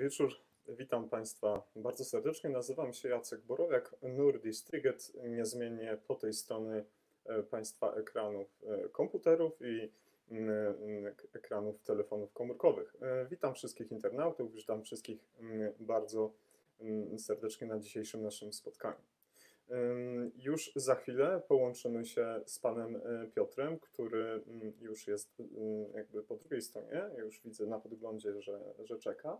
Wieczór. Witam Państwa bardzo serdecznie. Nazywam się Jacek Borowiak, Nurdistriget, niezmiennie po tej stronie e, Państwa ekranów e, komputerów i mm, mm, ekranów telefonów komórkowych. E, Witam wszystkich internautów, witam wszystkich mm, bardzo serdecznie na dzisiejszym naszym spotkaniu. Już za chwilę połączymy się z panem e, Piotrem, który mm, już jest mm, jakby po drugiej stronie. Już widzę na podglądzie, że, że czeka.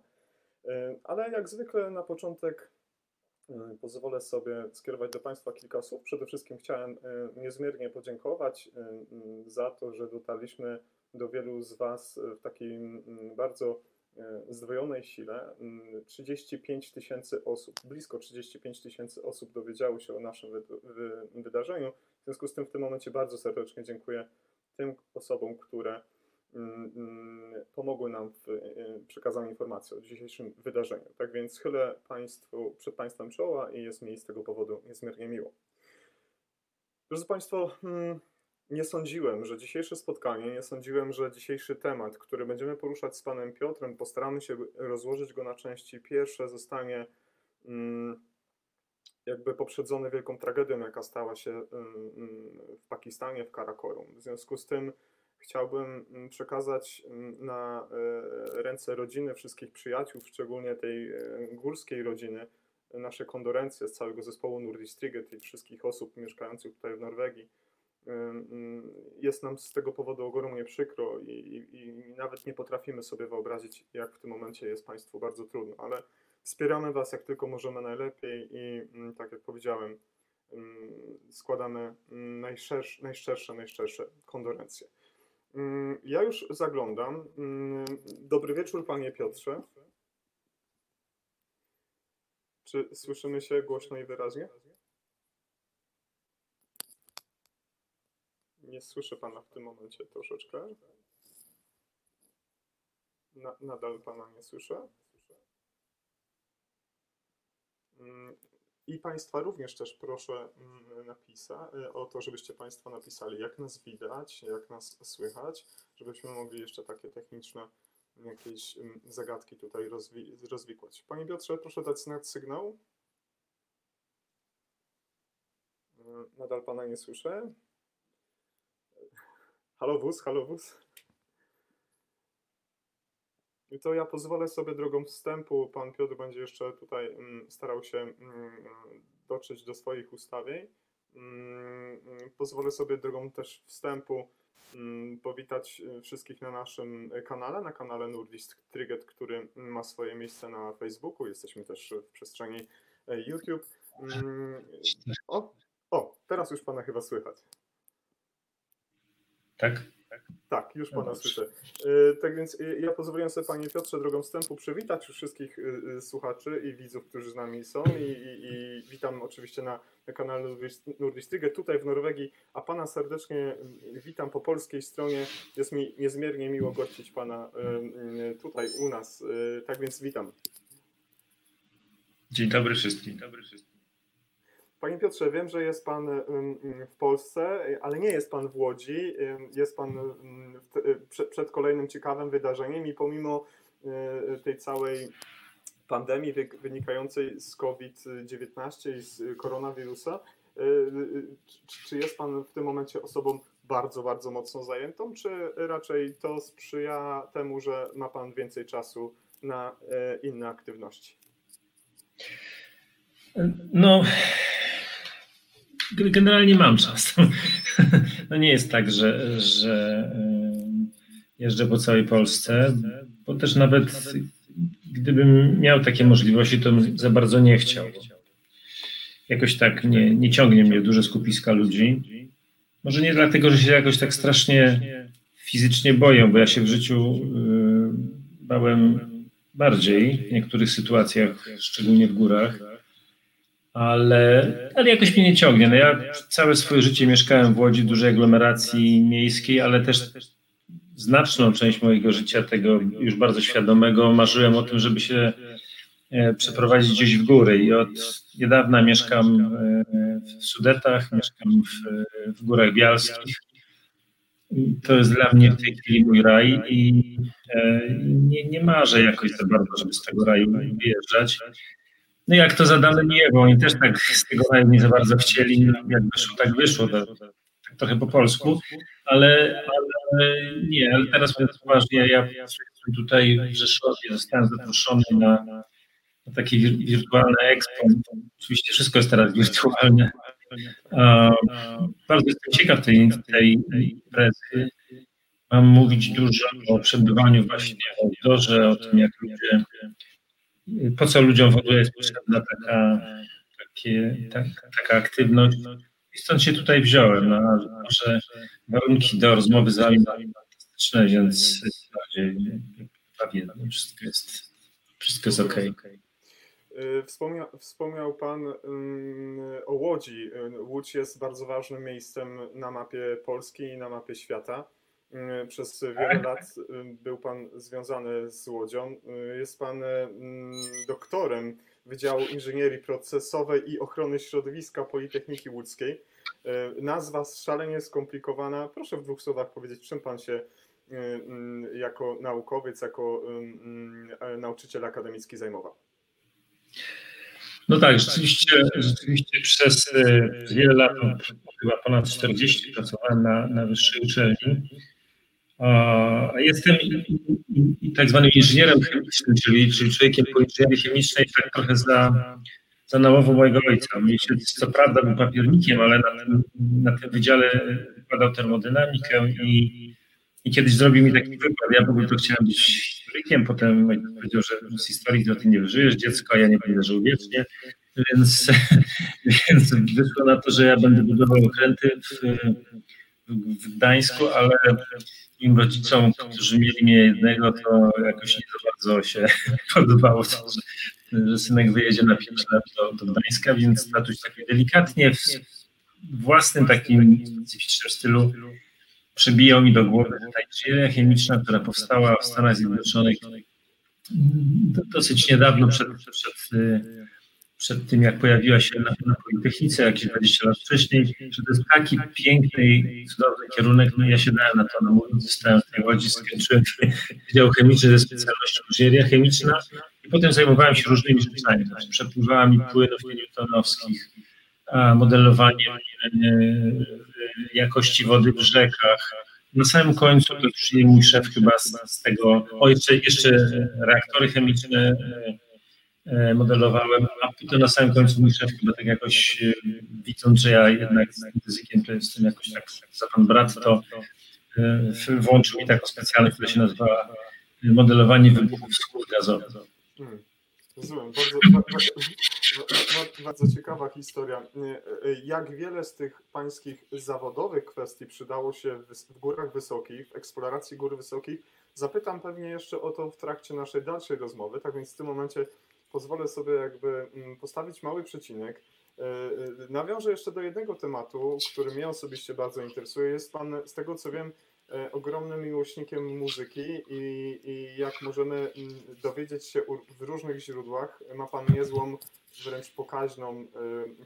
Ym, Ale jak zwykle na początek ym, pozwolę sobie skierować do Państwa kilka słów. Przede wszystkim chciałem e, niezmiernie podziękować za to, że dotarliśmy do wielu z Was w takiej bardzo e, zdwojonej sile. Mm, 35 tysięcy osób, blisko 35 tysięcy osób dowiedziało się o naszym wy, wy, wydarzeniu. W związku z tym w tym momencie bardzo serdecznie dziękuję tym osobom, które pomogły nam w e, przekazaniu informacji o dzisiejszym wydarzeniu. Tak więc chylę Państwu przed Państwem czoła i jest mi z tego powodu niezmiernie miło. Drodzy Państwo, mm, nie sądziłem, że dzisiejsze spotkanie, nie sądziłem, że dzisiejszy temat, który będziemy poruszać z panem Piotrem, postaramy się rozłożyć go na części. Pierwsze zostanie mm, jakby poprzedzony wielką tragedią, jaka stała się mm, mm, w Pakistanie, w Karakorum. W związku z tym chciałbym mm, przekazać mm, na e, ręce rodziny, wszystkich przyjaciół, szczególnie tej e, górskiej rodziny, nasze kondolencje z całego zespołu Nordistriget i wszystkich osób mieszkających tutaj w Norwegii Ym, Jest nam z tego powodu ogromnie przykro i, i, i nawet nie potrafimy sobie wyobrazić, jak w tym momencie jest Państwu bardzo trudno, ale wspieramy Was jak tylko możemy najlepiej i mm, tak jak powiedziałem, składamy mm, najszersze, najszczersze, najszczersze kondolencje. Ym, Ja już zaglądam. Ym, Dobry wieczór, Panie Piotrze. Czy słyszymy się głośno i wyraźnie? Nie słyszę pana w tym momencie troszeczkę. Na, nadal pana nie słyszę. Mm, I państwa również też proszę mm, napisa, y, o to, żebyście państwo napisali, jak nas widać, jak nas słychać, żebyśmy mogli jeszcze takie techniczne jakieś mm, zagadki tutaj rozwi rozwikłać. Panie Piotrze, proszę dać znak sygnał. Mm, Nadal pana nie słyszę. Halo wóz, halo wóz. To ja pozwolę sobie drogą wstępu, pan Piotr będzie jeszcze tutaj mm, starał się mm, dotrzeć do swoich ustawień. Mm, mm, pozwolę sobie drogą też wstępu mm, powitać y, wszystkich na naszym kanale, na kanale Nordist Triget, który ma swoje miejsce na Facebooku. Jesteśmy też w przestrzeni e, YouTube. Mm, O, o, teraz już pana chyba słychać. Tak? Tak, już Pana Dobrze. słyszę. Y, Tak więc y, ja pozwoliłem sobie Panie Piotrze drogą wstępu przywitać już wszystkich y, słuchaczy i widzów, którzy z nami są i, i, i witam oczywiście na, na kanale Nordist- Nordistrygę tutaj w Norwegii, a Pana serdecznie witam po polskiej stronie. Jest mi niezmiernie miło gościć Pana tutaj u nas. Tak więc witam. Dzień dobry wszystkim. Dobry wszystkim. Panie Piotrze, wiem, że jest Pan ym, ym, w Polsce, y, ale nie jest Pan w Łodzi. Ym, Jest Pan y, przed, kolejnym ciekawym wydarzeniem i pomimo y, tej całej pandemii wy- wynikającej z COVID-19 i z y, koronawirusa, y, y, czy- jest Pan w tym momencie osobą bardzo, bardzo mocno zajętą, czy raczej to sprzyja temu, że ma Pan więcej czasu na y, inne aktywności? No, generalnie mam czas. No nie jest tak, że, że jeżdżę po całej Polsce, bo też nawet gdybym miał takie możliwości, to za bardzo nie chciał. Jakoś tak nie, nie ciągnie mnie duże skupiska ludzi. Może nie dlatego, że się jakoś tak strasznie fizycznie boję, bo ja się w życiu bałem bardziej w niektórych sytuacjach, szczególnie w górach, ale, ale jakoś mnie nie ciągnie. No ja całe swoje życie mieszkałem w Łodzi, dużej aglomeracji miejskiej, ale też znaczną część mojego życia, tego już bardzo świadomego, marzyłem o tym, żeby się e, przeprowadzić gdzieś w góry i od niedawna mieszkam e, w Sudetach, mieszkam w, w Górach Bialskich to jest dla mnie w tej chwili mój raj i e, nie, nie marzę jakoś za bardzo, żeby z tego raju wyjeżdżać. No jak to zadane nie, bo oni też tak z tego nie za bardzo chcieli, no jak wyszło, tak wyszło, to, tak trochę po polsku, ale, ale nie, ale teraz poważnie, ja tutaj w Rzeszowie zostałem zaproszony na, na takie wirtualne expo. Oczywiście wszystko jest teraz wirtualne, bardzo jestem ciekaw tej, tej imprezy. Mam mówić dużo o przebywaniu właśnie w outdoorze, o tym jak ludzie, po co ludziom w ogóle jest potrzebna taka, takie, tak, taka aktywność. I stąd się tutaj wziąłem, no, że warunki do rozmowy z wami fantastyczne, więc prawie wszystko jest, wszystko jest. Y, wspomniał, wspomniał Pan o Łodzi. Y, Łódź jest bardzo ważnym miejscem na mapie Polski i na mapie świata. Y, przez wiele tak. lat był Pan związany z Łodzią. Jest Pan doktorem Wydziału Inżynierii Procesowej i Ochrony Środowiska Politechniki Łódzkiej. Nazwa szalenie skomplikowana. Proszę w dwóch słowach powiedzieć, czym Pan się jako naukowiec, jako nauczyciel akademicki zajmował. No tak, rzeczywiście, rzeczywiście przez wiele lat, chyba ponad 40 pracowałem na, na wyższej uczelni. Jestem tak zwanym inżynierem chemicznym, czyli, czyli człowiekiem po inżynierii chemicznej, tak trochę za, za nałowu mojego ojca. Mój co prawda był papiernikiem, ale na tym, na tym wydziale badał termodynamikę i i kiedyś zrobił mi taki wykład, ja w ogóle to chciałem być historykiem, potem powiedział, że z historii to ty nie wyżyjesz dziecko, a ja nie będę żył wiecznie, więc, więc wyszło na to, że ja będę budował okręty w, w Gdańsku, ale im rodzicom, którzy mieli mnie jednego, to jakoś nie za bardzo się podobało to, że, że synek wyjedzie na 5 lat do, do Gdańska, więc tatuś tak delikatnie w własnym takim specyficznym stylu przybijał mi do głowy ta inżynieria chemiczna, która powstała w Stanach Zjednoczonych dosyć niedawno przed, przed, przed tym, jak pojawiła się na, na Politechnice jakieś 20 lat wcześniej, że to jest taki piękny i cudowny kierunek. No ja się dałem na to namówić, no, zostałem w tej Łodzi, skończyłem Wydział Chemiczny ze specjalnością inżynieria chemiczna i potem zajmowałem się różnymi rzeczami. Znaczy, przepływałem płynów newtonowskich, modelowaniem jakości wody w rzekach. Na samym końcu to już mój szef chyba z, z tego, o jeszcze, jeszcze reaktory chemiczne e, modelowałem, a potem na samym końcu mój szef chyba tak jakoś e, widząc, że ja jednak z językiem to jestem jakoś tak za pan brat, to e, włączył mi taką specjalność, która się nazywa modelowanie wybuchów skór gazowych. Hmm. Rozumiem, bardzo, bardzo, bardzo, ciekawa historia. Jak wiele z tych pańskich zawodowych kwestii przydało się w, górach wysokich, w eksploracji gór wysokich, zapytam pewnie jeszcze o to w trakcie naszej dalszej rozmowy, tak więc w tym momencie pozwolę sobie jakby mm, postawić mały przecinek. E, e, nawiążę jeszcze do jednego tematu, który mnie osobiście bardzo interesuje. Jest pan, z tego co wiem, E, ogromnym miłośnikiem muzyki i, i jak możemy mm, dowiedzieć się w różnych źródłach, ma Pan niezłą, wręcz pokaźną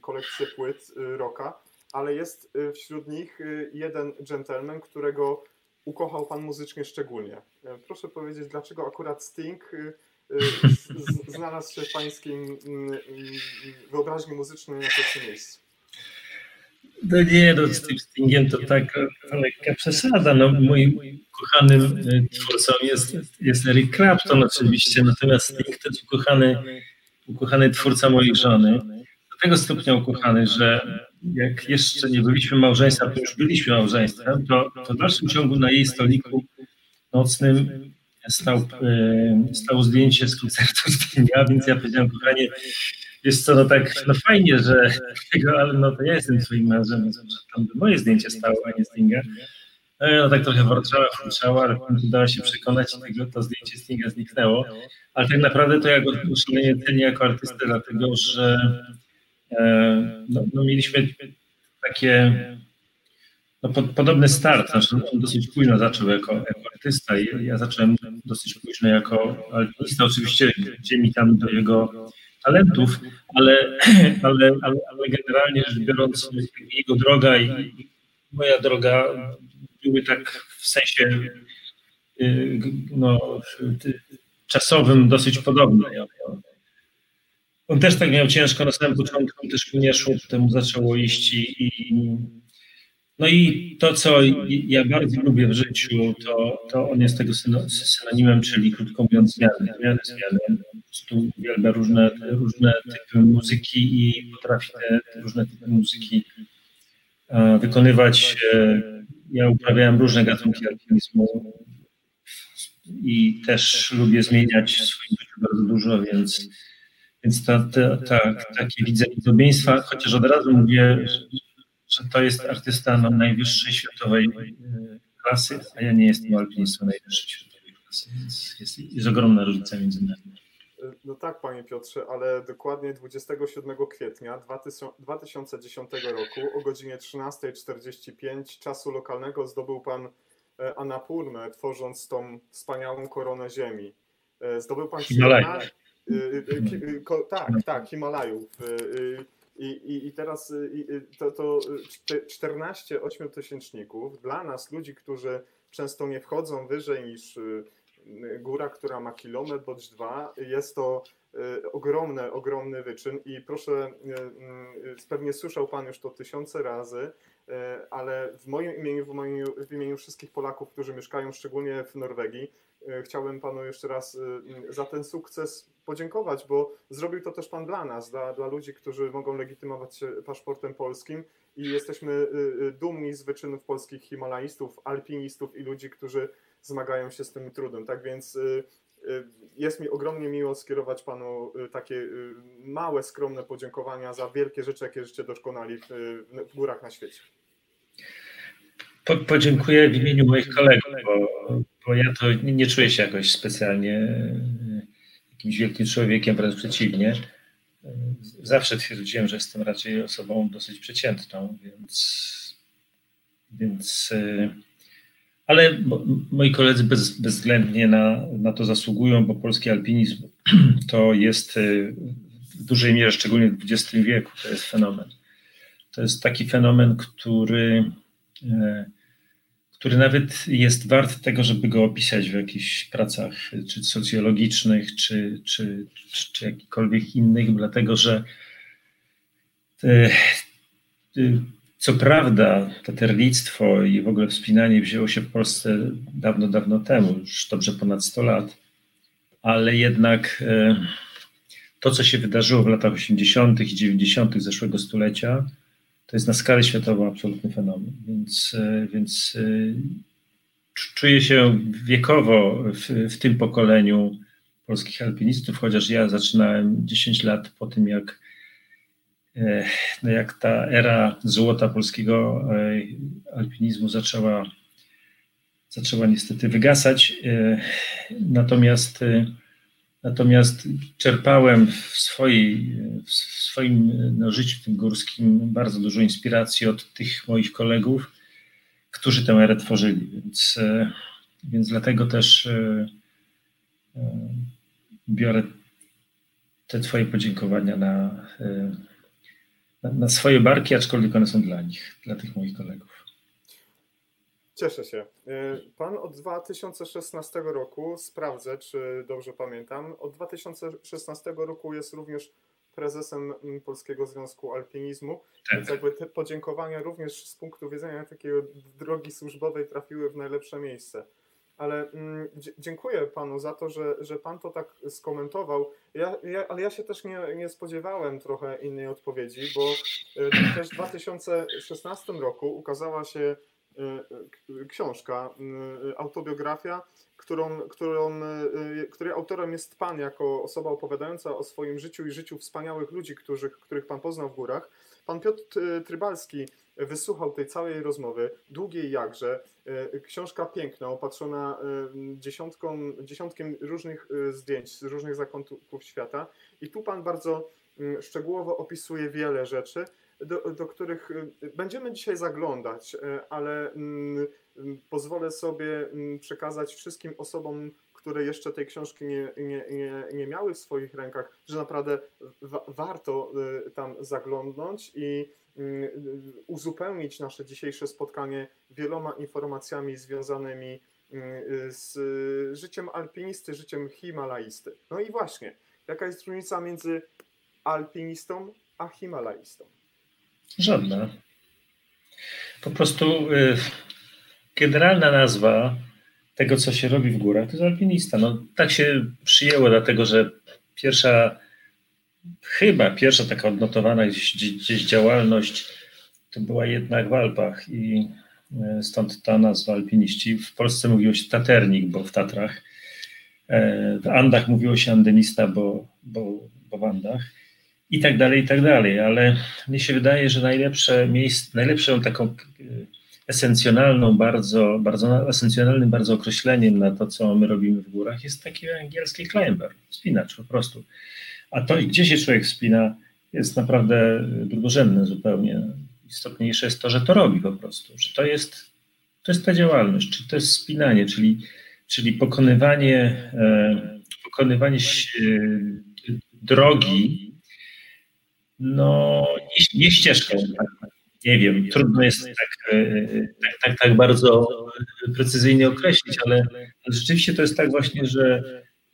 kolekcję płyt rocka, ale jest wśród nich jeden gentleman, którego ukochał Pan muzycznie szczególnie. Proszę powiedzieć, dlaczego akurat Sting znalazł się w Pańskim mm, mm, wyobraźni muzycznej na pierwszym miejscu? No nie, no z tym Stingiem to tak lekka przesada. No, moim kochanym twórcą jest, jest Eric Clapton oczywiście, natomiast Sting to jest ukochany, ukochany twórca mojej żony. Do tego stopnia ukochany, że jak jeszcze nie byliśmy małżeństwem, to już byliśmy małżeństwem, to, to w dalszym ciągu na jej stoliku nocnym stał, e, stało zdjęcie z koncertu Stinga, więc ja powiedziałem, kochanie, Wiesz co, no tak, no fajnie, że tego, ale no to ja jestem twoim mężem, więc tam by moje zdjęcie stało, a nie Stinga. No, tak trochę warczała, furczała, ale udało się przekonać, że to zdjęcie Stinga zniknęło. Ale tak naprawdę to ja go szalenie cenię jako artystę, dlatego że e, no, no mieliśmy takie no, pod, podobny start. Znaczy, on dosyć późno zaczął jako, jako artysta i ja zacząłem dosyć późno jako alpinista. Oczywiście gdzie mi tam do jego talentów, ale, ale, ale, ale generalnie rzecz biorąc, jego droga i moja droga były tak w sensie y, no, czasowym dosyć podobne. On też tak miał ciężko na samym początku, też mu nie szło, potem zaczęło iść i, i no i to, co ja bardzo lubię w życiu, to, to on jest tego synonimem, czyli krótko mówiąc zmiany, zmiany, zmiany. Po prostu uwielbia różne, różne typy muzyki i potrafi te, różne typy muzyki wykonywać. E, ja uprawiałem różne gatunki alpinizmu i też lubię zmieniać w swoim życiu bardzo dużo, więc, więc ta, ta, ta, takie widzę podobieństwa, chociaż od razu mówię, że to jest artysta no, najwyższej światowej e, klasy, a ja nie jestem alpinistą najwyższej światowej klasy, więc jest, jest ogromna różnica między nami. No tak, panie Piotrze, ale dokładnie 27 kwietnia 2010 roku o godzinie 13.45 czasu lokalnego zdobył pan e, Anapurnę, tworząc tą wspaniałą koronę ziemi. E, zdobył pan Himalaj. Tak, tak, Himalajów. I, i, i teraz i, to, to 14 ośmiotysięczników dla nas, ludzi, którzy często nie wchodzą wyżej niż góra, która ma kilometr bądź dwa, jest to y, ogromny, ogromny wyczyn. I proszę, y, y, pewnie słyszał Pan już to tysiące razy, ale w moim imieniu, w, moim, w imieniu wszystkich Polaków, którzy mieszkają szczególnie w Norwegii, chciałbym Panu jeszcze raz za ten sukces podziękować, bo zrobił to też Pan dla nas, dla, dla ludzi, którzy mogą legitymować się paszportem polskim i jesteśmy dumni z wyczynów polskich himalaistów, alpinistów i ludzi, którzy zmagają się z tym trudem. Tak więc jest mi ogromnie miło skierować Panu takie małe, skromne podziękowania za wielkie rzeczy, jakie żeście dokonali w, w górach na świecie. Po, podziękuję w imieniu moich kolegów, bo, bo ja to nie, czuję się jakoś specjalnie jakimś wielkim człowiekiem, wręcz przeciwnie. Zawsze twierdziłem, że jestem raczej osobą dosyć przeciętną, więc, więc ale moi koledzy bez, bezwzględnie na, na to zasługują, bo polski alpinizm to jest w dużej mierze, szczególnie w XX wieku, to jest fenomen. To jest taki fenomen, który, e, który nawet jest wart tego, żeby go opisać w jakichś pracach, czy socjologicznych, czy, czy, czy, czy jakichkolwiek innych, dlatego że te, co prawda, taternictwo i w ogóle wspinanie wzięło się w Polsce dawno, dawno temu, już dobrze ponad 100 lat, ale jednak to, co się wydarzyło w latach 80. i 90. zeszłego stulecia, to jest na skalę światową absolutny fenomen. Więc, e, więc e, czuję się wiekowo w, w tym pokoleniu polskich alpinistów, chociaż ja zaczynałem 10 lat po tym, jak no jak ta era złota polskiego e, alpinizmu zaczęła, zaczęła niestety wygasać. E, natomiast, e, natomiast czerpałem w, swojej, w swoim no, życiu tym górskim bardzo dużo inspiracji od tych moich kolegów, którzy tę erę tworzyli. Więc, więc dlatego też biorę te Twoje podziękowania na na swoje barki, aczkolwiek one są dla nich, dla tych moich kolegów. Cieszę się. E, pan od 2016 roku, sprawdzę, czy dobrze pamiętam, od 2016 roku jest również prezesem Polskiego Związku Alpinizmu, tak. więc jakby te podziękowania również z punktu widzenia takiej drogi służbowej trafiły w najlepsze miejsce ale mm, dziękuję panu za to, że, że pan to tak skomentował. Ja, ja, ale ja się też nie, nie spodziewałem trochę innej odpowiedzi, bo y, też w 2016 roku ukazała się książka, autobiografia, którą, którą, której autorem jest pan jako osoba opowiadająca o swoim życiu i życiu wspaniałych ludzi, których, których pan poznał w górach. Pan Piotr Trybalski wysłuchał tej całej rozmowy, długiej jakże. E, książka piękna, opatrzona e, dziesiątką, dziesiątkiem różnych e, zdjęć z różnych zakątków świata. I tu Pan bardzo mm, szczegółowo opisuje wiele rzeczy, do, do których będziemy dzisiaj zaglądać, ale mm, pozwolę sobie mm, przekazać wszystkim osobom, które jeszcze tej książki nie, nie, nie, nie miały w swoich rękach, że naprawdę wa warto tam zaglądnąć i uzupełnić nasze dzisiejsze spotkanie wieloma informacjami związanymi z życiem alpinisty, życiem himalaisty. No i właśnie, jaka jest różnica między alpinistą a himalaistą? Żadna. Po prostu y, generalna nazwa tego, co się robi w górach, to jest alpinista. No, tak się przyjęło, dlatego że pierwsza, chyba pierwsza taka odnotowana gdzieś, gdzieś działalność to była jednak w Alpach i y, stąd ta nazwa alpiniści. W Polsce mówiło się taternik, bo w Tatrach. E, w Andach mówiło się andynista, bo, bo, bo w Andach i tak dalej, i tak dalej, ale mnie się wydaje, że najlepsze miejsce, najlepszą taką e, esencjonalną, bardzo, bardzo esencjonalnym bardzo określeniem na to, co my robimy w górach, jest taki angielski climber, spinacz po prostu. A to, gdzie się człowiek wspina, jest naprawdę drugorzędne zupełnie. Istotniejsze jest to, że to robi po prostu, że to jest, to jest ta działalność, czy to jest spinanie, czyli, czyli pokonywanie, e, pokonywanie drogi, no, nie, nie ścieżką, tak, nie wiem, trudno jest tak, e, tak, tak, tak bardzo precyzyjnie określić, ale, ale rzeczywiście to jest tak właśnie, że,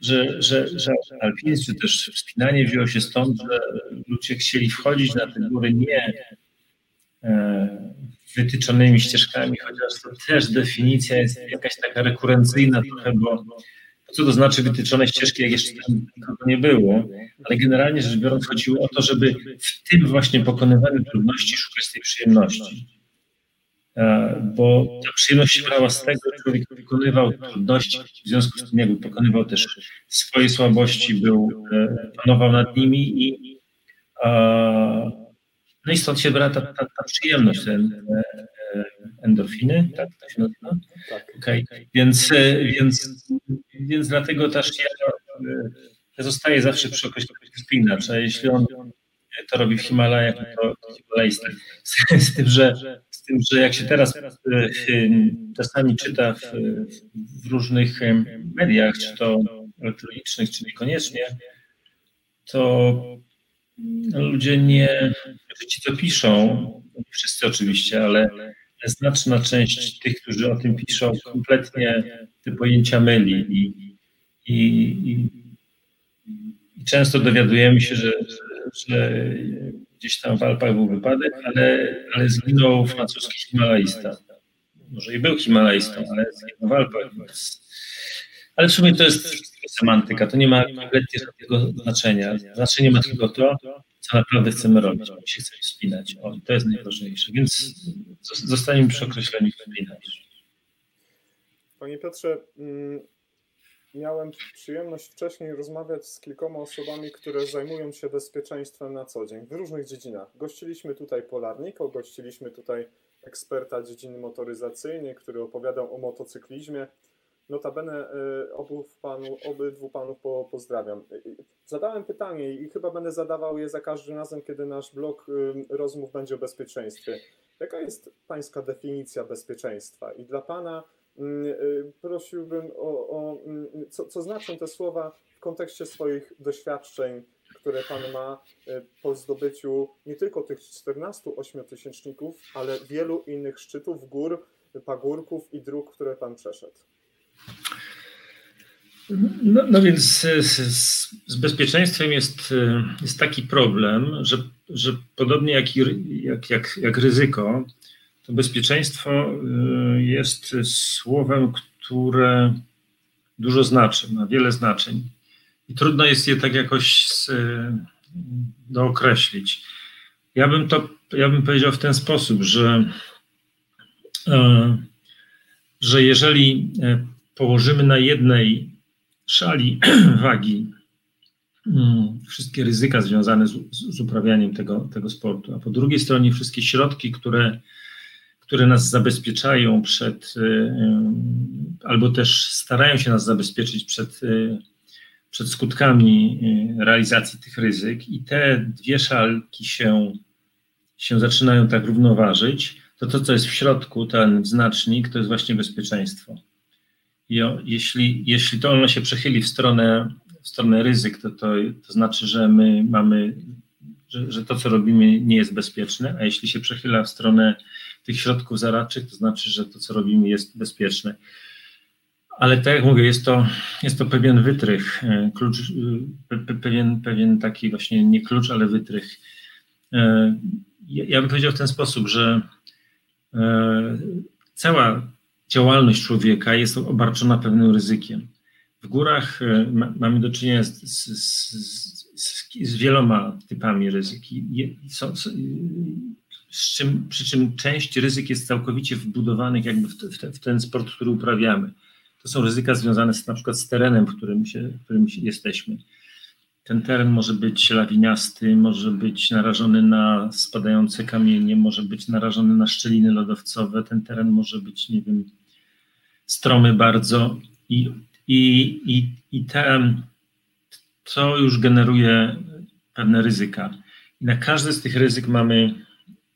że, że, że alpinizm czy też wspinanie wzięło się stąd, że ludzie chcieli wchodzić na te góry nie e, wytyczonymi ścieżkami, chociaż to też definicja jest jakaś taka rekurencyjna trochę, bo co to znaczy wytyczone ścieżki, jak jeszcze nikogo nie było, ale generalnie rzecz biorąc chodziło o to, żeby w tym właśnie pokonywaniu trudności szukać tej przyjemności. E, bo ta przyjemność się brała z tego, że człowiek wykonywał trudności, w związku z tym jakby pokonywał też swoje słabości, był, e, panował nad nimi i no i stąd się brała ta, ta, ta przyjemność, ten, e, endorfiny, tak to się nazywa? Tak. Okay. Więc, więc, więc dlatego też ja, ja zostaję zawsze przy określeniu spinacza. Jeśli on to robi w Himalajach, to himalajista. Z, z, tym, że, z tym, że jak się teraz czasami czyta w, w różnych mediach, czy to elektronicznych, czy niekoniecznie, to ludzie nie, ci co piszą, nie wszyscy oczywiście, ale znaczna część tych, którzy o tym piszą, kompletnie te pojęcia myli i, i, i, i często dowiadujemy się, że, że, gdzieś tam w Alpach był wypadek, ale, ale zginął francuski himalaista. Może i był himalaistą, ale zginął w Alpach. Ale w sumie to jest semantyka, to nie ma kompletnie żadnego znaczenia. Znaczenie ma tylko to, co naprawdę chcemy robić. My się chcemy wspinać. O, to jest najważniejsze. Więc zostaniemy przy określeniu wspinać. Panie Piotrze, mm, miałem przyjemność wcześniej rozmawiać z kilkoma osobami, które zajmują się bezpieczeństwem na co dzień w różnych dziedzinach. Gościliśmy tutaj polarnika, gościliśmy tutaj eksperta dziedziny motoryzacyjnej, który opowiadał o motocyklizmie. Notabene y, obu panu, obydwu panów po, pozdrawiam. Y, y, zadałem pytanie i chyba będę zadawał je za każdym razem, kiedy nasz blok rozmów będzie o bezpieczeństwie. Jaka jest pańska definicja bezpieczeństwa? I dla pana prosiłbym o, o co, co znaczą te słowa w kontekście swoich doświadczeń, które pan ma po zdobyciu nie tylko tych 14 ośmiotysięczników, ale wielu innych szczytów, gór, pagórków i dróg, które pan przeszedł. No, no więc z, z, bezpieczeństwem jest, jest taki problem, że, że podobnie jak, jak, jak, jak ryzyko, to bezpieczeństwo y, jest słowem, które dużo znaczy, ma wiele znaczeń. I trudno jest je tak jakoś z, dookreślić. Ja bym to, ja bym powiedział w ten sposób, że, e, że jeżeli e, położymy na jednej szali wagi mm, wszystkie ryzyka związane z, z uprawianiem tego, tego sportu, a po drugiej stronie wszystkie środki, które, które nas zabezpieczają przed, y, y, albo też starają się nas zabezpieczyć przed, y, przed skutkami realizacji tych ryzyk, i te dwie szalki się, się zaczynają tak równoważyć, to to, co jest w środku, ten znacznik, to jest właśnie bezpieczeństwo. Jeśli, jeśli to ono się przechyli w stronę, w stronę ryzyk, to, to, to znaczy, że my mamy że, że to, co robimy, nie jest bezpieczne, a jeśli się przechyla w stronę tych środków zaradczych, to znaczy, że to, co robimy, jest bezpieczne. Ale tak jak mówię, jest to, jest to pewien wytrych, e, klucz, e, pewien, pewien taki właśnie nie klucz, ale wytrych. E, ja bym powiedział w ten sposób, że cała działalność człowieka jest obarczona pewnym ryzykiem. W górach mamy do czynienia z, z, z, z wieloma typami ryzyki. Są, z czym, przy czym część ryzyk jest całkowicie wbudowanych jakby w, te, w, ten sport, który uprawiamy. To są ryzyka związane z, na przykład z terenem, w którym, się, w którym jesteśmy. Ten teren może być lawiniasty, może być narażony na spadające kamienie, może być narażony na szczeliny lodowcowe. Ten teren może być, nie wiem, stromy bardzo i, i, i, i te, to już generuje pewne ryzyka. I na każde z tych ryzyk mamy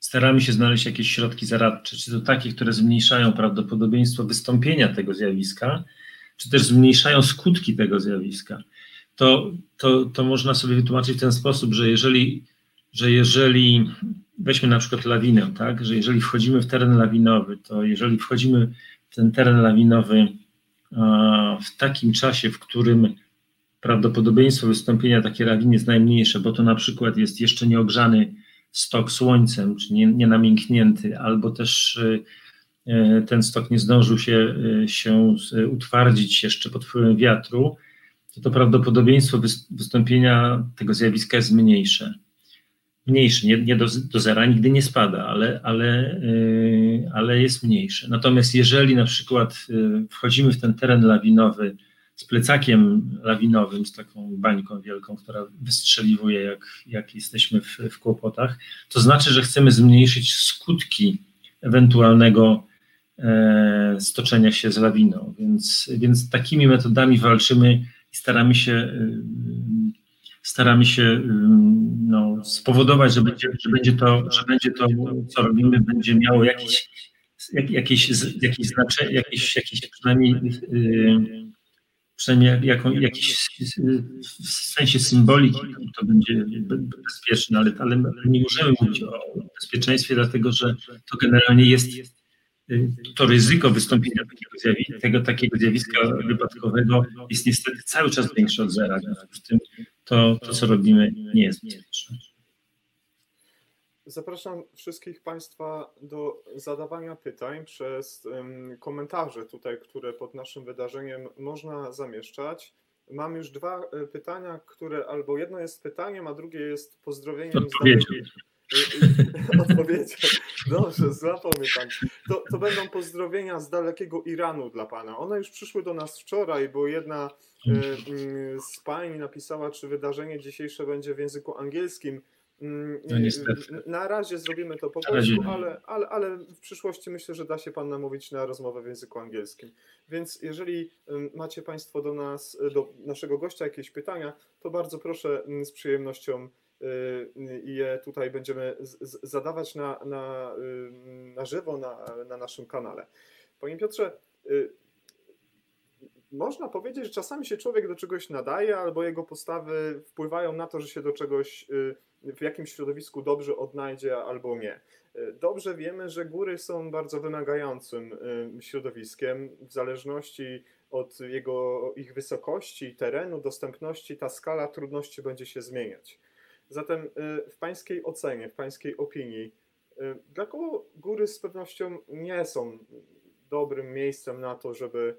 staramy się znaleźć jakieś środki zaradcze, czy to takie, które zmniejszają prawdopodobieństwo wystąpienia tego zjawiska, czy też zmniejszają skutki tego zjawiska. To, to, to można sobie wytłumaczyć w ten sposób, że jeżeli, że jeżeli weźmy na przykład lawinę, tak, że jeżeli wchodzimy w teren lawinowy, to jeżeli wchodzimy ten teren lawinowy w takim czasie, w którym prawdopodobieństwo wystąpienia takiej lawiny jest najmniejsze, bo to na przykład jest jeszcze nieogrzany stok słońcem, czy nie, nie namięknięty, albo też y, y, ten stok nie zdążył się, y, się utwardzić jeszcze pod wpływem wiatru, to to prawdopodobieństwo wystąpienia tego zjawiska jest mniejsze. Mniejsze, nie, nie do, do zera nigdy nie spada, ale, ale, ale jest mniejsze. Natomiast jeżeli na przykład wchodzimy w ten teren lawinowy, z plecakiem lawinowym, z taką bańką wielką, która wystrzeliwuje, jak, jak jesteśmy w, w kłopotach, to znaczy, że chcemy zmniejszyć skutki ewentualnego e, stoczenia się z lawiną. Więc, więc takimi metodami walczymy i staramy się, e, staramy się no, spowodować, że będzie, że, będzie to, że będzie to, co robimy, będzie miało jakieś, jakieś, jakieś znaczenie, jakieś, jakieś przynajmniej e, przynajmniej jako, jakiś w sensie symboliki to będzie bezpieczne, ale, ale nie możemy mówić o bezpieczeństwie, dlatego że to generalnie jest to ryzyko wystąpienia takiego, tego, takiego zjawiska wypadkowego jest niestety cały czas większe od zera. W tym to, to co robimy, nie jest bezpieczne. Zapraszam wszystkich Państwa do zadawania pytań przez komentarze tutaj, które pod naszym wydarzeniem można zamieszczać. Mam już dwa e, pytania, które albo jedno jest pytaniem, a drugie jest pozdrowieniem. Odpowiedzią. Odpowiedział. Dobrze, złapał mnie pan. To, to będą pozdrowienia z dalekiego Iranu dla pana. One już przyszły do nas wczoraj, bo jedna e, z pań napisała, czy wydarzenie dzisiejsze będzie w języku angielskim. Mm, no niestety. Na razie zrobimy to po polsku, ale, ale, ale w przyszłości myślę, że da się Pan namówić na rozmowę w języku angielskim. Więc jeżeli macie Państwo do nas, do naszego gościa jakieś pytania, to bardzo proszę z przyjemnością y, je tutaj będziemy zadawać na, na, na żywo na, na naszym kanale. Panie Piotrze, y, można powiedzieć, że czasami się człowiek do czegoś nadaje, albo jego postawy wpływają na to, że się do czegoś y, w jakimś środowisku dobrze odnajdzie albo nie. Dobrze wiemy, że góry są bardzo wymagającym y, środowiskiem. W zależności od jego, ich wysokości, terenu, dostępności, ta skala trudności będzie się zmieniać. Zatem y, w Pańskiej ocenie, w Pańskiej opinii, y, dla kogo góry z pewnością nie są dobrym miejscem na to, żeby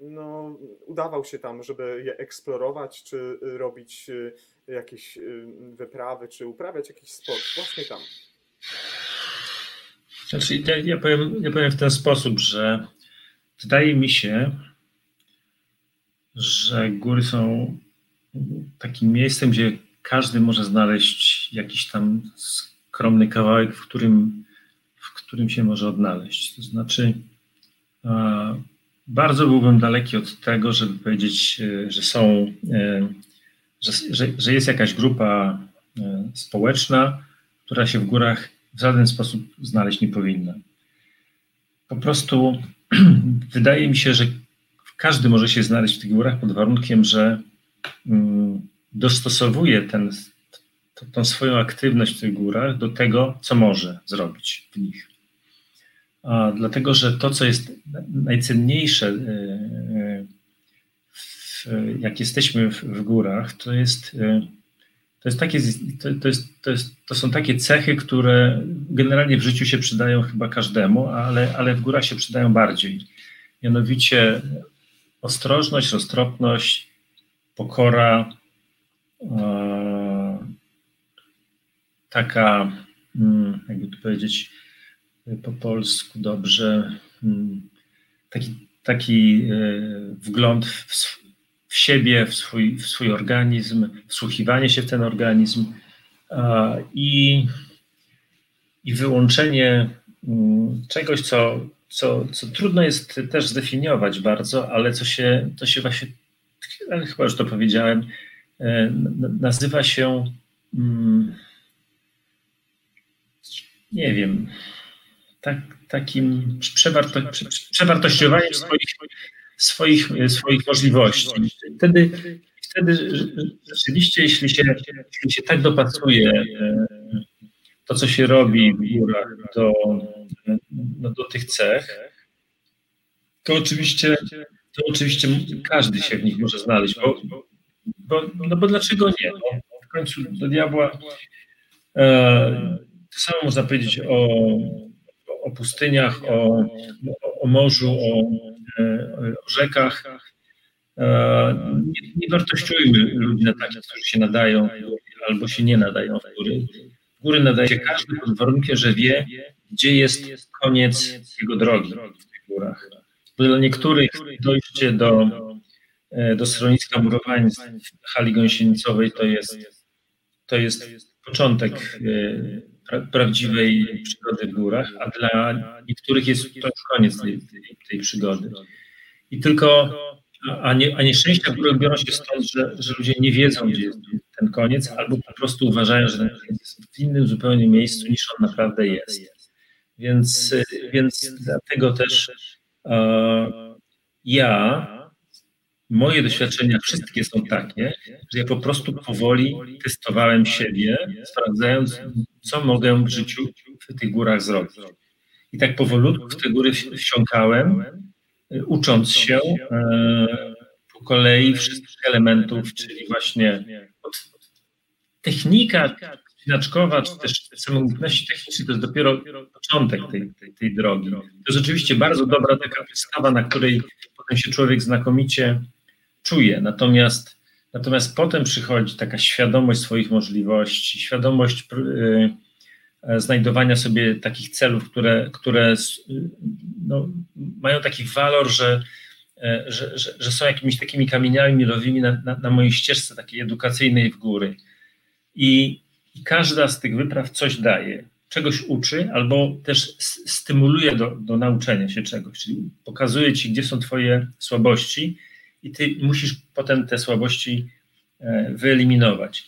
no, udawał się tam, żeby je eksplorować, czy robić jakieś y, wyprawy, czy uprawiać jakiś sport właśnie tam? Znaczy, ja, ja, powiem, ja powiem w ten sposób, że wydaje mi się, że góry są takim miejscem, gdzie każdy może znaleźć jakiś tam skromny kawałek, w którym, w którym się może odnaleźć. To znaczy, bardzo byłbym daleki od tego, żeby powiedzieć, e, że są e, że, że, że jest jakaś grupa e, społeczna, która się w górach w żaden sposób znaleźć nie powinna. Po prostu wydaje mi się, że każdy może się znaleźć w tych górach pod warunkiem, że mm, dostosowuje ten, tą swoją aktywność w tych górach do tego, co może zrobić w nich. A dlatego, że to, co jest najcenniejsze, e, e, w, jak jesteśmy w, w, górach, to jest, e, to, jest takie, to, to, jest, to, jest, to są takie cechy, które generalnie w życiu się przydają chyba każdemu, ale, ale w górach się przydają bardziej. Mianowicie ostrożność, roztropność, pokora, taka, mm, jakby to powiedzieć po polsku dobrze, mm, taki, taki e, wgląd w, w siebie, w swój, w swój organizm, wsłuchiwanie się w ten organizm i, i wyłączenie mm, czegoś, co, co, co trudno jest też zdefiniować bardzo, ale co się, to się właśnie, chyba już to powiedziałem, e, nazywa się nie wiem, tak, takim przewarto, przewartościowaniem swoich, swoich, swoich możliwości. Wtedy, wtedy rzeczywiście, jeśli się, jeśli się tak dopasuje e, to, co się robi w górach do, no, do tych cech, to oczywiście, to oczywiście każdy się w nich może znaleźć, bo, bo, no bo dlaczego nie? No, w końcu do diabła e, to samo można powiedzieć o, o pustyniach, o, o morzu, o, o rzekach. E, nie, nie wartościujmy ludzi na takich, którzy się nadają albo się nie nadają w góry. W góry nadaje się każdy pod warunkiem, że wie, gdzie jest koniec jego drogi w tych górach. Bo dla niektórych dojście do, e, do schroniska murowań w hali gąsienicowej to jest, to jest początek e, prawdziwej przygody w górach, a dla niektórych jest to koniec tej, tej, przygody. I tylko, a, nie, a nieszczęścia góry biorą się stąd, że, że ludzie nie wiedzą, gdzie jest ten koniec, albo po prostu uważają, że ten koniec jest w innym zupełnie miejscu, niż on naprawdę jest. Więc, więc dlatego też e, ja moje doświadczenia wszystkie są takie, że ja po prostu powoli testowałem siebie, sprawdzając, co mogę w życiu w tych górach zrobić. I tak powolutku w te góry wsiąkałem, ucząc się e, po kolei wszystkich elementów, czyli właśnie technika spinaczkowa, czy też samobójności technicznej, to jest dopiero początek tej, tej, tej drogi. To jest rzeczywiście bardzo dobra taka wystawa, na której potem się człowiek znakomicie czuje. Natomiast, natomiast potem przychodzi taka świadomość swoich możliwości, świadomość y, e, znajdowania sobie takich celów, które, które no, mają taki walor, że, e, że, że, że, są jakimiś takimi kamieniami milowymi na, na, na mojej ścieżce takiej edukacyjnej w góry. I, I każda z tych wypraw coś daje czegoś uczy, albo też stymuluje do, do nauczenia się czegoś, czyli pokazuje ci, gdzie są Twoje słabości i ty musisz potem te słabości e, wyeliminować.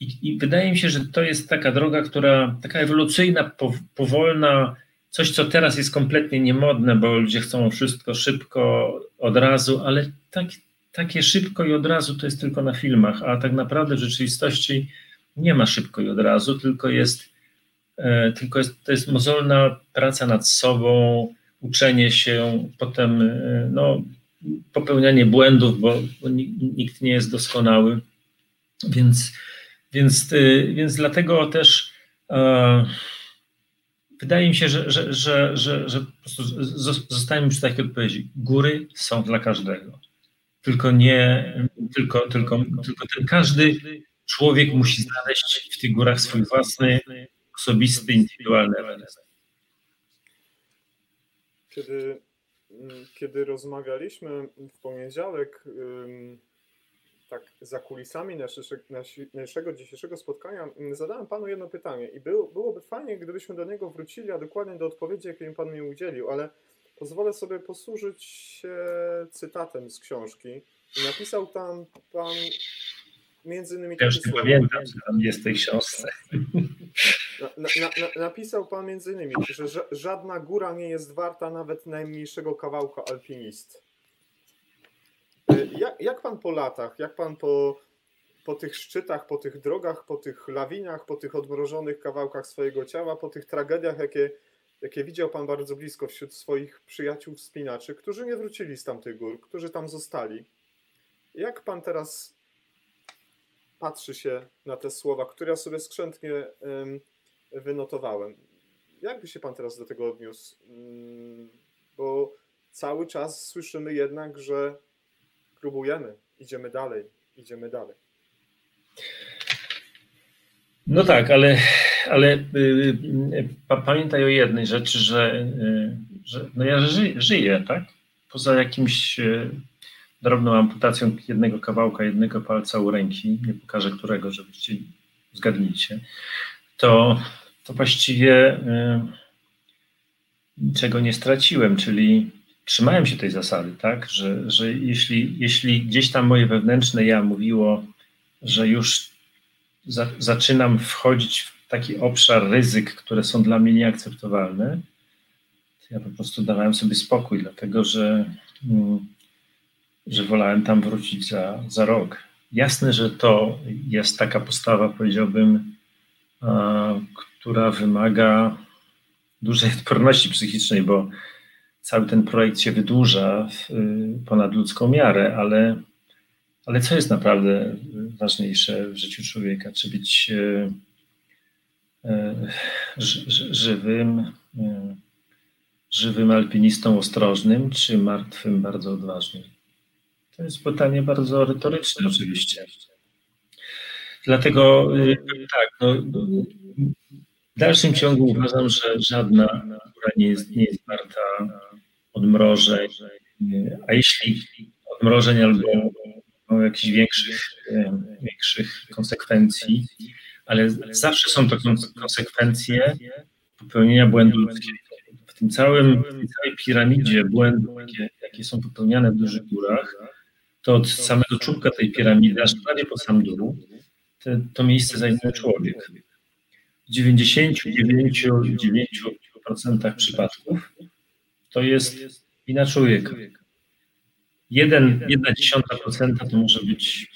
I, I, wydaje mi się, że to jest taka droga, która taka ewolucyjna, powolna, coś, co teraz jest kompletnie niemodne, bo ludzie chcą wszystko szybko, od razu, ale tak, takie szybko i od razu to jest tylko na filmach, a tak naprawdę w rzeczywistości nie ma szybko i od razu, tylko jest, e, tylko jest, to jest mozolna praca nad sobą, uczenie się, potem e, no, popełnianie błędów, bo, bo nikt nie jest doskonały. Więc, więc, y, więc dlatego też e, wydaje mi się, że, że, że, że, że po prostu zostajemy przy takiej odpowiedzi. Góry są dla każdego. Tylko nie, tylko, tylko, tylko ten każdy człowiek musi znaleźć w tych górach swój własny, osobisty, indywidualny element. Kiedy kiedy rozmawialiśmy w poniedziałek, tak za kulisami naszego, dzisiejszego spotkania, zadałem Panu jedno pytanie i był, byłoby fajnie, gdybyśmy do niego wrócili, a dokładnie do odpowiedzi, jakiej Pan mi udzielił, ale pozwolę sobie posłużyć się cytatem z książki. Napisał tam Pan między innymi... Ja już nie pamiętam, co tam jest w tej książce. Na, na, na, napisał pan między innymi, że żadna góra nie jest warta nawet najmniejszego kawałka alpinist. E, jak, jak pan po latach, jak pan po po tych szczytach, po tych drogach, po tych lawinach, po tych odmrożonych kawałkach swojego ciała, po tych tragediach, jakie, jakie widział Pan bardzo blisko wśród swoich przyjaciół wspinaczy, którzy nie wrócili z tamtych gór, którzy tam zostali. Jak Pan teraz patrzy się na te słowa, które ja sobie skrzętnie wynotowałem? Jak by się Pan teraz do tego odniósł? Mm, bo cały czas słyszymy jednak, że próbujemy, idziemy dalej, idziemy dalej. No tak, ale, ale y, y, pamiętaj o jednej rzeczy, że, y, że no ja ży, żyję, tak? Poza jakimś drobną amputacją jednego kawałka, jednego palca u ręki, nie pokażę którego, żebyście zgadnijcie, to, to właściwie niczego nie straciłem, czyli trzymałem się tej zasady, tak, że, że jeśli, jeśli gdzieś tam moje wewnętrzne ja mówiło, że już za, zaczynam wchodzić w taki obszar ryzyk, które są dla mnie nieakceptowalne, to ja po prostu dawałem sobie spokój, dlatego że, mm, że wolałem tam wrócić za, za rok. Jasne, że to jest taka postawa, powiedziałbym, a, która wymaga dużej odporności psychicznej, bo cały ten projekt się wydłuża w ponad ludzką miarę, ale, ale co jest naprawdę ważniejsze w życiu człowieka? Czy być e, e, żywym, e, żywym alpinistą ostrożnym, czy martwym, bardzo odważnym? To jest pytanie bardzo retoryczne oczywiście. Dlatego tak, no, w dalszym ciągu uważam, że żadna góra nie jest, nie jest warta odmrożeń, a jeśli odmrożeń albo jakichś większych, większych konsekwencji, ale zawsze są to konsekwencje popełnienia błędu ludzkiego. W tym całym, w całej piramidzie błędów, jakie, jakie są popełniane w dużych górach, to od samego czubka tej piramidy, aż prawie po sam dół, te, to miejsce zajmuje człowiek. W 99% przypadków to jest wina człowieka. Jeden, jedna dziesiąta procenta to może być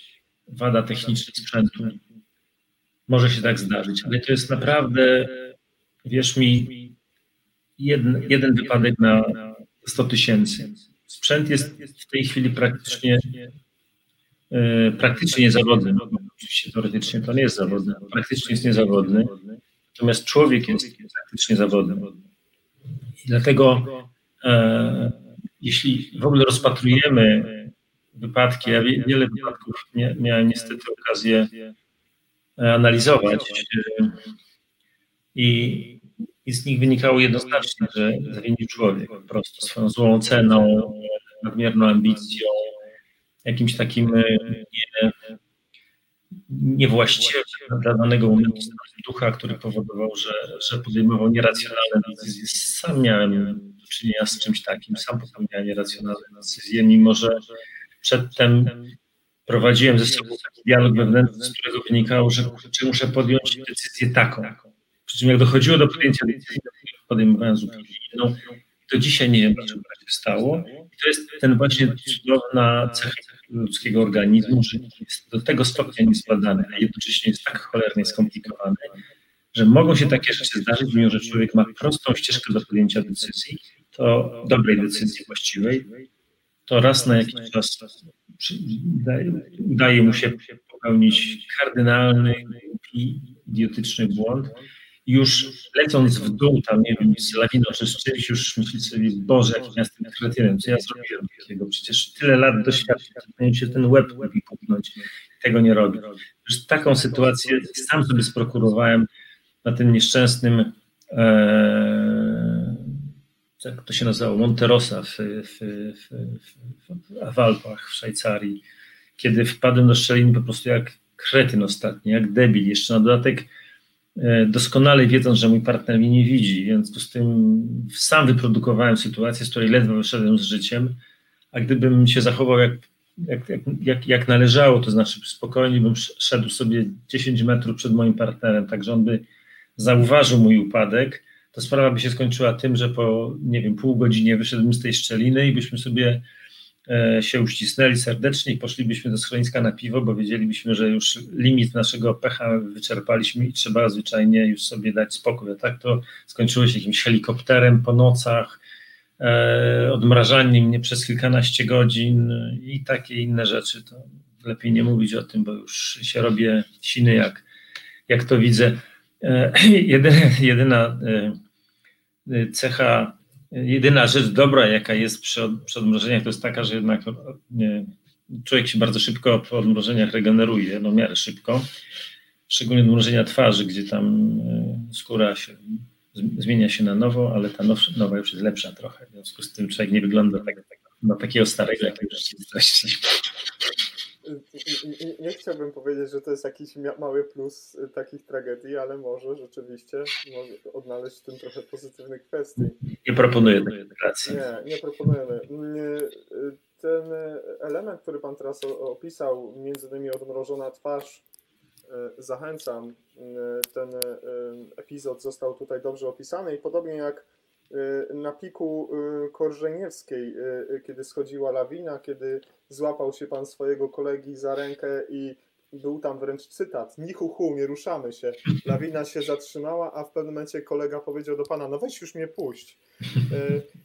wada techniczna sprzętu. Może się tak zdarzyć, ale to jest naprawdę, wierz mi, jeden, jeden wypadek na 100 tysięcy. Sprzęt jest w tej chwili praktycznie e, praktycznie niezawodny. No, oczywiście teoretycznie to nie jest zawodny, praktycznie jest niezawodny. Natomiast człowiek jest praktycznie zawodny. I dlatego e, jeśli w ogóle rozpatrujemy wypadki, ja wiele wypadków miałem niestety okazję analizować e, i, i z nich wynikało jednoznacznie, że zawinił człowiek po prostu swoją złą ceną, nadmierną ambicją, jakimś takim e, nie, niewłaściwym dla danego momentu ducha, który powodował, że, że podejmował nieracjonalne decyzje. Sam miałem czynienia z czymś takim. Sam popełniałem nieracjonalne decyzje, mimo że przedtem prowadziłem ze sobą taki dialog wewnętrzny, z którego wynikało, że kurczę, muszę podjąć decyzję taką. Przy czym jak dochodziło do podjęcia decyzji, podejmowałem zupełnie inną. To dzisiaj nie wiem, dlaczego tak się stało. I to jest ten właśnie cudowna cecha ludzkiego organizmu, że jest do tego stopnia niezbadany, a jednocześnie jest tak cholernie skomplikowany, że mogą się takie rzeczy zdarzyć, mimo że człowiek ma prostą ścieżkę do podjęcia decyzji, to dobrej decyzji właściwej, to raz na jakiś czas udaje mu się popełnić kardynalny i idiotyczny błąd. Już lecąc w dół, tam nie wiem, z lawiną czy z czymś, już myśli sobie, Boże, jakim ja jestem kretynem, co ja zrobiłem takiego? Przecież tyle lat doświadczenia, powinien się ten łeb lubi puknąć, tego nie robię. Już taką sytuację sam sobie sprokurowałem na tym nieszczęsnym e, jak to się nazywało, Monterosa w, w, w, w, Alpach, w Szwajcarii, kiedy wpadłem do szczeliny po prostu jak kretyn ostatni, jak debil. Jeszcze na dodatek doskonale wiedząc, że mój partner mnie nie widzi, więc z tym sam wyprodukowałem sytuację, z której ledwo wyszedłem z życiem, a gdybym się zachował jak, jak, jak, jak należało, to znaczy spokojnie bym szedł sobie 10 metrów przed moim partnerem, tak że on by zauważył mój upadek, to sprawa by się skończyła tym, że po, nie wiem, pół godzinie wyszedłbym z tej szczeliny i byśmy sobie e, się uścisnęli serdecznie i poszlibyśmy do schroniska na piwo, bo wiedzielibyśmy, że już limit naszego pecha wyczerpaliśmy i trzeba zwyczajnie już sobie dać spokój. A tak to skończyło się jakimś helikopterem po nocach, e, odmrażaniem mnie przez kilkanaście godzin i takie inne rzeczy. To lepiej nie mówić o tym, bo już się robię siny, jak, jak to widzę. E, jedyna, jedyna e, cecha, jedyna rzecz dobra, jaka jest przy, przy odmrożeniach, to jest taka, że jednak nie, człowiek się bardzo szybko po odmrożeniach regeneruje, no w miarę szybko, szczególnie odmrożenia twarzy, gdzie tam e, skóra się zmienia się na nowo, ale ta nowa, już jest lepsza trochę, w związku z tym człowiek nie wygląda tak, tak, na takiego starego, jak już jest nie chciałbym powiedzieć, że to jest jakiś mały plus takich tragedii, ale może rzeczywiście może odnaleźć w tym trochę pozytywnych kwestii. Nie proponuję tej integracji. Nie, nie proponujemy. Ten element, który Pan teraz opisał, między innymi odmrożona twarz, y, zachęcam. Ten epizod został tutaj dobrze opisany i podobnie jak na piku y, Korżeniewskiej, y, kiedy schodziła lawina, kiedy złapał się pan swojego kolegi za rękę i był tam wręcz cytat, nichu hu, nie ruszamy się. Lawina się zatrzymała, a w pewnym momencie kolega powiedział do pana, no weź już mnie puść.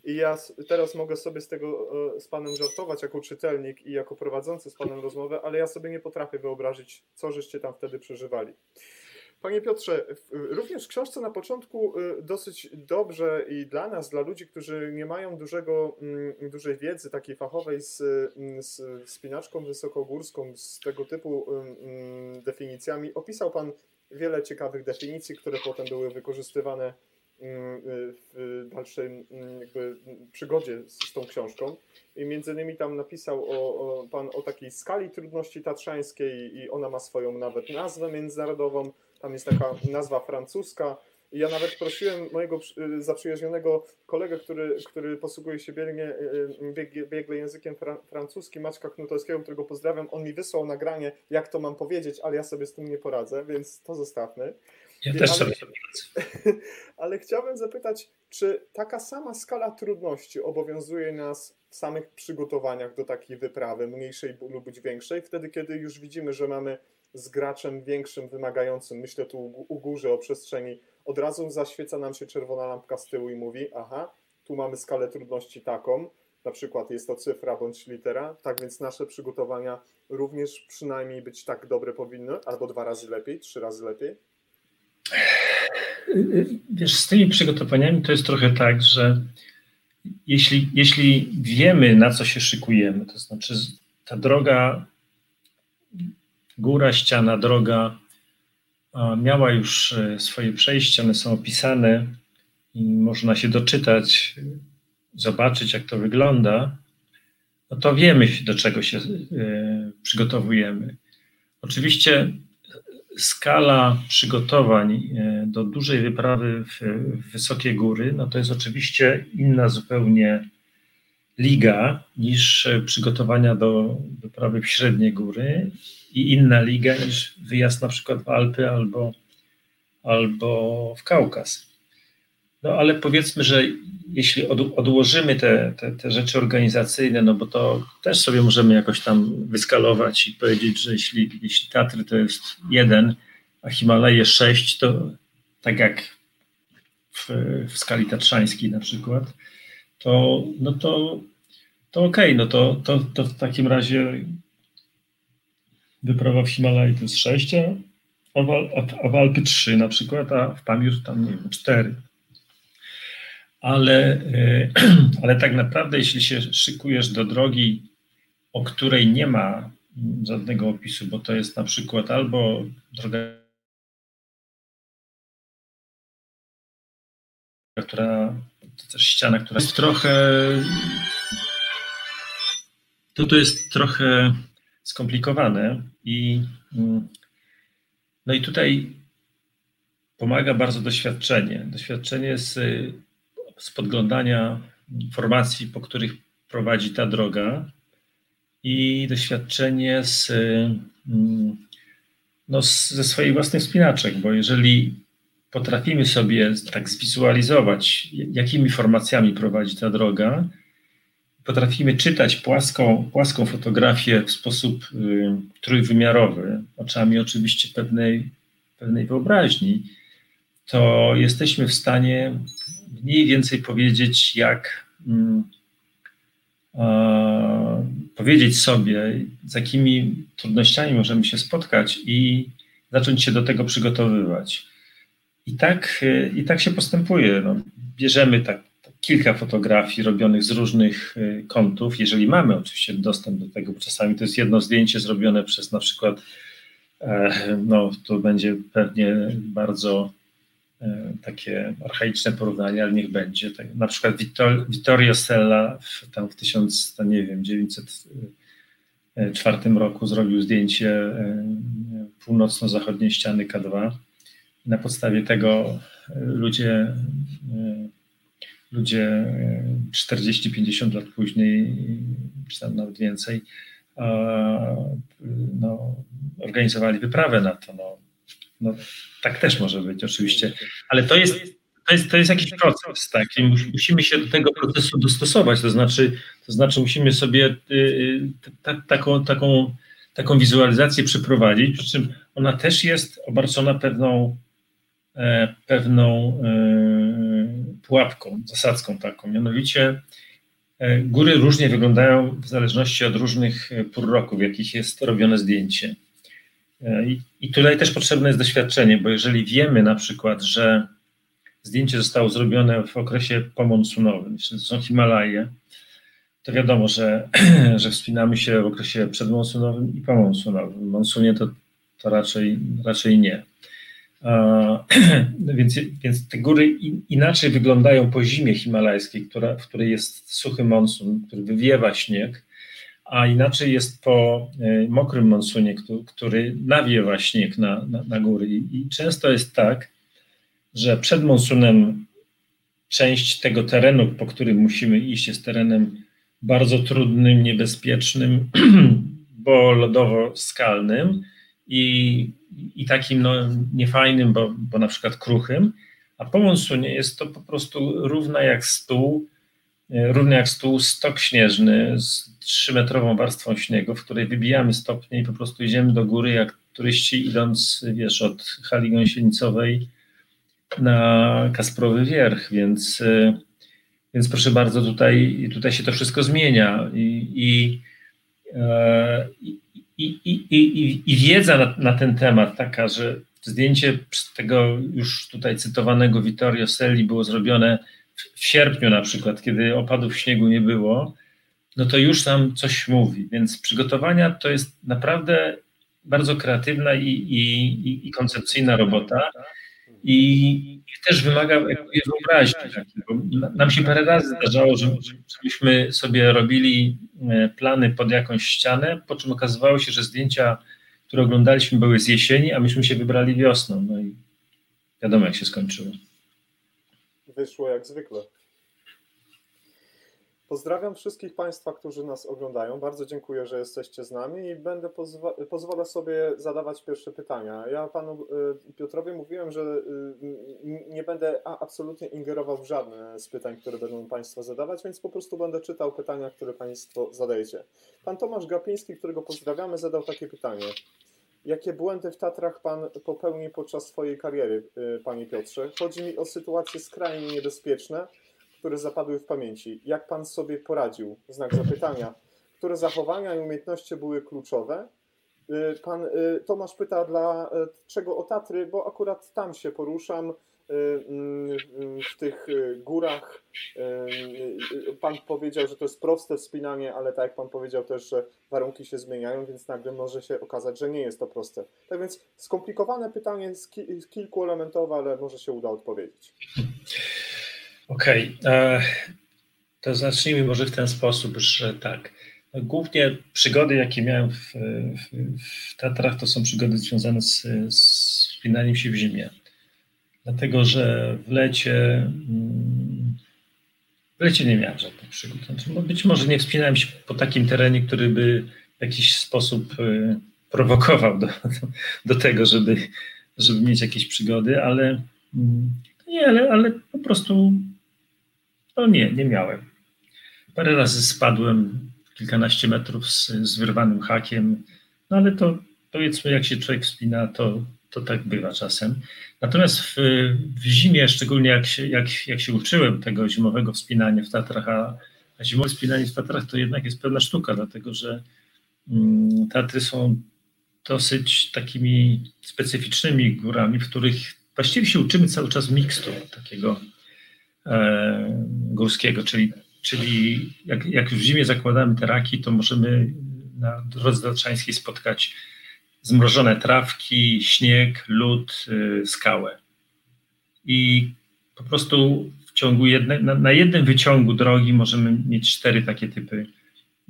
I ja teraz mogę sobie z tego z panem żartować jako czytelnik i jako prowadzący z panem rozmowę, ale ja sobie nie potrafię wyobrazić, co żeście tam wtedy przeżywali. Panie Piotrze, również w książce na początku y, dosyć dobrze i dla nas, dla ludzi, którzy nie mają dużego, mm, dużej wiedzy takiej fachowej z, mm, z wspinaczką wysokogórską, z tego typu mm, definicjami, opisał Pan wiele ciekawych definicji, które potem były wykorzystywane w dalszej przygodzie z tą książką. I między innymi tam napisał o, o, Pan o takiej skali trudności tatrzańskiej i ona ma swoją nawet nazwę międzynarodową tam jest taka nazwa francuska. I ja nawet prosiłem mojego y, zaprzyjaźnionego kolegę, który, który posługuje się biegnie, y, biegle językiem fra, francuskim, Maćka Knutowskiego, którego pozdrawiam. On mi wysłał nagranie, jak to mam powiedzieć, ale ja sobie z tym nie poradzę, więc to zostawmy. Ja też sobie ale chciałbym zapytać, czy taka sama skala trudności obowiązuje nas w samych przygotowaniach do takiej wyprawy, mniejszej lub większej, wtedy kiedy już widzimy, że mamy z graczem większym, wymagającym, myślę tu u górze o przestrzeni, od razu zaświeca nam się czerwona lampka z tyłu i mówi, aha, tu mamy skalę trudności taką, na przykład jest to cyfra bądź litera, tak więc nasze przygotowania również przynajmniej być tak dobre powinny, albo dwa razy lepiej, trzy razy lepiej? Wiesz, z tymi przygotowaniami to jest trochę tak, że jeśli, jeśli wiemy, na co się szykujemy, to znaczy ta droga góra, ściana, droga miała już e, swoje przejścia, one są opisane i można się doczytać, zobaczyć, jak to wygląda, no to wiemy, do czego się e, przygotowujemy. Oczywiście skala przygotowań e, do dużej wyprawy w wysokie góry, no to jest oczywiście inna zupełnie liga niż przygotowania do wyprawy w średnie góry i inna liga niż wyjazd na przykład w Alpy albo, albo w Kaukaz. No ale powiedzmy, że jeśli od, odłożymy te, te, te, rzeczy organizacyjne, no bo to też sobie możemy jakoś tam wyskalować i powiedzieć, że jeśli, jeśli Tatry to jest jeden, a Himalaje sześć, to tak jak w, w skali tatrzańskiej na przykład, to, no to, to okej, okay, no to, to, to w takim razie wyprawa w Himalaj jest 6, a w, a w Alpy 3 na przykład, a w Pamir tam nie wiem, 4. Ale, e, ale tak naprawdę, jeśli się szykujesz do drogi, o której nie ma żadnego opisu, bo to jest na przykład albo droga, która, to też ściana, która jest trochę, to to jest trochę skomplikowane i mm, no i tutaj pomaga bardzo doświadczenie. Doświadczenie z, z podglądania informacji, po których prowadzi ta droga i doświadczenie z, mm, no, ze swoich własnych spinaczek, bo jeżeli potrafimy sobie tak zwizualizować, jakimi formacjami prowadzi ta droga, potrafimy czytać płaską, płaską fotografię w sposób y, trójwymiarowy, oczami oczywiście pewnej, pewnej wyobraźni, to jesteśmy w stanie mniej więcej powiedzieć, jak mm, powiedzieć sobie, z jakimi trudnościami możemy się spotkać i zacząć się do tego przygotowywać. I tak, y, i tak się postępuje. No, bierzemy tak, kilka fotografii robionych z różnych y, kątów, jeżeli mamy oczywiście dostęp do tego, czasami to jest jedno zdjęcie zrobione przez na przykład, e, no to będzie pewnie bardzo e, takie archaiczne porównanie, ale niech będzie. Tak, na przykład Vittor, Vittorio Sella w, tam w 1000, nie wiem, 904 roku zrobił zdjęcie e, północno-zachodniej ściany K2. Na podstawie tego ludzie ludzie 40-50 lat później, czy tam nawet więcej, no, organizowali wyprawę na to. No, no, tak też może być oczywiście, ale to jest, to jest, to jest jakiś proces, tak? I musimy się do tego procesu dostosować, to znaczy, to znaczy musimy sobie y, y, taką, taką, taką wizualizację przeprowadzić, przy czym ona też jest obarczona pewną, e, pewną e, pułapką, zasadzką taką. Mianowicie e, góry różnie wyglądają w zależności od różnych e, pór roku, w jakich jest robione zdjęcie. E, I, tutaj też potrzebne jest doświadczenie, bo jeżeli wiemy na przykład, że zdjęcie zostało zrobione w okresie pomonsunowym, czyli to są Himalaje, to wiadomo, że, że wspinamy się w okresie przedmonsunowym i pomonsunowym. W monsunie to, to raczej, raczej nie. Więc, więc te góry inaczej wyglądają po zimie himalajskiej, która, w której jest suchy monsun, który wywiewa śnieg, a inaczej jest po e, mokrym monsunie, który nawiewa śnieg na, na, na góry. I często jest tak, że przed monsunem część tego terenu, po którym musimy iść, jest terenem bardzo trudnym, niebezpiecznym, bo lodowo-skalnym i i takim no, niefajnym, bo, bo na przykład kruchym, a po monsunie jest to po prostu równa jak stół, e, równy jak stół stok śnieżny z trzymetrową warstwą śniegu, w której wybijamy stopnie i po prostu idziemy do góry jak turyści idąc, wiesz, od hali gąsienicowej na Kasprowy Wierch, więc, e, więc proszę bardzo, tutaj, tutaj się to wszystko zmienia i, i, e, i i, i, i, i wiedza na, na, ten temat taka, że zdjęcie tego już tutaj cytowanego Vittorio Selli było zrobione w, w sierpniu na przykład, kiedy opadów śniegu nie było, no to już nam coś mówi. Więc przygotowania to jest naprawdę bardzo kreatywna i, i, i koncepcyjna robota. I też wymaga wyobraźni. Nam się parę razy zdarzało, że, żebyśmy sobie robili e, plany pod jakąś ścianę, po czym okazywało się, że zdjęcia, które oglądaliśmy, były z jesieni, a myśmy się wybrali wiosną. No i wiadomo, jak się skończyło. Wyszło jak zwykle. Pozdrawiam wszystkich Państwa, którzy nas oglądają. Bardzo dziękuję, że jesteście z nami i będę pozwa pozwolę sobie zadawać pierwsze pytania. Ja Panu y, Piotrowi mówiłem, że y, nie będę absolutnie ingerował w żadne z pytań, które będą Państwo zadawać, więc po prostu będę czytał pytania, które Państwo zadajecie. Pan Tomasz Gapiński, którego pozdrawiamy, zadał takie pytanie. Jakie błędy w Tatrach Pan popełni podczas swojej kariery, y, Panie Piotrze? Chodzi mi o sytuacje skrajnie niebezpieczne, które zapadły w pamięci. Jak pan sobie poradził? Znak zapytania. Które zachowania i umiejętności były kluczowe? Y, pan y, Tomasz pyta, dla y, czego o Tatry, bo akurat tam się poruszam, mm, w tych górach. Pan powiedział, że to jest proste wspinanie, ale tak jak pan powiedział też, że warunki się zmieniają, więc nagle może się okazać, że nie jest to proste. Tak więc skomplikowane pytanie, kilkuelementowe, ale może się uda odpowiedzieć. Okej, okay. E, to zacznijmy może w ten sposób, że tak. Głównie przygody, jakie miałem w, w, w Tatrach, to są przygody związane z, z wspinaniem się w zimie. Dlatego, że w lecie, mm, w lecie nie miałem żadnych przygód. Znaczy, no być może nie wspinałem się po takim terenie, który by w jakiś sposób e, prowokował do, do tego, żeby, żeby mieć jakieś przygody, ale mm, nie, ale, ale po prostu no nie, nie miałem. parę razy spadłem kilkanaście metrów z, z wyrwanym hakiem, no ale to powiedzmy, jak się człowiek wspina, to, to tak bywa czasem. Natomiast w, w zimie, szczególnie jak się, jak, jak się uczyłem tego zimowego wspinania w Tatrach, a, a zimowe wspinanie w Tatrach to jednak jest pewna sztuka, dlatego że mm, Tatry są dosyć takimi specyficznymi górami, w których właściwie się uczymy cały czas mikstu takiego górskiego, czyli, czyli jak, jak w zimie zakładamy te raki, to możemy na drodze tatrzańskiej spotkać zmrożone trawki, śnieg, lód, y, skałę. I po prostu w ciągu jedne, na, na jednym wyciągu drogi możemy mieć cztery takie typy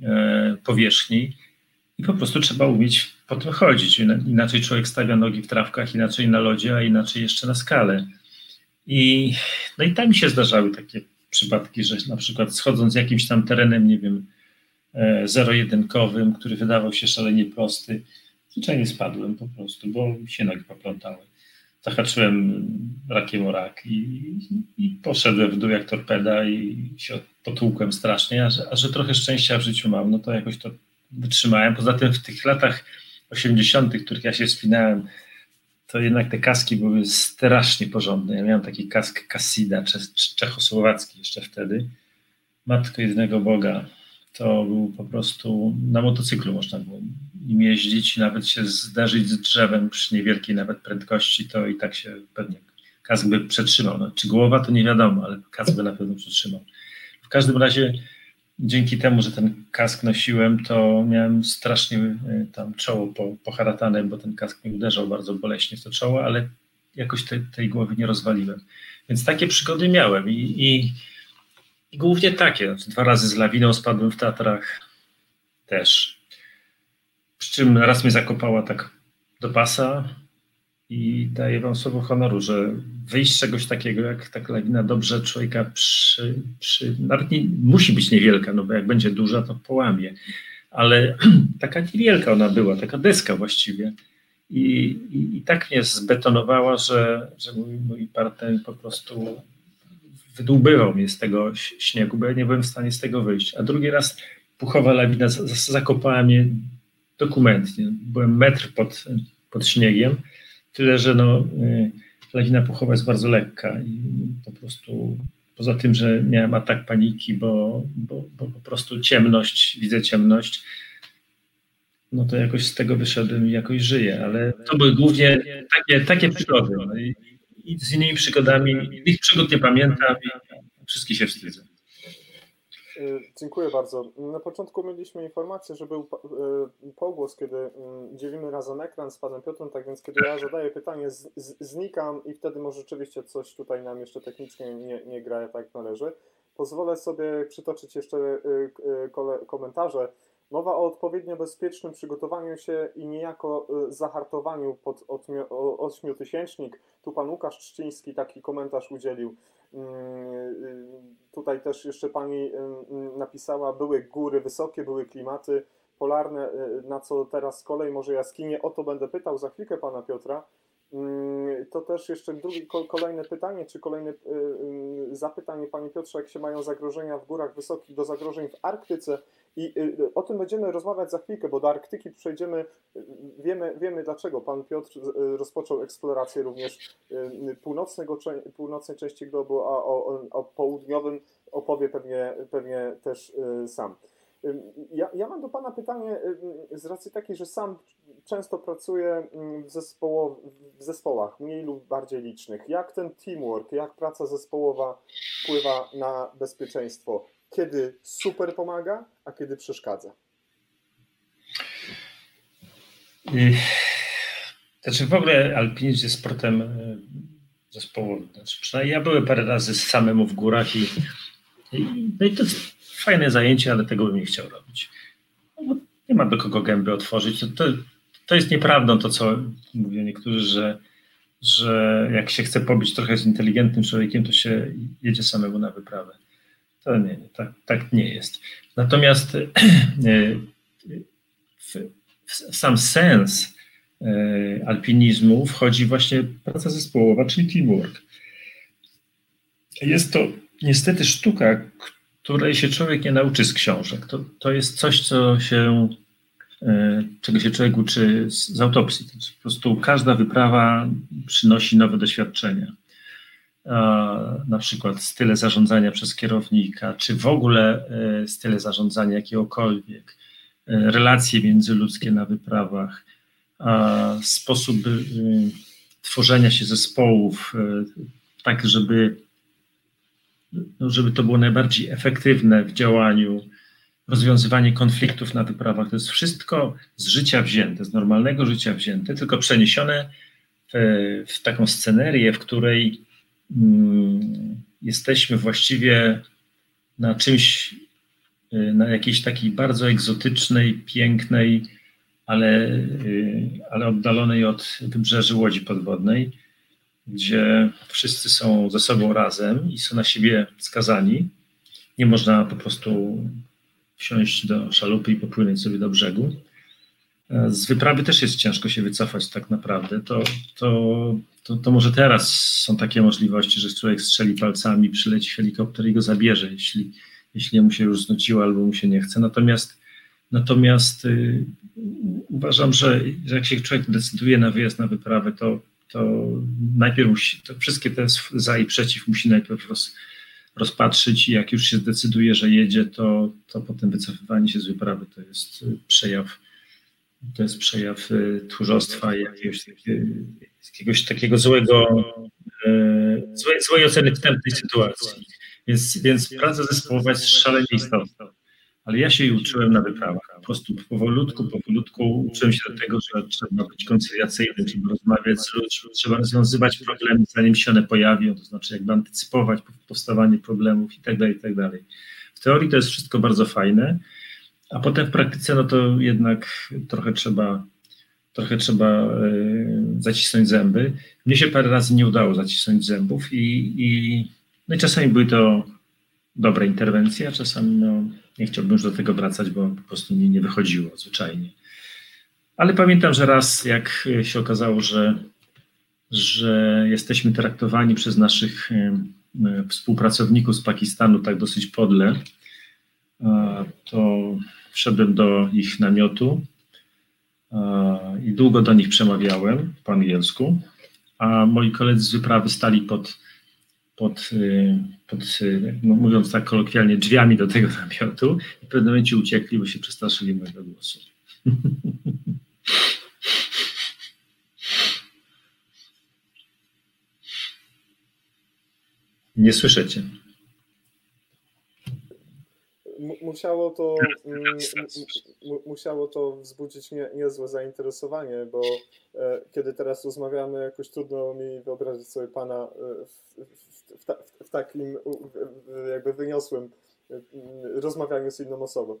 e, powierzchni i po prostu trzeba umieć po tym chodzić. Inaczej człowiek stawia nogi w trawkach, inaczej na lodzie, a inaczej jeszcze na skale. I, no i tam się zdarzały takie przypadki, że na przykład schodząc jakimś tam terenem, nie wiem, e, zero-jedynkowym, który wydawał się szalenie prosty, zwyczajnie spadłem po prostu, bo się nogi poplątały. Zahaczyłem rakiem o rak i, i poszedłem w dół jak torpeda i się potłukłem strasznie, a że, a że trochę szczęścia w życiu mam, no to jakoś to wytrzymałem. Poza tym w tych latach 80., w których ja się wspinałem, to jednak te kaski były strasznie porządne. Ja miałem taki kask Cassida, czechosłowacki jeszcze wtedy. Matko jednego Boga. To był po prostu na motocyklu można było nim jeździć, nawet się zderzyć z drzewem przy niewielkiej nawet prędkości, to i tak się pewnie kask by przetrzymał. No, czy głowa to nie wiadomo, ale kask by na pewno przetrzymał. W każdym razie dzięki temu, że ten kask nosiłem, to miałem strasznie e, tam czoło po, poharatane, bo ten kask mi uderzał bardzo boleśnie w to czoło, ale jakoś te, tej głowy nie rozwaliłem. Więc takie przygody miałem i, i, i głównie takie. Znaczy, dwa razy z lawiną spadłem w Tatrach też. Przy czym raz mnie zakopała tak do pasa i daję wam słowo honoru, że wyjść z czegoś takiego, jak ta lawina dobrze człowieka przy, przy nawet nie, musi być niewielka, no bo jak będzie duża, to połamie, ale taka niewielka ona była, taka deska właściwie. I, i, i tak mnie zbetonowała, że, że mój, mój partner po prostu wydłubywał mnie z tego śniegu, bo ja nie byłem w stanie z tego wyjść. A drugi raz puchowa lawina zakopała mnie dokumentnie. Byłem metr pod, pod śniegiem, tyle że no, y, lawina puchowa jest bardzo lekka i po prostu poza tym, że miałem atak paniki, bo, bo, bo po prostu ciemność, widzę ciemność, no to jakoś z tego wyszedłem i jakoś żyję, ale to były głównie takie, takie przygody. No i, z innymi przygodami, innych przygód nie pamiętam i wszystkie się wstydzę. Y, dziękuję bardzo. Na początku mieliśmy informację, że był y, pogłos, kiedy mm, dzielimy razem ekran z panem Piotrem, tak więc kiedy ja zadaję pytanie, znikam i wtedy może rzeczywiście coś tutaj nam jeszcze technicznie nie, nie gra tak należy. Pozwolę sobie przytoczyć jeszcze y, komentarze. Mowa o odpowiednio bezpiecznym przygotowaniu się i niejako zahartowaniu pod ośmiotysięcznik. Tu pan Łukasz Trzciński taki komentarz udzielił. Mm, tutaj też jeszcze pani mm, napisała, były góry wysokie, były klimaty polarne, y, na co teraz z kolei może jaskinie. O to będę pytał za chwilkę pana Piotra. To też jeszcze drugie, kolejne pytanie, czy kolejne y, y, zapytanie, Panie Piotrze, jak się mają zagrożenia w górach wysokich do zagrożeń w Arktyce i o tym będziemy rozmawiać za chwilkę, bo do Arktyki przejdziemy, wiemy, wiemy dlaczego. Pan Piotr rozpoczął eksplorację również północnego, północnej części globu, a o, o południowym opowie pewnie, pewnie też sam. Ja, ja mam do Pana pytanie z racji takiej, że sam często pracuję w, zespoło, w zespołach mniej lub bardziej licznych. Jak ten teamwork, jak praca zespołowa wpływa na bezpieczeństwo? Kiedy super pomaga, a kiedy przeszkadza? Znaczy w ogóle alpinizm jest sportem e, zespołowym. Znaczy, przynajmniej ja byłem parę razy samemu w górach i, i, no i to jest fajne zajęcie, ale tego bym nie chciał robić. No, nie ma do kogo gęby otworzyć. To, to, to jest nieprawdą to, co mówią niektórzy, że, że jak się chce pobić trochę z inteligentnym człowiekiem, to się jedzie samemu na wyprawę. To nie, tak, tak nie jest. Natomiast e, w, w sam sens e, alpinizmu wchodzi właśnie praca zespołowa, czyli teamwork. Jest to niestety sztuka, której się człowiek nie nauczy z książek. To, to jest coś, co się, e, czego się człowiek uczy z, z autopsji. Po prostu każda wyprawa przynosi nowe doświadczenia. Na przykład style zarządzania przez kierownika, czy w ogóle e, style zarządzania jakiegokolwiek, e, relacje międzyludzkie na wyprawach, sposób tworzenia się zespołów, tak żeby no, żeby to było najbardziej efektywne w działaniu, rozwiązywanie konfliktów na wyprawach. To jest wszystko z życia wzięte, z normalnego życia wzięte, tylko przeniesione w, w taką scenerię, w której jesteśmy właściwie na czymś, y, na jakiejś takiej bardzo egzotycznej, pięknej, ale, y, ale oddalonej od wybrzeży łodzi podwodnej gdzie wszyscy są ze sobą razem i są na siebie skazani. Nie można po prostu wsiąść do szalupy i popłynąć sobie do brzegu. Z wyprawy też jest ciężko się wycofać tak naprawdę. To, to, to, to może teraz są takie możliwości, że człowiek strzeli palcami, przyleci helikopter i go zabierze, jeśli, jeśli mu się już znudziło albo mu się nie chce. Natomiast, natomiast yy, uważam, że jak się człowiek decyduje na wyjazd na wyprawę, to to najpierw musi, to wszystkie te za i przeciw musi najpierw roz, rozpatrzyć i jak już się zdecyduje, że jedzie, to, to potem wycofywanie się z wyprawy to jest przejaw, to jest przejaw y, tchórzostwa jakiegoś, jakiegoś takiego złego, e, złej, złej oceny wstępnej sytuacji. Więc, więc praca zespołowa jest szalenie istotna ale ja się jej uczyłem na wyprawach. Po prostu powolutku, powolutku uczyłem się do tego, że trzeba być koncyliacyjnym, trzeba rozmawiać z ludźmi, trzeba rozwiązywać problemy, zanim się one pojawią, to znaczy jakby antycypować powstawanie problemów i tak dalej, i tak. W teorii to jest wszystko bardzo fajne, a potem w praktyce no to jednak trochę trzeba trochę trzeba y, zacisnąć zęby. Mnie się parę razy nie udało zacisnąć zębów i, i, no i czasami były to dobre interwencje, a czasami no, nie chciałbym już do tego wracać, bo po prostu mi nie wychodziło zwyczajnie. Ale pamiętam, że raz, jak się okazało, że, że jesteśmy traktowani przez naszych współpracowników z Pakistanu tak dosyć podle, to wszedłem do ich namiotu i długo do nich przemawiałem po angielsku, a moi koledzy z wyprawy stali pod pod, y, pod y, no mówiąc tak kolokwialnie, drzwiami do tego namiotu i w pewnym momencie uciekli, bo się przestraszyli mojego głosu. Nie słyszycie musiało to, mm, musiało to wzbudzić nie, niezłe zainteresowanie, bo e, kiedy teraz rozmawiamy, jakoś trudno mi wyobrazić sobie pana e, w, w, w, w takim jakby wyniosłym e, rozmawianiu z inną osobą.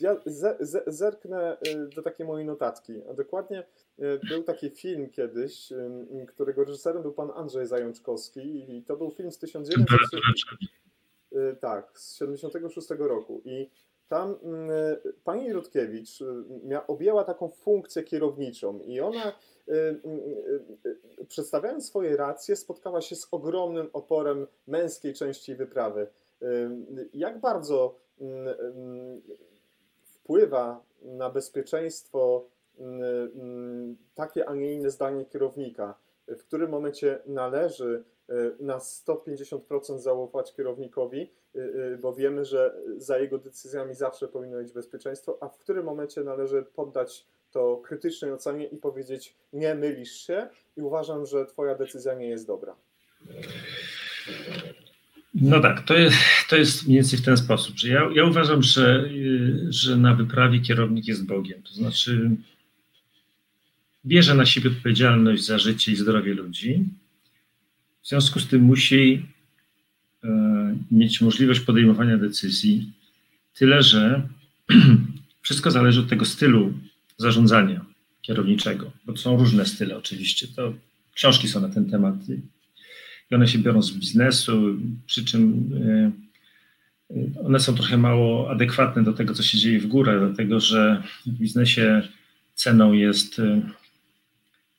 Ja zerknę do takiej mojej notatki. A dokładnie był taki film kiedyś, którego reżyserem był pan Andrzej Zajączkowski i to był film z 1900... Y, tak, z 76 roku i tam mm, pani Rutkiewicz y, objęła taką funkcję kierowniczą i ona y, przedstawiając swoje racje spotkała się z ogromnym oporem męskiej części wyprawy. Jak bardzo wpływa na bezpieczeństwo takie, a nie inne zdanie kierownika? W którym momencie należy na 150% zaufać kierownikowi, y, y, bo wiemy, że za jego decyzjami zawsze powinno być bezpieczeństwo, a w którym momencie należy poddać to krytycznej ocenie i powiedzieć: Nie mylisz się i uważam, że Twoja decyzja nie jest dobra. No tak, to jest, to jest mniej więcej w ten sposób, że ja, ja uważam, że, y, że na wyprawie kierownik jest Bogiem. To znaczy, bierze na siebie odpowiedzialność za życie i zdrowie ludzi, w związku z tym musi e, mieć możliwość podejmowania decyzji, tyle że wszystko zależy od tego stylu zarządzania kierowniczego, bo to są różne style oczywiście. To książki są na ten temat i one się biorą z biznesu, przy czym e, one są trochę mało adekwatne do tego, co się dzieje w górę, dlatego że w biznesie ceną jest e,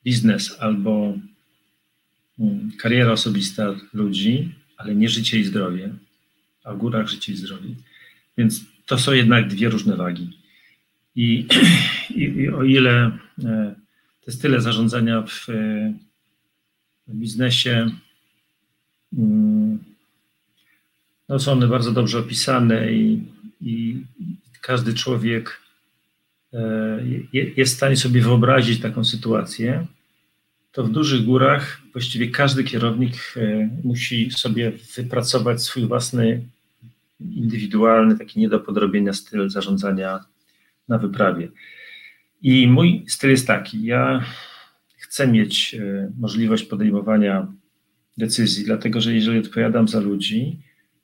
biznes albo kariera osobista ludzi, ale nie życie i zdrowie. a w górach życie i zdrowie. Więc to są jednak dwie różne wagi. I, i, i o ile e, te style zarządzania w, w biznesie mm, no są one bardzo dobrze opisane i, i każdy człowiek e, jest w stanie sobie wyobrazić taką sytuację, to w dużych górach właściwie każdy kierownik e, musi sobie wypracować swój własny, indywidualny, taki nie do podrobienia styl zarządzania na wyprawie. I mój styl jest taki: ja chcę mieć e, możliwość podejmowania decyzji, dlatego że jeżeli odpowiadam za ludzi,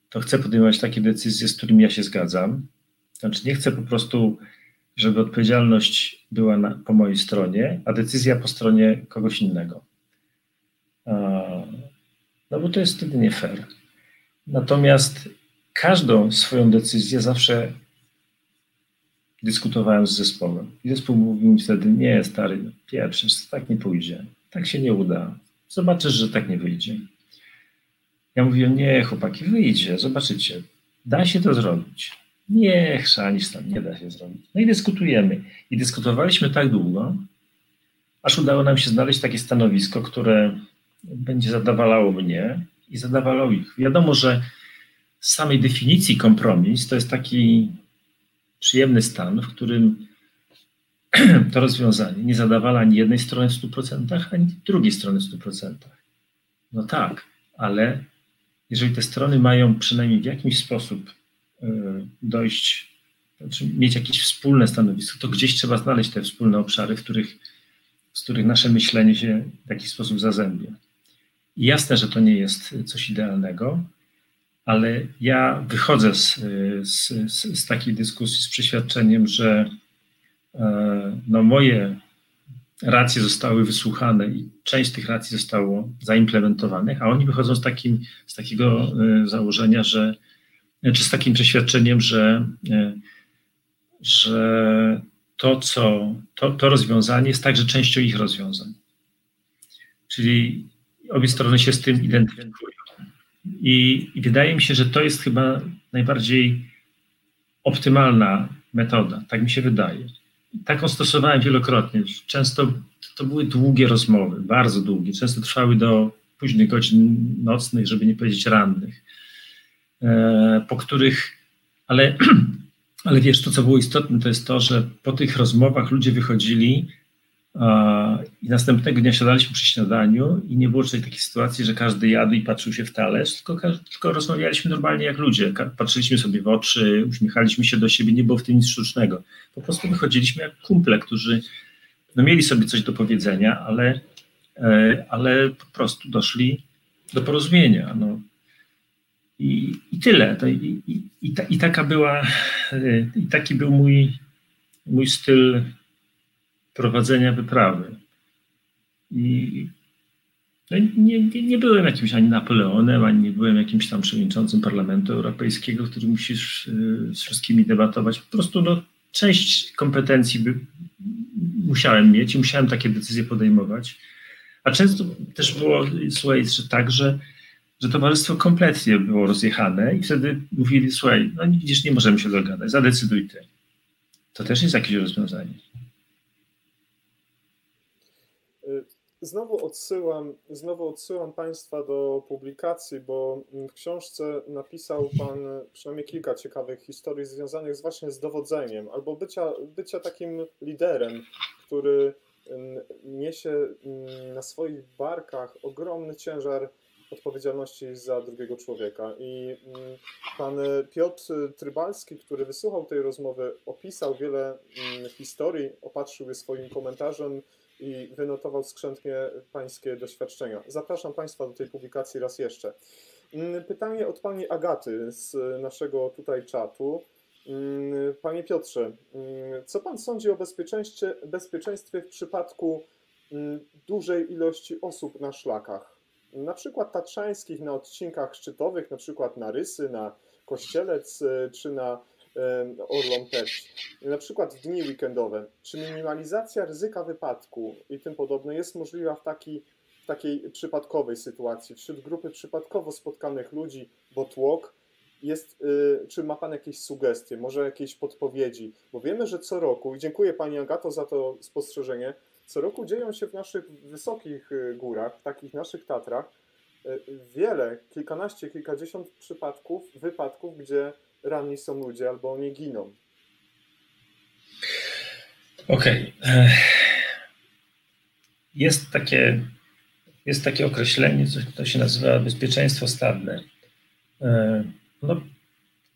to chcę podejmować takie decyzje, z którymi ja się zgadzam. Znaczy, nie chcę po prostu, żeby odpowiedzialność była na, po mojej stronie, a decyzja po stronie kogoś innego. No bo to jest wtedy nie fair. Natomiast każdą swoją decyzję zawsze dyskutowałem z zespołem. I zespół mówił mi wtedy, nie stary, pierwszy, tak nie pójdzie, tak się nie uda. Zobaczysz, że tak nie wyjdzie. Ja mówiłem, nie chłopaki, wyjdzie, zobaczycie, da się to zrobić. Nie, chrzanisz tam, nie da się zrobić. No i dyskutujemy. I dyskutowaliśmy tak długo, aż udało nam się znaleźć takie stanowisko, które będzie zadawalało mnie i zadawalało ich. Wiadomo, że z samej definicji kompromis to jest taki przyjemny stan, w którym to rozwiązanie nie zadawala ani jednej strony w 100%, ani drugiej strony w 100%. No tak, ale jeżeli te strony mają przynajmniej w jakiś sposób dojść, znaczy mieć jakieś wspólne stanowisko, to gdzieś trzeba znaleźć te wspólne obszary, w których, z których nasze myślenie się w jakiś sposób zazębia. I jasne, że to nie jest coś idealnego, ale ja wychodzę z, z, z, takiej dyskusji z przeświadczeniem, że e, no moje racje zostały wysłuchane i część tych racji zostało zaimplementowanych, a oni wychodzą z, takim, z takiego e, założenia, że, czy z takim przeświadczeniem, że, e, że to, co, to, to rozwiązanie jest także częścią ich rozwiązań. Czyli obie strony się z tym identyfikują. I, I, wydaje mi się, że to jest chyba najbardziej optymalna metoda, tak mi się wydaje. Taką stosowałem wielokrotnie. Często to były długie rozmowy, bardzo długie, często trwały do późnych godzin nocnych, żeby nie powiedzieć rannych, po których, ale, ale wiesz, to co było istotne, to jest to, że po tych rozmowach ludzie wychodzili i następnego dnia siadaliśmy przy śniadaniu i nie było takiej sytuacji, że każdy jadł i patrzył się w talerz, tylko, tylko rozmawialiśmy normalnie jak ludzie. Patrzyliśmy sobie w oczy, uśmiechaliśmy się do siebie, nie było w tym nic sztucznego. Po prostu wychodziliśmy jak kumple, którzy no, mieli sobie coś do powiedzenia, ale, e, ale po prostu doszli do porozumienia. No. I, i tyle. I, i, i, ta, I taka była, e, i taki był mój, mój styl prowadzenia wyprawy. I no nie, nie, nie, byłem jakimś ani Napoleonem, ani nie byłem jakimś tam przewodniczącym Parlamentu Europejskiego, który musisz y, z wszystkimi debatować. Po prostu no, część kompetencji by, musiałem mieć i musiałem takie decyzje podejmować. A często też było, słuchaj, że tak, że, że towarzystwo kompletnie było rozjechane i wtedy mówili, słuchaj, no widzisz, nie możemy się dogadać, zadecyduj ty. To też jest jakieś rozwiązanie. Znowu odsyłam, znowu odsyłam Państwa do publikacji, bo w książce napisał Pan przynajmniej kilka ciekawych historii związanych właśnie z dowodzeniem albo bycia, bycia takim liderem, który niesie na swoich barkach ogromny ciężar odpowiedzialności za drugiego człowieka. I pan Piotr Trybalski, który wysłuchał tej rozmowy, opisał wiele historii, opatrzył je swoim komentarzem i wynotował skrzętnie pańskie doświadczenia. Zapraszam Państwa do tej publikacji raz jeszcze. Mm, pytanie od pani Agaty z naszego tutaj czatu. Mm, panie Piotrze, mm, co pan sądzi o bezpieczeństwie, bezpieczeństwie w przypadku dużej ilości osób na szlakach? Na przykład tatrzańskich na odcinkach szczytowych, na przykład na Rysy, na Kościelec czy na Orlą też. Na przykład w dni weekendowe. Czy minimalizacja ryzyka wypadku i tym podobne jest możliwa w, taki, w takiej przypadkowej sytuacji, wśród grupy przypadkowo spotkanych ludzi, bo tłok jest, y, czy ma Pan jakieś sugestie, może jakieś podpowiedzi? Bo wiemy, że co roku, i dziękuję Pani Agato za to spostrzeżenie, co roku dzieją się w naszych wysokich y, górach, w takich naszych Tatrach, y, wiele, kilkanaście, kilkadziesiąt przypadków, wypadków, gdzie ranni są ludzie albo oni giną. Okej. Okay. Jest takie, jest takie określenie, to się nazywa bezpieczeństwo stadne. E, no,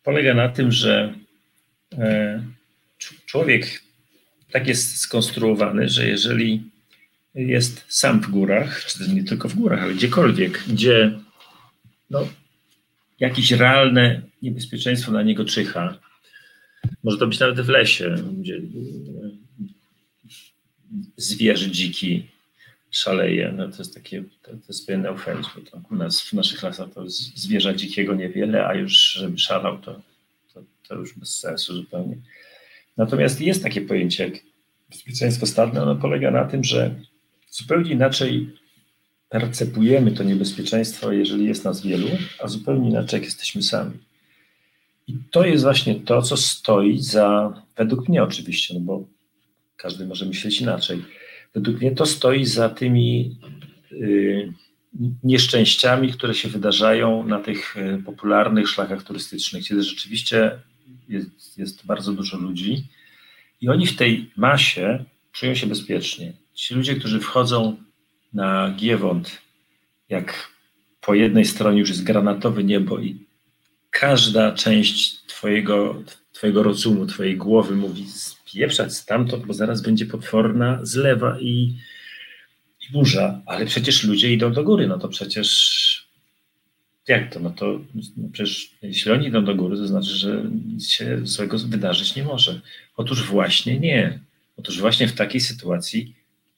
polega na tym, że e, człowiek tak jest skonstruowany, że jeżeli jest sam w górach, czy nie tylko w górach, ale gdziekolwiek, gdzie no, jakieś realne niebezpieczeństwo na niego czyha, może to być nawet w lesie, gdzie zwierzę dziki szaleje. No to jest takie, to, to jest pewien eufemizm, u nas w naszych lasach to zwierza dzikiego niewiele, a już żeby szalał, to, to, to już bez sensu zupełnie. Natomiast jest takie pojęcie jak bezpieczeństwo stadne, ono polega na tym, że zupełnie inaczej percepujemy to niebezpieczeństwo, jeżeli jest nas wielu, a zupełnie inaczej jak jesteśmy sami. I to jest właśnie to, co stoi za, według mnie oczywiście, no bo każdy może myśleć inaczej. Według mnie to stoi za tymi y, nieszczęściami, które się wydarzają na tych y, popularnych szlakach turystycznych, kiedy rzeczywiście jest, jest bardzo dużo ludzi i oni w tej masie czują się bezpiecznie. Ci ludzie, którzy wchodzą na Giewont, jak po jednej stronie już jest granatowe niebo i każda część twojego, twojego rozumu, twojej głowy mówi spieprzać stamtąd, bo zaraz będzie potworna zlewa i, i burza, ale przecież ludzie idą do góry, no to przecież jak to? No to no przecież jeśli oni idą do góry, to znaczy, że nic się złego wydarzyć nie może. Otóż właśnie nie. Otóż właśnie w takiej sytuacji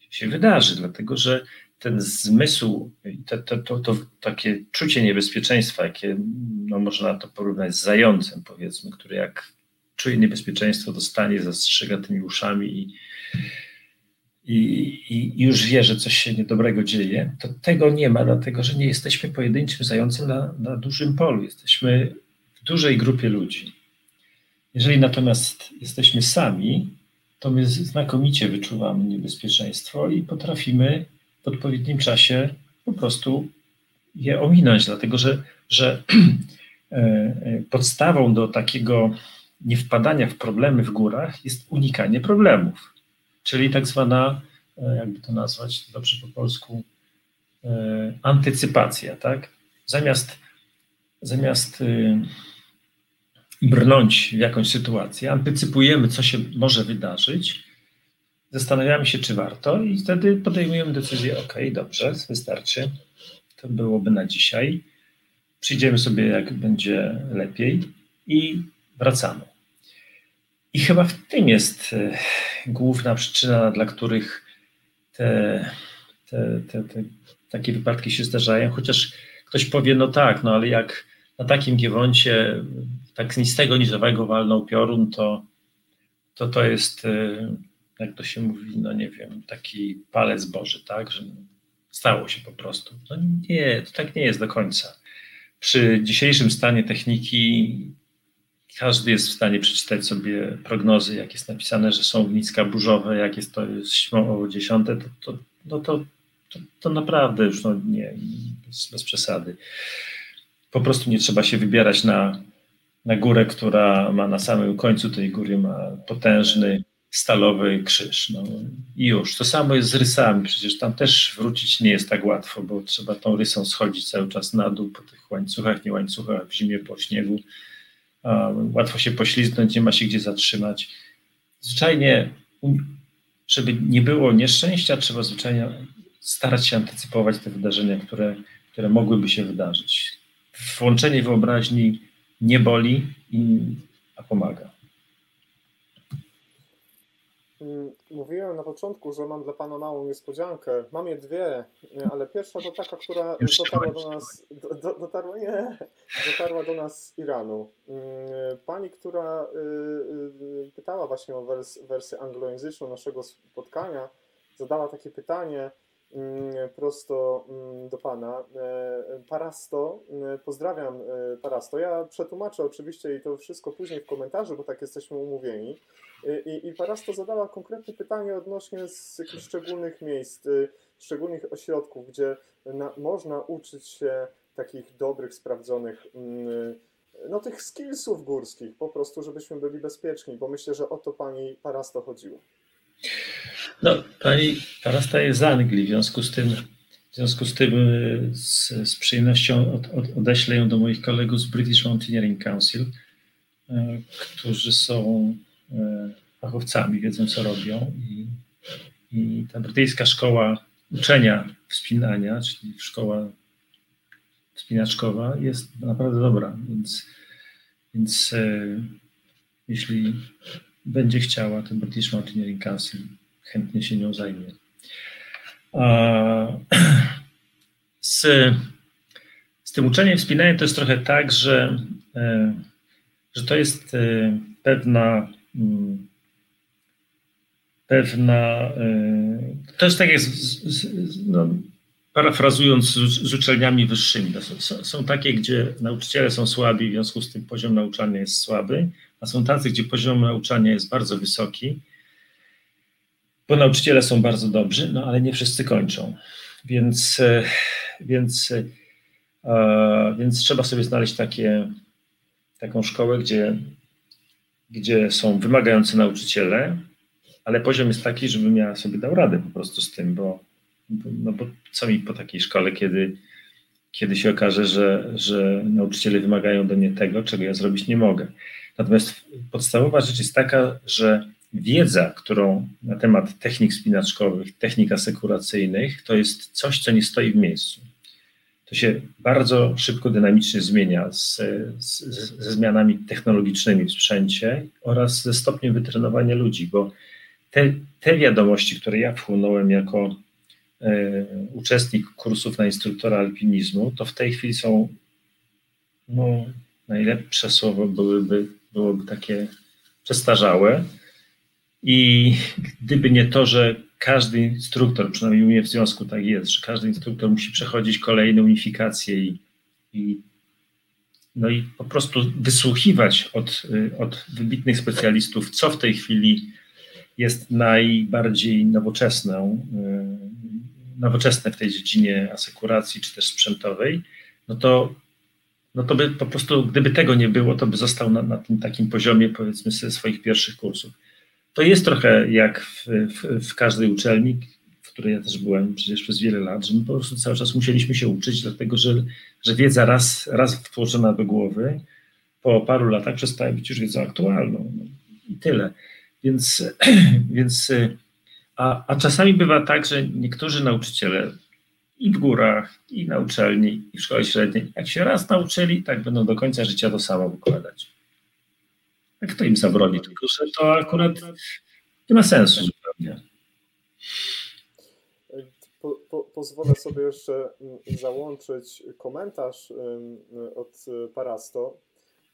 się wydarzy, dlatego że ten zmysł, to, to, to, to takie czucie niebezpieczeństwa, jakie no, można to porównać z zającem, powiedzmy, który jak czuje niebezpieczeństwo, dostanie, zastrzega tymi uszami i, i, i, już wie, że coś się niedobrego dzieje, to tego nie ma, dlatego że nie jesteśmy pojedynczym zającem na, na dużym polu. Jesteśmy w dużej grupie ludzi. Jeżeli natomiast jesteśmy sami, to my znakomicie wyczuwamy niebezpieczeństwo i potrafimy w odpowiednim czasie po prostu je ominąć, dlatego że, że e, e, podstawą do takiego niewpadania w problemy w górach jest unikanie problemów, czyli tak zwana, e, jakby to nazwać dobrze po polsku, antycypacja, tak? Zamiast, zamiast brnąć w jakąś sytuację, antycypujemy, co się może wydarzyć, zastanawiamy się, czy warto, i wtedy podejmujemy decyzję: OK, dobrze, wystarczy. To byłoby na dzisiaj. Przyjdziemy sobie, jak będzie lepiej, i wracamy. I chyba w tym jest e, główna przyczyna, dla których te, te, te, te takie wypadki się zdarzają. Chociaż ktoś powie: No tak, no ale jak na takim giewoncie tak z tego nizowego walnął piorun, to to, to jest e, jak to się mówi, no nie wiem, taki palec Boży, tak, że stało się po prostu. No nie, to tak nie jest do końca. Przy dzisiejszym stanie techniki każdy jest w stanie przeczytać sobie prognozy, jak jest napisane, że są ogniska burzowe, jak jest to śmą o dziesiąte, to, to, no to, to, to naprawdę już no nie, bez, bez przesady. Po prostu nie trzeba się wybierać na, na górę, która ma na samym końcu tej góry ma potężny stalowy krzyż. No i już. To samo jest z rysami. Przecież tam też wrócić nie jest tak łatwo, bo trzeba tą rysą schodzić cały czas na dół po tych łańcuchach, nie łańcuchach, w zimie po śniegu. Łatwo się poślizgnąć, nie ma się gdzie zatrzymać. Zwyczajnie, żeby nie było nieszczęścia, trzeba zwyczajnie starać się antycypować te wydarzenia, które, które mogłyby się wydarzyć. Włączenie wyobraźni nie boli, a pomaga. Mm, mówiłem na początku, że mam dla Pana małą niespodziankę. Mam je dwie, ale pierwsza to taka, która dotarła do nas, do, dotarła, nie, dotarła do nas z Iranu. Mm, pani, która y, y, pytała właśnie o wers, wersję anglojęzyczną naszego spotkania, zadała takie pytanie, prosto mm, do Pana. E, Parasto, mm, pozdrawiam e, Parasto. Ja przetłumaczę oczywiście i to wszystko później w komentarzu, bo tak jesteśmy umówieni. E, I, i Parasto zadała konkretne pytanie odnośnie z jakichś szczególnych miejsc, szczególnych ośrodków, gdzie na, można uczyć się takich dobrych, sprawdzonych no, tych skillsów górskich, po prostu, żebyśmy byli bezpieczni, bo myślę, że o to pani Parasto chodziło. No, pani Parasta jest z Anglii, w związku z tym, w związku z, tym z, z przyjemnością od, od, odeślę ją do moich kolegów z British Mountaineering Council, e, którzy są e, fachowcami, wiedzą co robią i, i ta brytyjska szkoła uczenia wspinania, czyli szkoła wspinaczkowa jest naprawdę dobra, więc, więc e, jeśli będzie chciała, to British Mountaineering Council chętnie się nią zajmie. Z, z tym uczeniem wspinania to jest trochę tak, że, e, że to jest e, pewna mm, pewna to jest tak jak z, z, no, parafrazując z, uczelniami wyższymi. Są, są, takie, gdzie nauczyciele są słabi, w związku z tym poziom nauczania jest słaby, a są tacy, gdzie poziom nauczania jest bardzo wysoki, bo nauczyciele są bardzo dobrzy, no ale nie wszyscy kończą. Więc, e, więc, e, więc trzeba sobie znaleźć takie, taką szkołę, gdzie, gdzie są wymagający nauczyciele, ale poziom jest taki, żebym ja sobie dał radę po prostu z tym, bo no bo co mi po takiej szkole, kiedy, kiedy się okaże, że, że nauczyciele wymagają do mnie tego, czego ja zrobić nie mogę. Natomiast podstawowa rzecz jest taka, że wiedza, którą na temat technik spinaczkowych, technik asekuracyjnych, to jest coś, co nie stoi w miejscu. To się bardzo szybko, dynamicznie zmienia z, z, ze zmianami technologicznymi w sprzęcie oraz ze stopniem wytrenowania ludzi, bo te, te wiadomości, które ja wchłonąłem jako E, uczestnik kursów na instruktora alpinizmu, to w tej chwili są no, najlepsze słowo byłyby, byłoby takie przestarzałe. I gdyby nie to, że każdy instruktor, przynajmniej u mnie w związku tak jest, że każdy instruktor musi przechodzić kolejne unifikacje i, i, no i po prostu wysłuchiwać od, od wybitnych specjalistów, co w tej chwili jest najbardziej nowoczesną nowoczesne w tej dziedzinie asekuracji czy też sprzętowej, no to, no to by po prostu, gdyby tego nie było, to by został na, na tym takim poziomie, powiedzmy swoich pierwszych kursów. To jest trochę jak w, w, w każdej uczelni, w której ja też byłem przecież przez wiele lat, że my po prostu cały czas musieliśmy się uczyć, dlatego że, że wiedza raz, raz wtłoczona do głowy po paru latach przestaje być już wiedzą aktualną. No, I tyle. Więc, więc a, a czasami bywa tak, że niektórzy nauczyciele i w górach, i na uczelni, i w szkole średniej, jak się raz nauczyli, tak będą do końca życia to samo wykładać. Jak to im zabroni? Tylko, że to akurat nie ma sensu zupełnie. Po, po, pozwolę sobie jeszcze mm, załączyć komentarz od Parasto.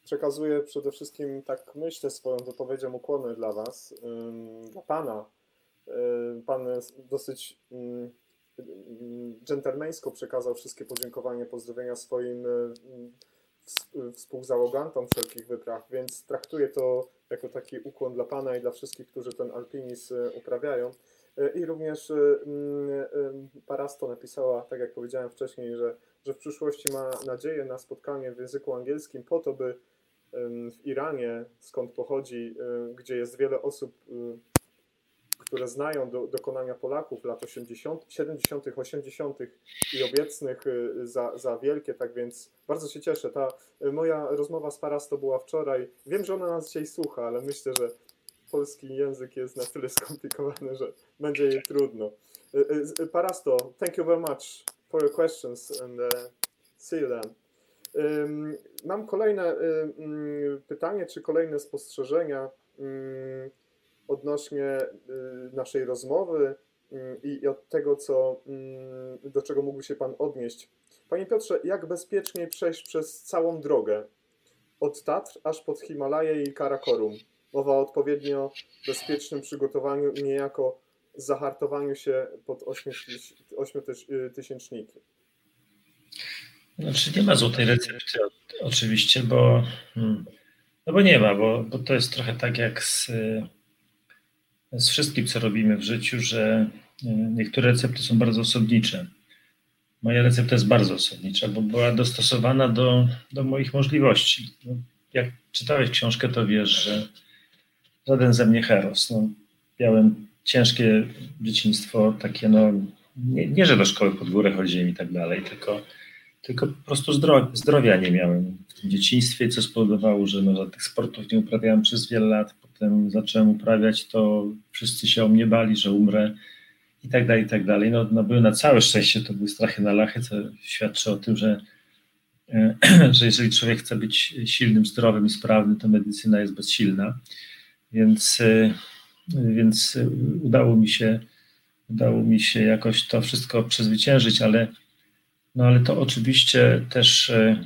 Przekazuję przede wszystkim, tak myślę, swoją wypowiedzią ukłony dla Was, dla Pana, pan dosyć dżentelmeńsko przekazał wszystkie podziękowania, pozdrowienia swoim współzałogantom wszelkich wypraw, więc traktuję to jako taki ukłon dla Pana i dla wszystkich, którzy ten alpinizm y, uprawiają. I również mm, Parasto napisała, tak jak powiedziałem wcześniej, że, że w przyszłości ma nadzieję na spotkanie w języku angielskim po to, by w Iranie, skąd pochodzi, gdzie jest wiele osób które znają do, dokonania Polaków lat 80., 70., 80. i obecnych y, za, za wielkie, tak więc bardzo się cieszę. Ta y, moja rozmowa z Parasto była wczoraj. Wiem, że ona nas dzisiaj słucha, ale myślę, że polski język jest na tyle skomplikowany, że będzie jej trudno. Y, Parasto, thank you very much for your questions and see you then. Mam kolejne pytanie, czy kolejne spostrzeżenia odnośnie y, naszej rozmowy y, i od tego, co, y, do czego mógłby się Pan odnieść. Panie Piotrze, jak bezpieczniej przejść przez całą drogę od Tatr aż pod Himalaje i Karakorum? Mowa o odpowiednio bezpiecznym przygotowaniu i niejako zahartowaniu się pod ośmiotysięczniki? Znaczy nie ma złotej recepty oczywiście, bo, hmm, no bo nie ma, bo, bo to jest trochę tak jak z, z wszystkim, co robimy w życiu, że e, niektóre recepty są bardzo osobnicze. Moja recepta jest bardzo osobnicza, bo była dostosowana do, do moich możliwości. No, jak czytałeś książkę, to wiesz, że żaden ze mnie heros. No, miałem ciężkie dzieciństwo, takie no, nie, nie, że do szkoły pod górę chodziłem i tak dalej, tylko, tylko po prostu zdrowia, nie miałem w tym dzieciństwie, co spowodowało, że no, tych sportów nie uprawiałem przez wiele lat. Potem zacząłem uprawiać, to wszyscy się o mnie bali, że umrę i tak dalej, i tak dalej. No, no były na całe szczęście, to były strachy na lachy, co świadczy o tym, że, e, że jeżeli człowiek chce być silnym, zdrowym i sprawnym, to medycyna jest bezsilna. Więc, e, więc udało mi się udało mi się jakoś to wszystko przezwyciężyć, ale, no ale to oczywiście też e,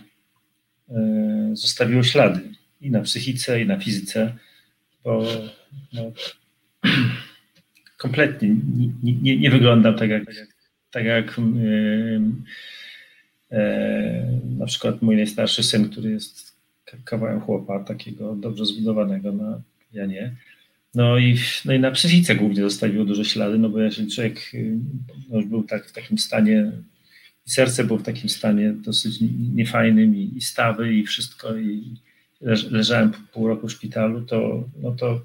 zostawiło ślady i na psychice, i na fizyce, bo no, kompletnie nie, nie, nie wyglądam tak jak, tak jak yy, na przykład mój najstarszy syn, który jest kawałem chłopa, takiego dobrze zbudowanego, no ja nie. No i, no i na psychice głównie zostawiło duże ślady, no bo jeżeli człowiek no już był tak w takim stanie, serce było w takim stanie dosyć niefajnym i, i stawy i wszystko i leżałem pół roku w szpitalu, to no to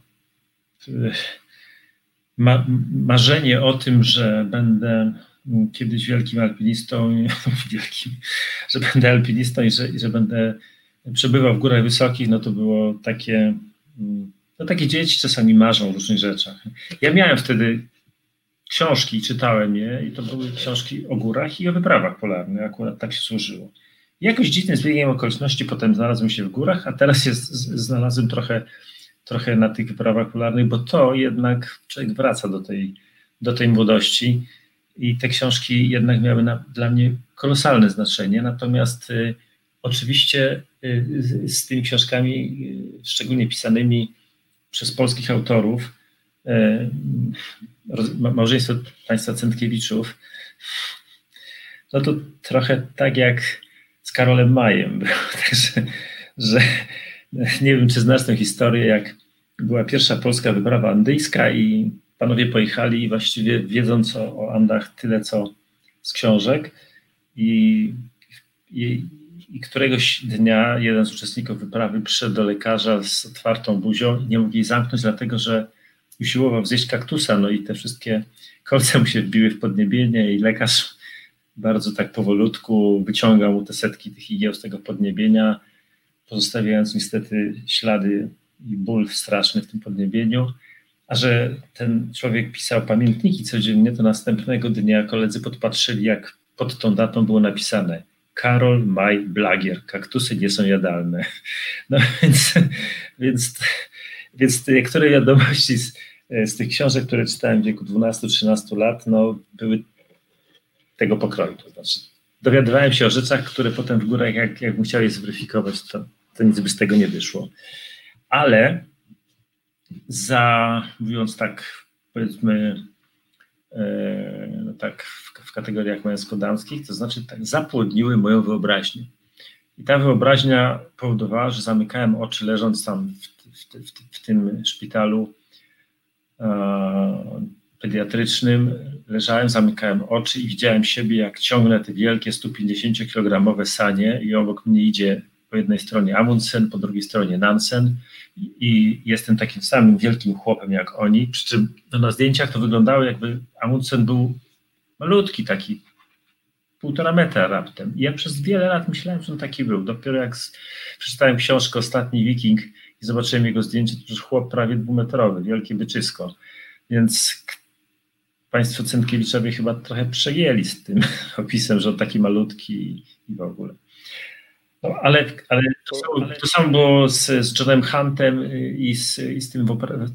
ma, marzenie o tym, że będę kiedyś wielkim alpinistą, wielkim, że będę alpinistą i że, i że będę przebywał w górach wysokich, no to było takie, no takie dzieci czasami marzą o różnych rzeczach. Ja miałem wtedy książki, czytałem je i to były książki o górach i o wyprawach polarnych, akurat tak się służyło. Jakoś dziwnym zbiegiem okoliczności potem znalazłem się w górach, a teraz jest, znalazłem trochę trochę na tych wyprawach polarnych, bo to jednak człowiek wraca do tej, do tej młodości i te książki jednak miały na, dla mnie kolosalne znaczenie. Natomiast y, oczywiście y, z, z, tymi książkami, y, szczególnie pisanymi przez polskich autorów, y, małżeństwo państwa Centkiewiczów, no to trochę tak jak z Karolem Majem także, że nie wiem, czy znasz tę historię, jak była pierwsza polska wyprawa andyjska i panowie pojechali właściwie wiedząc o, o Andach tyle, co z książek i, i, i któregoś dnia jeden z uczestników wyprawy przyszedł do lekarza z otwartą buzią i nie mógł jej zamknąć, dlatego że usiłował zjeść kaktusa, no i te wszystkie kolce mu się wbiły w podniebienie i lekarz bardzo tak powolutku wyciągał mu te setki tych igieł z tego podniebienia, pozostawiając niestety ślady i ból straszny w tym podniebieniu. A że ten człowiek pisał pamiętniki codziennie, to następnego dnia koledzy podpatrzyli, jak pod tą datą było napisane Karol Maj Blagier, kaktusy nie są jadalne. No więc, więc, więc niektóre wiadomości z, z tych książek, które czytałem w wieku 12-13 lat, no, były tego pokroju. To znaczy, dowiadywałem się o rzeczach, które potem w górach, jak, jak musiał je zweryfikować, to, to nic by z tego nie wyszło. Ale za, mówiąc tak, powiedzmy, e, no tak w, w kategoriach męsko-damskich, to znaczy tak zapłodniły moją wyobraźnię. I ta wyobraźnia powodowała, że zamykałem oczy leżąc tam w, w, w, tym szpitalu pediatrycznym leżałem, zamykałem oczy i widziałem siebie, jak ciągnę te wielkie 150-kilogramowe sanie i obok mnie idzie po jednej stronie Amundsen, po drugiej stronie Nansen i, jestem takim samym wielkim chłopem jak oni, przy czym no, na zdjęciach to wyglądało jakby Amundsen był malutki, taki półtora metra raptem. I ja przez wiele lat myślałem, że on taki był. Dopiero jak przeczytałem książkę Ostatni Wiking i zobaczyłem jego zdjęcie, to już chłop prawie dwumetrowy, wielkie byczysko. Więc Państwo Centkiewiczowie chyba trochę przejęli z tym opisem, że on taki malutki i w ogóle. No, ale, ale to, samo, to samo było z, z Johnem Huntem i z, i z tym,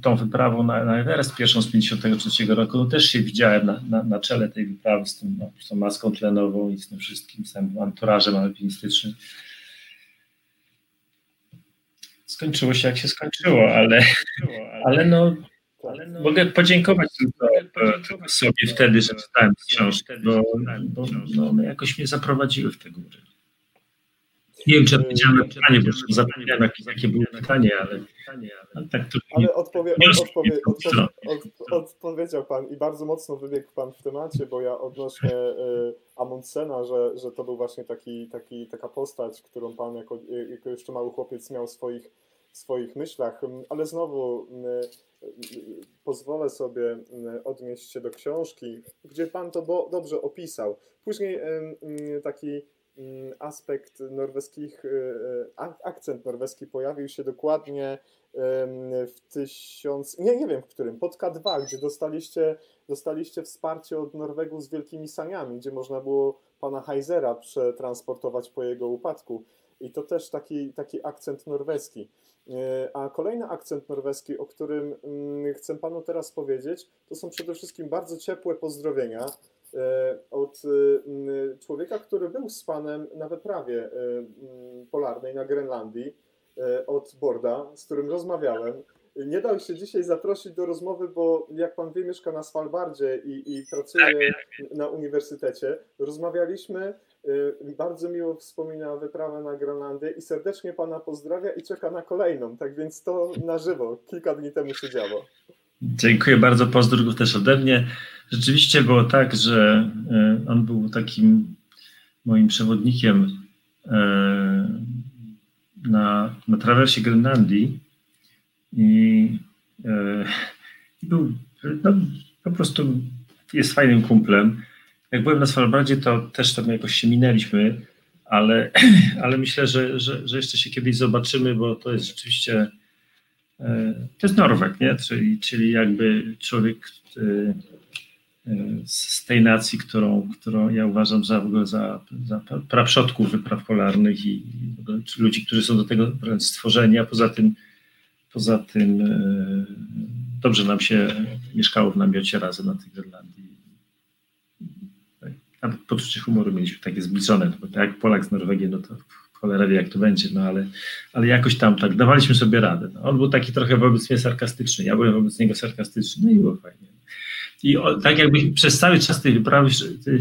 tą wyprawą na, na Everest pierwszą z 53 roku. No, też się widziałem na, na, na czele tej wyprawy z, tym, no, z tą maską tlenową i z tym wszystkim, z tym anturażem alpinistycznym. Skończyło się jak się skończyło, ale, ale no ale no, mogę podziękować tylko sobie wtedy, że czytałem książkę, bo, bo no, one jakoś mnie zaprowadziły w te góry. Nie wiem, czy odpowiedziałem pytanie, bo zapomniałem, jakie, jakie było pytanie, ale, ale tak to Ale odpowie, odpowie, odpowie, od, odpowiedział Pan i bardzo mocno wybiegł Pan w temacie, bo ja odnośnie y, Amundsena, że, że to był właśnie taki, taki, taka postać, którą Pan jako, jako jeszcze mały chłopiec miał w swoich, w swoich myślach, ale znowu y, pozwolę sobie odnieść się do książki, gdzie Pan to dobrze opisał. Później taki Mm, aspekt norweskich, e, e, akcent norweski pojawił się dokładnie w tysiąc, nie, nie wiem w którym, pod K2, gdzie dostaliście, dostaliście wsparcie od Norwegów z wielkimi saniami, gdzie można było pana Heisera przetransportować po jego upadku. I to też taki, taki akcent norweski. E, a kolejny akcent norweski, o którym mm, chcę panu teraz powiedzieć, to są przede wszystkim bardzo ciepłe pozdrowienia E, od e, człowieka, który był z panem na wyprawie polarnej na Grenlandii, od Borda, z którym rozmawiałem. Nie dał się dzisiaj zaprosić do rozmowy, bo jak pan wie, mieszka na Svalbardzie i, i pracuje tak, tak. na uniwersytecie. Rozmawialiśmy, bardzo miło wspomina wyprawę na Grenlandię i serdecznie pana pozdrawia i czeka na kolejną. Tak więc to na żywo, kilka dni temu się działo. Dziękuję bardzo, pozdrów też ode mnie. Rzeczywiście było tak, że e, on był takim moim przewodnikiem e, na, na trawersie Grenlandii i, był no, po prostu jest fajnym kumplem. Jak byłem na Svalbardzie, to też tam jakoś się minęliśmy, ale, ale myślę, że, że, że jeszcze się kiedyś zobaczymy, bo to jest rzeczywiście to jest Norweg, nie? Czyli, czyli jakby człowiek z tej nacji, którą, którą ja uważam za za, za praprzodków wypraw polarnych i, ludzi, którzy są do tego wręcz stworzeni, a poza tym poza tym e, dobrze nam się mieszkało w namiocie razem na tej Grenlandii. Nawet poczucie humoru mieliśmy takie zbliżone, bo tak jak Polak z Norwegii, no to cholera wie jak to będzie, no ale, ale jakoś tam tak dawaliśmy sobie radę. No, on był taki trochę wobec mnie sarkastyczny, ja byłem wobec niego sarkastyczny, no i było fajnie. I o, tak jakby przez cały czas tej wyprawy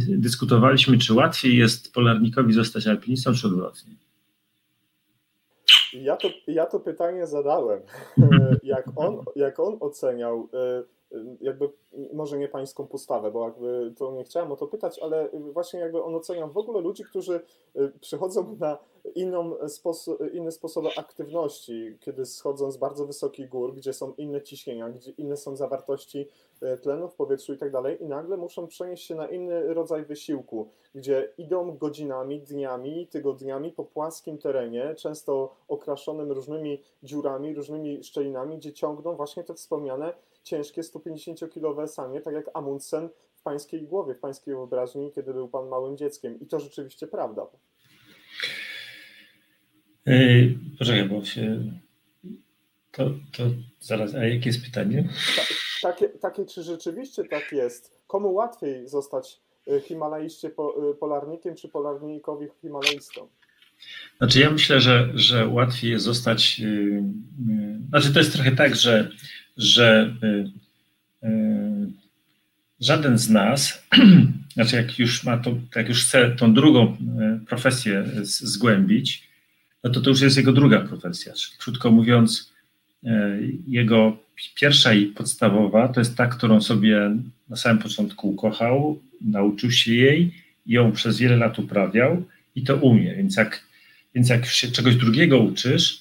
dyskutowaliśmy, czy łatwiej jest polarnikowi zostać alpinistą, czy odwrotnie. Ja to, ja to pytanie zadałem. Jak on, jak on oceniał e, jakby może nie pańską postawę, bo jakby to nie chciałem o to pytać, ale właśnie jakby on oceniał w ogóle ludzi, którzy y, przychodzą na inną sposób, inne sposoby aktywności, kiedy schodzą z bardzo wysokich gór, gdzie są inne ciśnienia, gdzie inne są zawartości y, tlenu w powietrzu i tak dalej i nagle muszą przenieść się na inny rodzaj wysiłku, gdzie idą godzinami, dniami, tygodniami po płaskim terenie, często okraszonym różnymi dziurami, różnymi szczelinami, gdzie ciągną właśnie te wspomniane ciężkie 150-kilowe sanie, tak jak Amundsen w pańskiej głowie, w pańskiej wyobraźni, kiedy był pan małym dzieckiem. I to rzeczywiście prawda. Yy, poczekaj, bo się... To, to zaraz, a jakie jest pytanie? Ta, takie, takie, czy rzeczywiście tak jest? Komu łatwiej zostać y, Himalaiście y, polarnikiem, czy polarnikowi Himalajistą? Znaczy ja myślę, że, że łatwiej jest zostać, yy, yy, znaczy to jest trochę tak, że że y, y, żaden z nas, znaczy jak już ma to, jak już chce tą drugą y, profesję zgłębić, no to to już jest jego druga profesja. Krótko mówiąc, jego pierwsza i podstawowa to jest ta, którą sobie na samym początku ukochał, nauczył się jej, ją przez wiele lat uprawiał i to umie. Więc jak, więc jak się czegoś drugiego uczysz,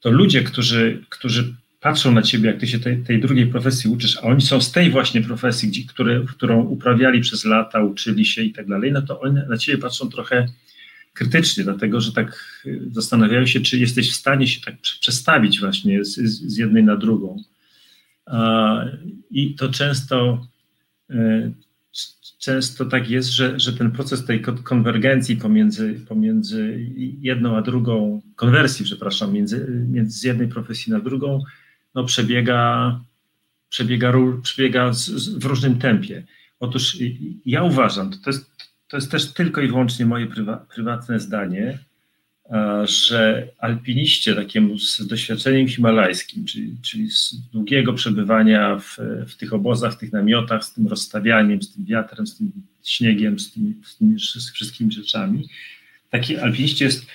to ludzie, którzy, którzy patrzą na ciebie, jak ty się tej, tej, drugiej profesji uczysz, a oni są z tej właśnie profesji, gdzie, które, którą uprawiali przez lata, uczyli się i tak dalej, no to oni na ciebie patrzą trochę krytycznie, dlatego że tak y, zastanawiają się, czy jesteś w stanie się tak przestawić właśnie z, z jednej na drugą. I to często, y, często tak jest, że, że ten proces tej konwergencji pomiędzy, pomiędzy jedną a drugą, konwersji, przepraszam, między, między z jednej profesji na drugą, no, przebiega, przebiega, przebiega w różnym tempie. Otóż ja uważam, to jest, to jest też tylko i wyłącznie moje prywa, prywatne zdanie, że alpiniście takiemu z doświadczeniem himalajskim, czyli, czyli z długiego przebywania w, w, tych obozach, w tych namiotach, z tym rozstawianiem, z tym wiatrem, z tym śniegiem, z tymi, z tymi wszystkimi rzeczami, taki alpiniście jest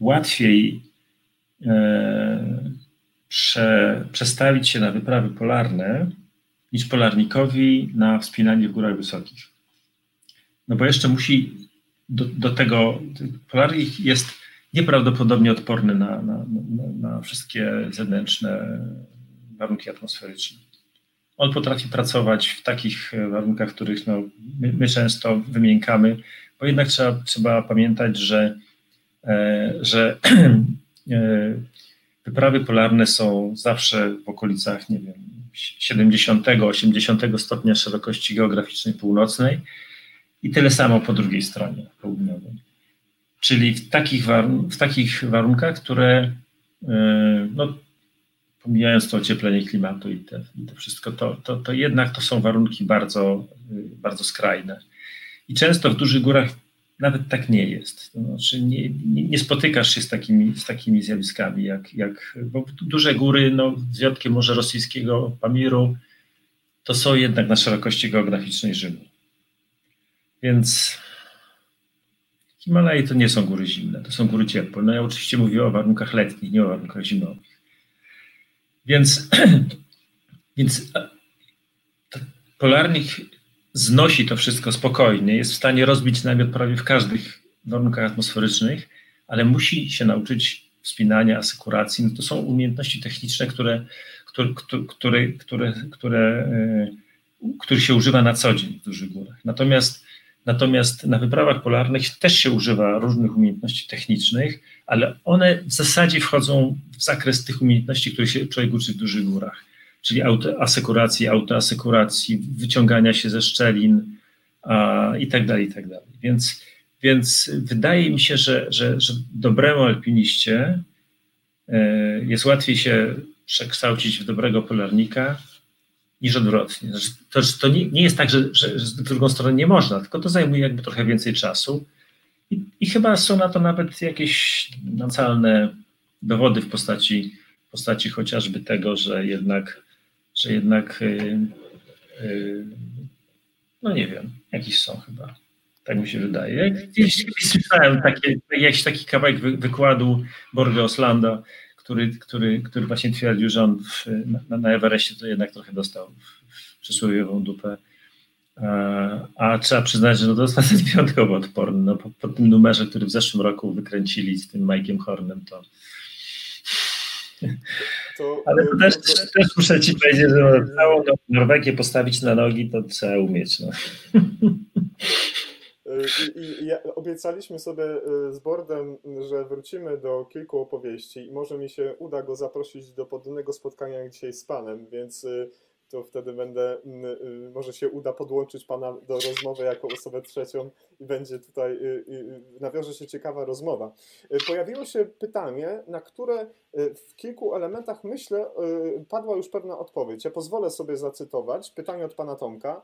łatwiej e, prze, przestawić się na wyprawy polarne niż polarnikowi na wspinanie w górach wysokich. No bo jeszcze musi do, do tego, polarnik jest nieprawdopodobnie odporny na, na, na, na wszystkie zewnętrzne warunki atmosferyczne. On potrafi pracować w takich warunkach, w których no, my, my często wymiękamy, bo jednak trzeba, trzeba pamiętać, że, e, że e, wyprawy polarne są zawsze w okolicach, nie wiem, 70-80 stopnia szerokości geograficznej północnej i tyle samo po drugiej stronie południowej. Czyli w takich, w takich warunkach, które, e, no, pomijając to ocieplenie klimatu i te, i to wszystko, to, to, to jednak to są warunki bardzo, bardzo skrajne. I często w dużych górach nawet tak nie jest. To znaczy nie, nie, nie, spotykasz się z takimi, z takimi zjawiskami, jak, jak bo duże góry, no, z wyjątkiem może rosyjskiego Pamiru, to są jednak na szerokości geograficznej Rzymu. Więc Himalaje to nie są góry zimne, to są góry ciepłe. No ja oczywiście mówię o warunkach letnich, nie o warunkach zimowych. Więc, więc znosi to wszystko spokojnie, jest w stanie rozbić namiot prawie w każdych warunkach atmosferycznych, ale musi się nauczyć wspinania, asekuracji. No to są umiejętności techniczne, które, które, które, które, które, które się używa na co dzień w dużych górach. Natomiast, natomiast na wyprawach polarnych też się używa różnych umiejętności technicznych, ale one w zasadzie wchodzą w zakres tych umiejętności, które się człowiek uczy w dużych górach czyli auto, asekuracji, autoasekuracji, wyciągania się ze szczelin a, i tak dalej, i tak dalej. Więc, więc wydaje mi się, że, że, że dobremu alpiniście e, jest łatwiej się przekształcić w dobrego polarnika niż odwrotnie. Znaczy, to, to nie, nie, jest tak, że, że, w drugą stronę nie można, tylko to zajmuje jakby trochę więcej czasu. I, I, chyba są na to nawet jakieś namacalne dowody w postaci, w postaci chociażby tego, że jednak że jednak, y, y, no nie wiem, jakieś są chyba. Tak mi się wydaje. Gdzieś słyszałem takie, jakiś taki kawałek wykładu Borga Oslanda, który, który, który właśnie twierdził, że on w, na, na Everestie to jednak trochę dostał przysłowiową dupę. A, a trzeba przyznać, że dostał jest wyjątkowo odporny. No, po, po, tym numerze, który w zeszłym roku wykręcili z tym Mike'iem Hornem, to to, Ale to też, to, też muszę ci powiedzieć, że całą Norwegię postawić na nogi, to trzeba umieć. No. I, i obiecaliśmy sobie y, z Bordem, że wrócimy do kilku opowieści i może mi się uda go zaprosić do podobnego spotkania jak dzisiaj z Panem, więc to wtedy będę, mm, y, może się uda podłączyć Pana do rozmowy jako osobę trzecią i będzie tutaj, y, y, nawiąże się ciekawa rozmowa. Pojawiło się pytanie, na które w kilku elementach, myślę, padła już pewna odpowiedź. Ja pozwolę sobie zacytować pytanie od Pana Tomka,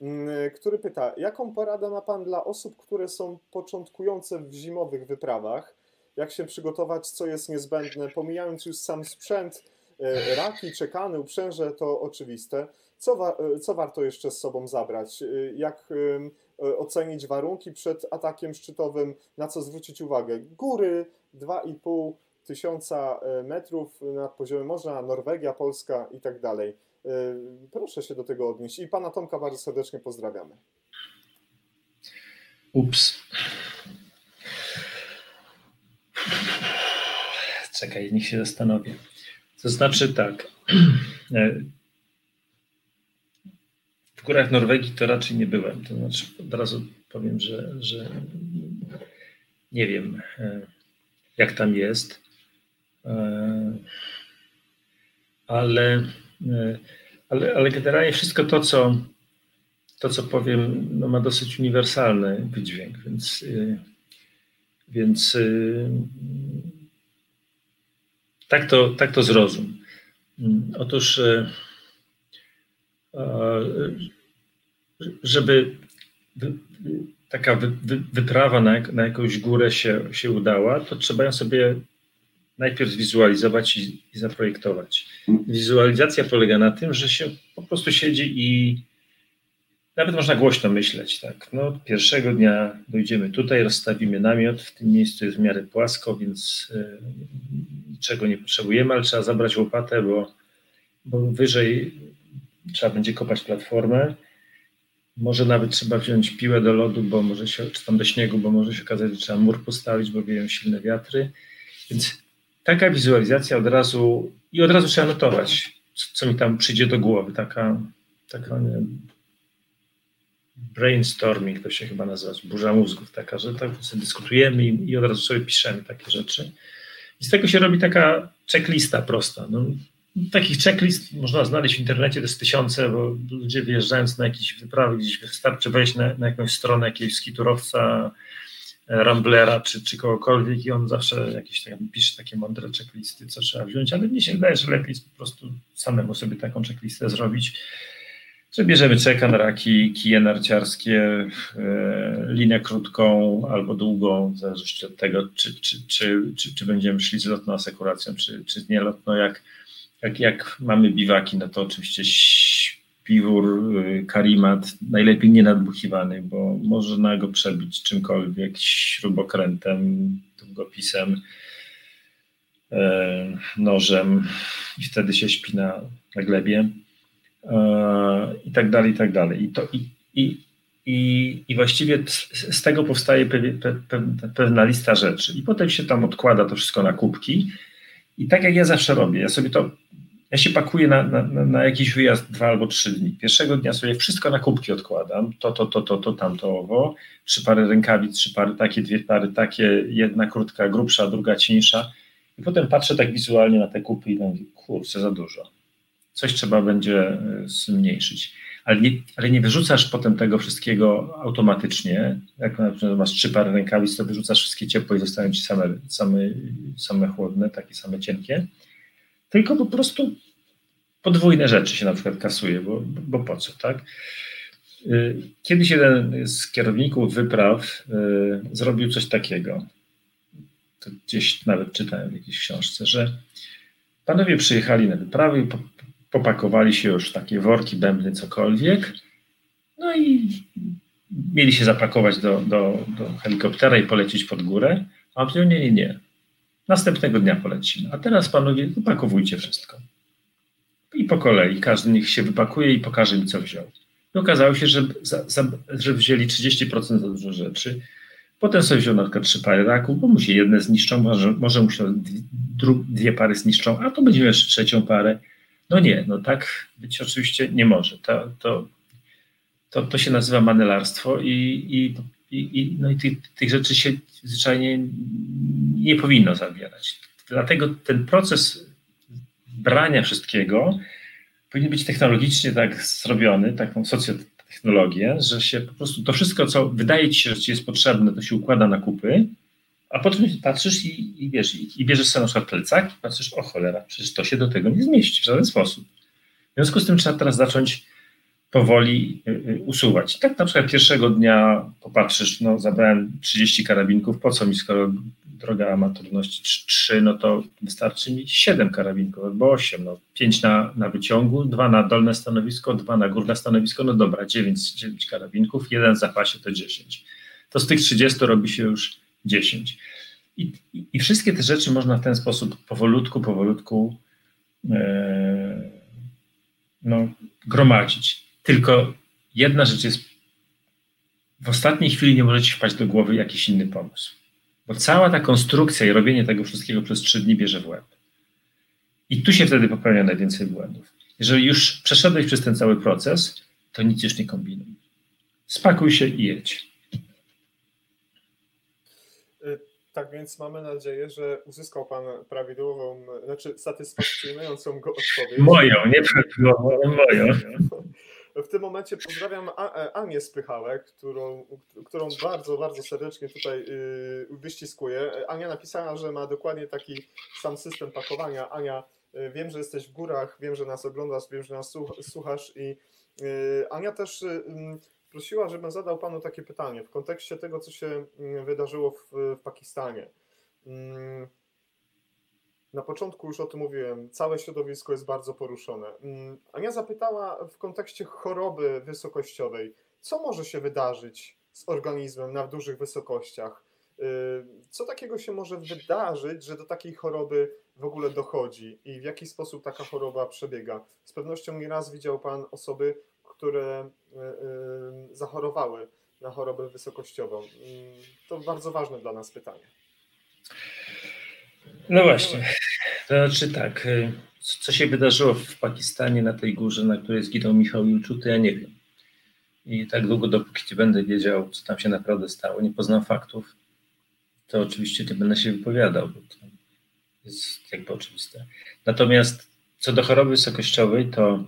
mm, który pyta, jaką poradę ma Pan dla osób, które są początkujące w zimowych wyprawach? Jak się przygotować, co jest niezbędne, pomijając już sam sprzęt, raki, czekany, uprzęże to oczywiste. Co, wa e, co warto jeszcze z sobą zabrać? E, jak ocenić warunki przed atakiem szczytowym? Na co zwrócić uwagę? Góry 2,5 tysiąca metrów nad poziomem morza, Norwegia, Polska i tak dalej. Proszę się do tego odnieść. I pana Tomka bardzo serdecznie pozdrawiamy. Ups. Czekaj, niech się zastanowię. To znaczy tak. E, w górach Norwegii to raczej nie byłem. To znaczy od razu powiem, że, że nie wiem, e, jak tam jest. E, ale, ale, ale generalnie wszystko to, co to, co powiem, no, ma dosyć uniwersalny wydźwięk, więc, więc tak to, tak to zrozum. Mm, otóż, e, e, żeby taka wy, wy, wyprawa na, na jakąś górę się, się udała, to trzeba ją sobie najpierw zwizualizować i, i zaprojektować. Wizualizacja polega na tym, że się po prostu siedzi i nawet można głośno myśleć, tak. No, pierwszego dnia dojdziemy tutaj, rozstawimy namiot, w tym miejscu jest w miarę płasko, więc y, niczego nie potrzebujemy, ale trzeba zabrać łopatę, bo, bo wyżej trzeba będzie kopać platformę. Może nawet trzeba wziąć piłę do lodu, bo może się, czy tam do śniegu, bo może się okazać, że trzeba mur postawić, bo wieją silne wiatry. Więc taka wizualizacja od razu i od razu trzeba notować, co mi tam przyjdzie do głowy. Taka, taka nie, brainstorming to się chyba nazywa, burza mózgów taka, że tak dyskutujemy i, i od razu sobie piszemy takie rzeczy. I z tego się robi taka checklista prosta. No, takich checklist można znaleźć w internecie, to jest tysiące, bo ludzie wyjeżdżając na jakieś wyprawy, gdzieś wystarczy wejść na, na jakąś stronę jakiegoś skiturowca, e, Ramblera czy, czy kogokolwiek i on zawsze jakieś tak, pisze takie mądre checklisty, co trzeba wziąć, ale mnie się wydaje, że lepiej jest po prostu samemu sobie taką checklistę zrobić że bierzemy czeka na raki, kije narciarskie, e, linię krótką albo długą, w zależności od tego, czy, czy, czy, czy, będziemy szli z lotną asekuracją, czy, czy z nielotną. Jak, jak, jak mamy biwaki, no to oczywiście śpiwór, y, karimat, najlepiej nie nadbuchiwany, bo można go przebić czymkolwiek, śrubokrętem, długopisem, e, nożem i wtedy się śpi na, na glebie i tak dalej, i tak dalej. I, to, i, i, i, i właściwie z tego powstaje pewna, lista rzeczy. I potem się tam odkłada to wszystko na kubki. I tak jak ja zawsze robię, ja sobie to, ja się pakuję na, na, na jakiś wyjazd dwa albo trzy dni. Pierwszego dnia sobie wszystko na kubki odkładam, to, to, to, to, to, tamto, owo, trzy pary rękawic, trzy pary takie, dwie pary takie, jedna krótka, grubsza, druga cieńsza. I potem patrzę tak wizualnie na te kupy i mówię, kurczę, za dużo coś trzeba będzie e, zmniejszyć. Ale nie, ale nie wyrzucasz potem tego wszystkiego automatycznie. Jak na przykład masz trzy pary rękawic, to wyrzucasz wszystkie ciepłe i zostają ci same, same, same chłodne, takie same cienkie. Tylko po prostu podwójne rzeczy się na przykład kasuje, bo, bo po co, tak? E, kiedyś jeden z kierowników wypraw y, zrobił coś takiego. To gdzieś nawet czytałem w jakiejś książce, że panowie przyjechali na wyprawę i popakowali się już takie worki, bębny, cokolwiek. No i mieli się zapakować do, do, do helikoptera i polecieć pod górę. A on nie, nie, nie. Następnego dnia polecimy. A teraz panowie, wypakowujcie wszystko. I po kolei każdy niech się wypakuje i pokaże mi, co wziął. I okazało się, że, za, za, że wzięli 30% za dużo rzeczy. Potem sobie wziął na przykład trzy pary raków, bo mu się jedne zniszczą, może, może mu się dwie, dwie pary zniszczą, a to będziemy jeszcze trzecią parę. No nie, no tak być oczywiście nie może. To, to, to, to się nazywa manelarstwo i, i, i, no i tych, rzeczy się zwyczajnie nie powinno zabierać. Dlatego ten proces brania wszystkiego powinien być technologicznie tak zrobiony, taką socjotechnologię, że się po prostu to wszystko, co wydaje ci się, że ci jest potrzebne, to się układa na kupy, a potem patrzysz i, i wiesz, i, i bierzesz sobie na przykład plecak i patrzysz, o cholera, przecież to się do tego nie zmieści w żaden sposób. W związku z tym trzeba teraz zacząć powoli y, y, usuwać. Tak na przykład pierwszego dnia popatrzysz, no zabrałem 30 karabinków, po co mi, skoro droga amatorności 3, no to wystarczy mi 7 karabinków albo 8, no 5 na, na wyciągu, 2 na dolne stanowisko, 2 na górne stanowisko, no dobra, 9, 9 karabinków, jeden w zapasie to 10. To z tych 30 robi się już 10. I, i, wszystkie te rzeczy można w ten sposób powolutku, powolutku e, no, gromadzić. Tylko jedna rzecz jest, w ostatniej chwili nie możecie wpaść do głowy jakiś inny pomysł. Bo cała ta konstrukcja i robienie tego wszystkiego przez trzy dni bierze w łeb. I tu się wtedy popełnia najwięcej błędów. Jeżeli już przeszedłeś przez ten cały proces, to nic już nie kombinuj. Spakuj się i jedź. Tak więc mamy nadzieję, że uzyskał Pan prawidłową, znaczy satysfakcjonującą go odpowiedź. Moją, nie prawidłową, moją. W tym momencie pozdrawiam e, Anię Spychałek, którą, którą bardzo, bardzo serdecznie tutaj y, wyściskuję. Ania napisała, że ma dokładnie taki sam system pakowania. Ania, y, wiem, że jesteś w górach, wiem, że nas oglądasz, wiem, że nas słuchasz i y, Ania też prosiła, żebym zadał panu takie pytanie w kontekście tego, co się mm, wydarzyło w, w Pakistanie. Mm, na początku już o tym mówiłem, całe środowisko jest bardzo poruszone. Mm, Ania zapytała w kontekście choroby wysokościowej, co może się wydarzyć z organizmem na dużych wysokościach? Y, co takiego się może wydarzyć, że do takiej choroby w ogóle dochodzi i w jaki sposób taka choroba przebiega? Z pewnością nieraz widział Pan osoby, które y, y, zachorowały na chorobę wysokościową. To bardzo ważne dla nas pytanie. No właśnie. To znaczy tak, y, co się wydarzyło w Pakistanie na tej górze, na której zginął Michał Julczu, to ja nie wiem. I tak długo, dopóki nie będę wiedział, co tam się naprawdę stało, nie poznam faktów, to oczywiście nie będę się wypowiadał, bo to jest jakby oczywiste. Natomiast co do choroby wysokościowej, to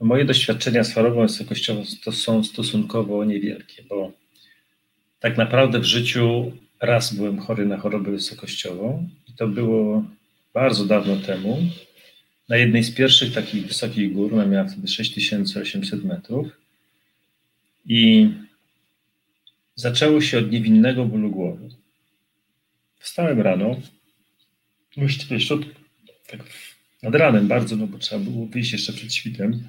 moje doświadczenia z chorobą wysokościową to są stosunkowo niewielkie, bo tak naprawdę w życiu raz byłem chory na chorobę wysokościową i to było bardzo dawno temu. Na jednej z pierwszych takich wysokich gór, ona miała wtedy 6800 metrów i zaczęło się od niewinnego bólu głowy. Wstałem rano, właściwie od, tak nad ranem bardzo, no bo trzeba było wyjść jeszcze przed świtem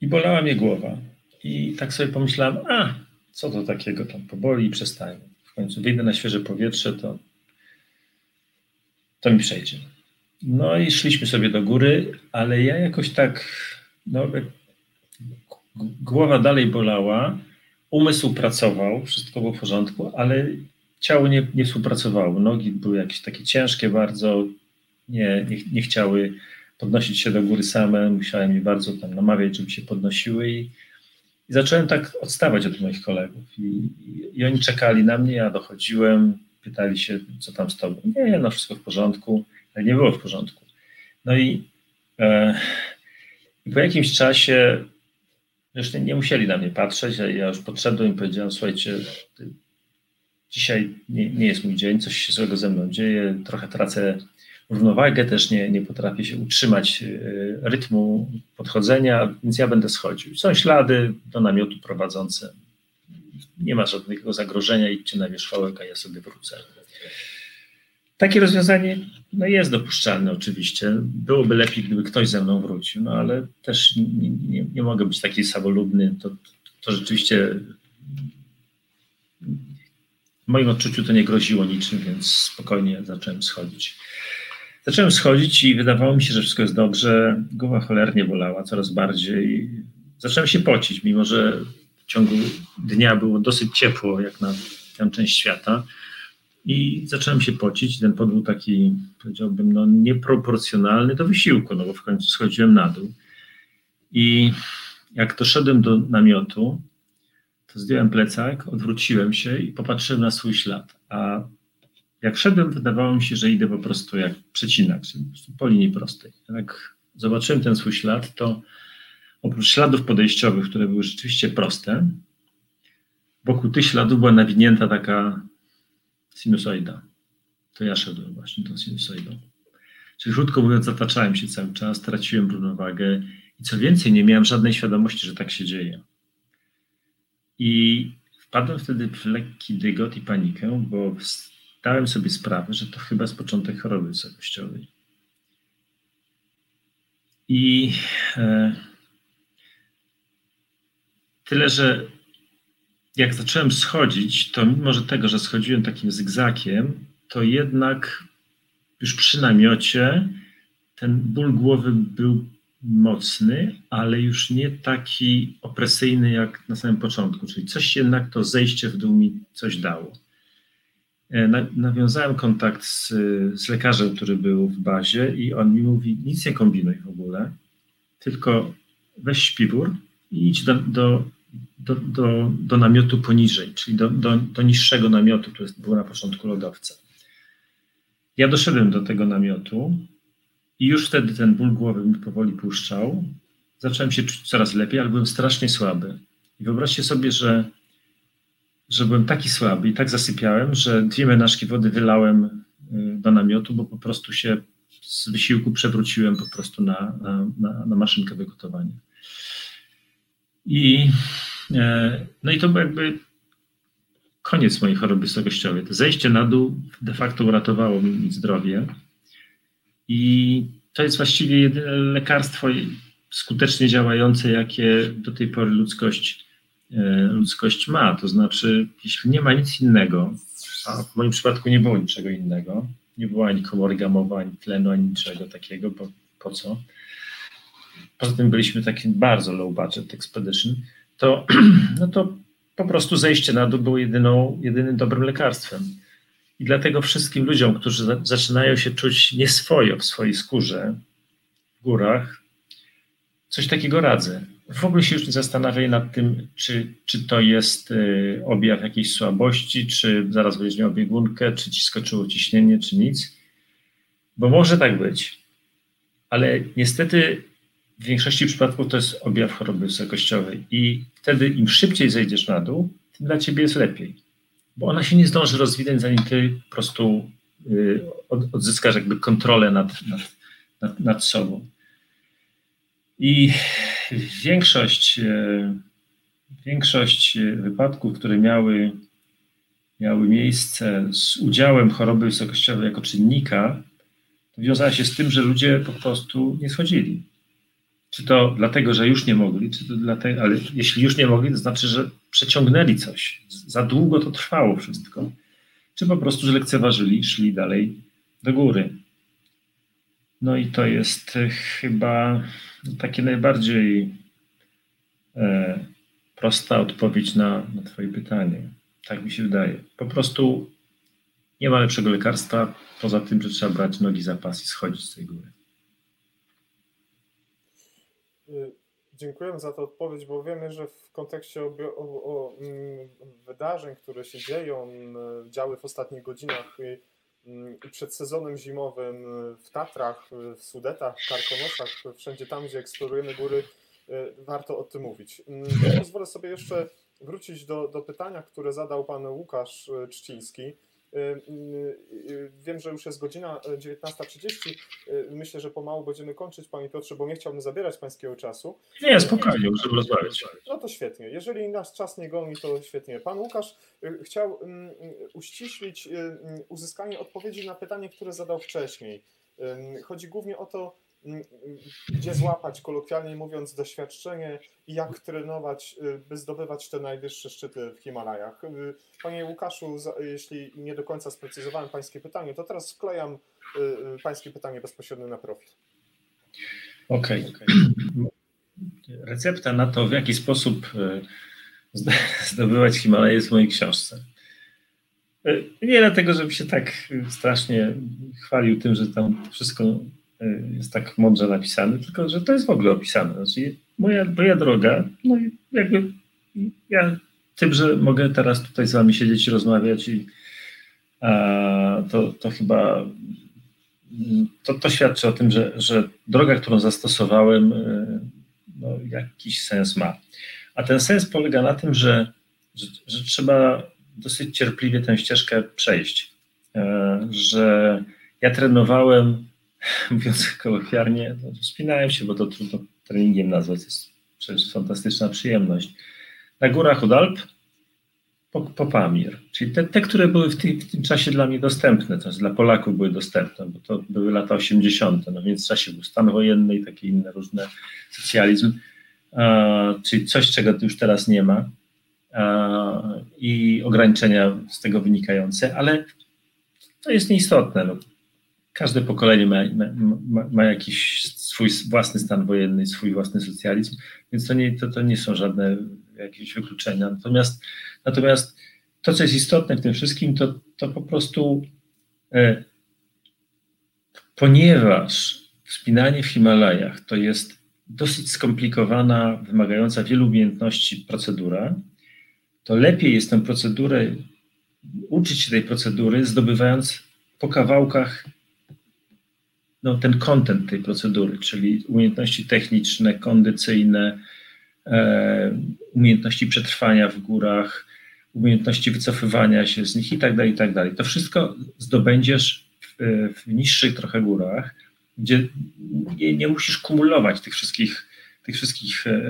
i bolała mnie głowa. I tak sobie pomyślałem, a co to takiego tam poboli i przestaje. W końcu wyjdę na świeże powietrze, to, to mi przejdzie. No i szliśmy sobie do góry, ale ja jakoś tak, no, głowa dalej bolała, umysł pracował, wszystko było w porządku, ale ciało nie, nie współpracowało. Nogi były jakieś takie ciężkie bardzo, nie, nie, nie chciały podnosić się do góry same, musiałem je bardzo tam namawiać, żeby się podnosiły i, i zacząłem tak odstawać od moich kolegów. I, i, I, oni czekali na mnie, ja dochodziłem, pytali się, co tam z tobą. Nie, no wszystko w porządku, ale nie było w porządku. No i, e, i po jakimś czasie, już nie, nie, musieli na mnie patrzeć, ja już podszedłem i powiedziałem, słuchajcie, dzisiaj nie, nie jest mój dzień, coś się złego ze mną dzieje, trochę tracę równowagę, też nie, nie potrafię się utrzymać e, rytmu podchodzenia, więc ja będę schodził. Są ślady do namiotu prowadzące. Nie ma żadnego zagrożenia, idźcie na wierzchołek, a ja sobie wrócę. Takie rozwiązanie no jest dopuszczalne oczywiście. Byłoby lepiej, gdyby ktoś ze mną wrócił, no ale też nie, nie, nie mogę być taki samolubny. To, to rzeczywiście w moim odczuciu to nie groziło niczym, więc spokojnie zacząłem schodzić. Zacząłem schodzić i wydawało mi się, że wszystko jest dobrze. Głowa cholernie bolała coraz bardziej. Zacząłem się pocić, mimo że w ciągu dnia było dosyć ciepło, jak na tę część świata. I zacząłem się pocić. Ten pot był taki, powiedziałbym, no, nieproporcjonalny do wysiłku, no bo w końcu schodziłem na dół. I jak doszedłem do namiotu, to zdjąłem plecak, odwróciłem się i popatrzyłem na swój ślad. A jak szedłem, wydawało mi się, że idę po prostu jak przecinak, po linii prostej. Jak zobaczyłem ten swój ślad, to oprócz śladów podejściowych, które były rzeczywiście proste, wokół tych śladów była nawinięta taka sinusoida. To ja szedłem właśnie tą sinusoidą. Czyli krótko mówiąc, zataczałem się cały czas, traciłem równowagę i co więcej, nie miałem żadnej świadomości, że tak się dzieje. I wpadłem wtedy w lekki dygot i panikę, bo zdałem sobie sprawę, że to chyba jest początek choroby wysokościowej. I e, tyle, że jak zacząłem schodzić, to mimo że tego, że schodziłem takim zygzakiem, to jednak już przy namiocie ten ból głowy był mocny, ale już nie taki opresyjny jak na samym początku. Czyli coś jednak to zejście w dół mi coś dało. E, nawiązałem kontakt z, z lekarzem, który był w bazie, i on mi mówi: Nic nie kombinuj w ogóle, tylko weź śpiwór i idź do, do, do, do, do namiotu poniżej, czyli do, do, do niższego namiotu, który był na początku lodowca. Ja doszedłem do tego namiotu i już wtedy ten ból głowy mi powoli puszczał. Zacząłem się czuć coraz lepiej, ale byłem strasznie słaby. I wyobraźcie sobie, że, że byłem taki słaby i tak zasypiałem, że dwie menażki wody wylałem y, do namiotu, bo po prostu się z wysiłku przewróciłem po prostu na, na, na, na maszynkę wygotowania. I, e, no i to był jakby koniec mojej choroby wysokościowej. To zejście na dół de facto uratowało mi zdrowie. I to jest właściwie jedyne lekarstwo skutecznie działające, jakie do tej pory ludzkość, ludzkość ma. To znaczy, jeśli nie ma nic innego, a w moim przypadku nie było niczego innego, nie było ani komory gamowej, ani tlenu, ani niczego takiego, bo po co? Poza tym byliśmy takim bardzo low budget expedition, to, no to po prostu zejście na dół było jedyną, jedynym dobrym lekarstwem. I dlatego wszystkim ludziom, którzy za, zaczynają się czuć nieswojo w swojej skórze w górach, coś takiego radzę. W ogóle się już nie zastanawiaj nad tym, czy, czy to jest y, objaw jakiejś słabości, czy zaraz będziesz miał biegunkę, czy ci skoczyło ciśnienie, czy nic. Bo może tak być, ale niestety w większości przypadków to jest objaw choroby wysokościowej i wtedy im szybciej zejdziesz na dół, tym dla ciebie jest lepiej. Bo ona się nie zdąży rozwinąć, zanim ty po prostu y, odzyskasz jakby kontrolę nad, nad, nad, nad sobą. I większość, y, większość wypadków, które miały, miały miejsce z udziałem choroby wysokościowej jako czynnika, wiązała się z tym, że ludzie po prostu nie schodzili. Czy to dlatego, że już nie mogli, czy to dlatego, ale jeśli już nie mogli, to znaczy, że przeciągnęli coś. Za długo to trwało wszystko. Czy po prostu, że lekceważyli, szli dalej do góry. No i to jest e, chyba takie najbardziej e, prosta odpowiedź na, na Twoje pytanie. Tak mi się wydaje. Po prostu nie ma lepszego lekarstwa, poza tym, że trzeba brać nogi za pas i schodzić z tej góry. Y, dziękujemy za tę odpowiedź, bo wiemy, że w kontekście o, o, o, mm, wydarzeń, które się dzieją, mm, działy w ostatnich godzinach przed sezonem zimowym w Tatrach, w Sudetach, w Karkonosach, wszędzie tam, gdzie eksplorujemy góry, y, warto o tym mówić. Pozwolę sobie jeszcze wrócić do, do pytania, które zadał pan Łukasz y, Czciński. Y, y, y, wiem, że już jest godzina 19.30. Myślę, że pomału będziemy kończyć, Panie Piotrze, bo nie chciałbym zabierać Pańskiego czasu. Nie, spokojnie, możemy rozmawiać. No to świetnie. Jeżeli nasz czas nie goni, to świetnie. Pan Łukasz chciał uściślić uzyskanie odpowiedzi na pytanie, które zadał wcześniej. Chodzi głównie o to, gdzie złapać, kolokwialnie mówiąc, doświadczenie i jak trenować, y, by zdobywać te najwyższe szczyty w Himalajach. Y, panie Łukaszu, jeśli nie do końca sprecyzowałem Pańskie pytanie, to teraz wklejam y, Pańskie pytanie bezpośrednio na profil. Okej. Okay. Recepta na to, w jaki sposób zdobywać Himalaje jest w mojej książce. Nie dlatego, żebym się tak strasznie chwalił tym, że tam wszystko jest tak mądrze napisany, tylko że to jest w ogóle opisane. Znaczy, moja, moja droga, no i jakby ja tym, że mogę teraz tutaj z wami siedzieć i rozmawiać i a, to, to chyba to, to świadczy o tym, że, że droga, którą zastosowałem, y, no, jakiś sens ma. A ten sens polega na tym, że, że, że trzeba dosyć cierpliwie tę ścieżkę przejść. E, że ja trenowałem mówiąc kolokwialnie, no, się, bo to trudno treningiem nazwać, jest przecież fantastyczna przyjemność. Na górach od Alp po, Pamir, czyli te, te które były w, w, tym czasie dla mnie dostępne, to znaczy dla Polaków były dostępne, bo to były lata 80., no więc w czasie był stan wojenny i takie inne różne socjalizm, a, czyli coś, czego już teraz nie ma a, i ograniczenia z tego wynikające, ale to jest nieistotne. No każde pokolenie ma, ma, ma, jakiś swój własny stan wojenny, swój własny socjalizm, więc to nie, to, to nie są żadne jakieś wykluczenia. Natomiast, natomiast to, co jest istotne w tym wszystkim, to, to po prostu e, ponieważ wspinanie w Himalajach to jest dosyć skomplikowana, wymagająca wielu umiejętności procedura, to lepiej jest tę procedurę, uczyć się tej procedury, zdobywając po kawałkach no, ten kontent tej procedury, czyli umiejętności techniczne, kondycyjne, e, umiejętności przetrwania w górach, umiejętności wycofywania się z nich i tak dalej, i tak dalej. To wszystko zdobędziesz w, w niższych trochę górach, gdzie nie, nie musisz kumulować tych wszystkich tych wszystkich, e,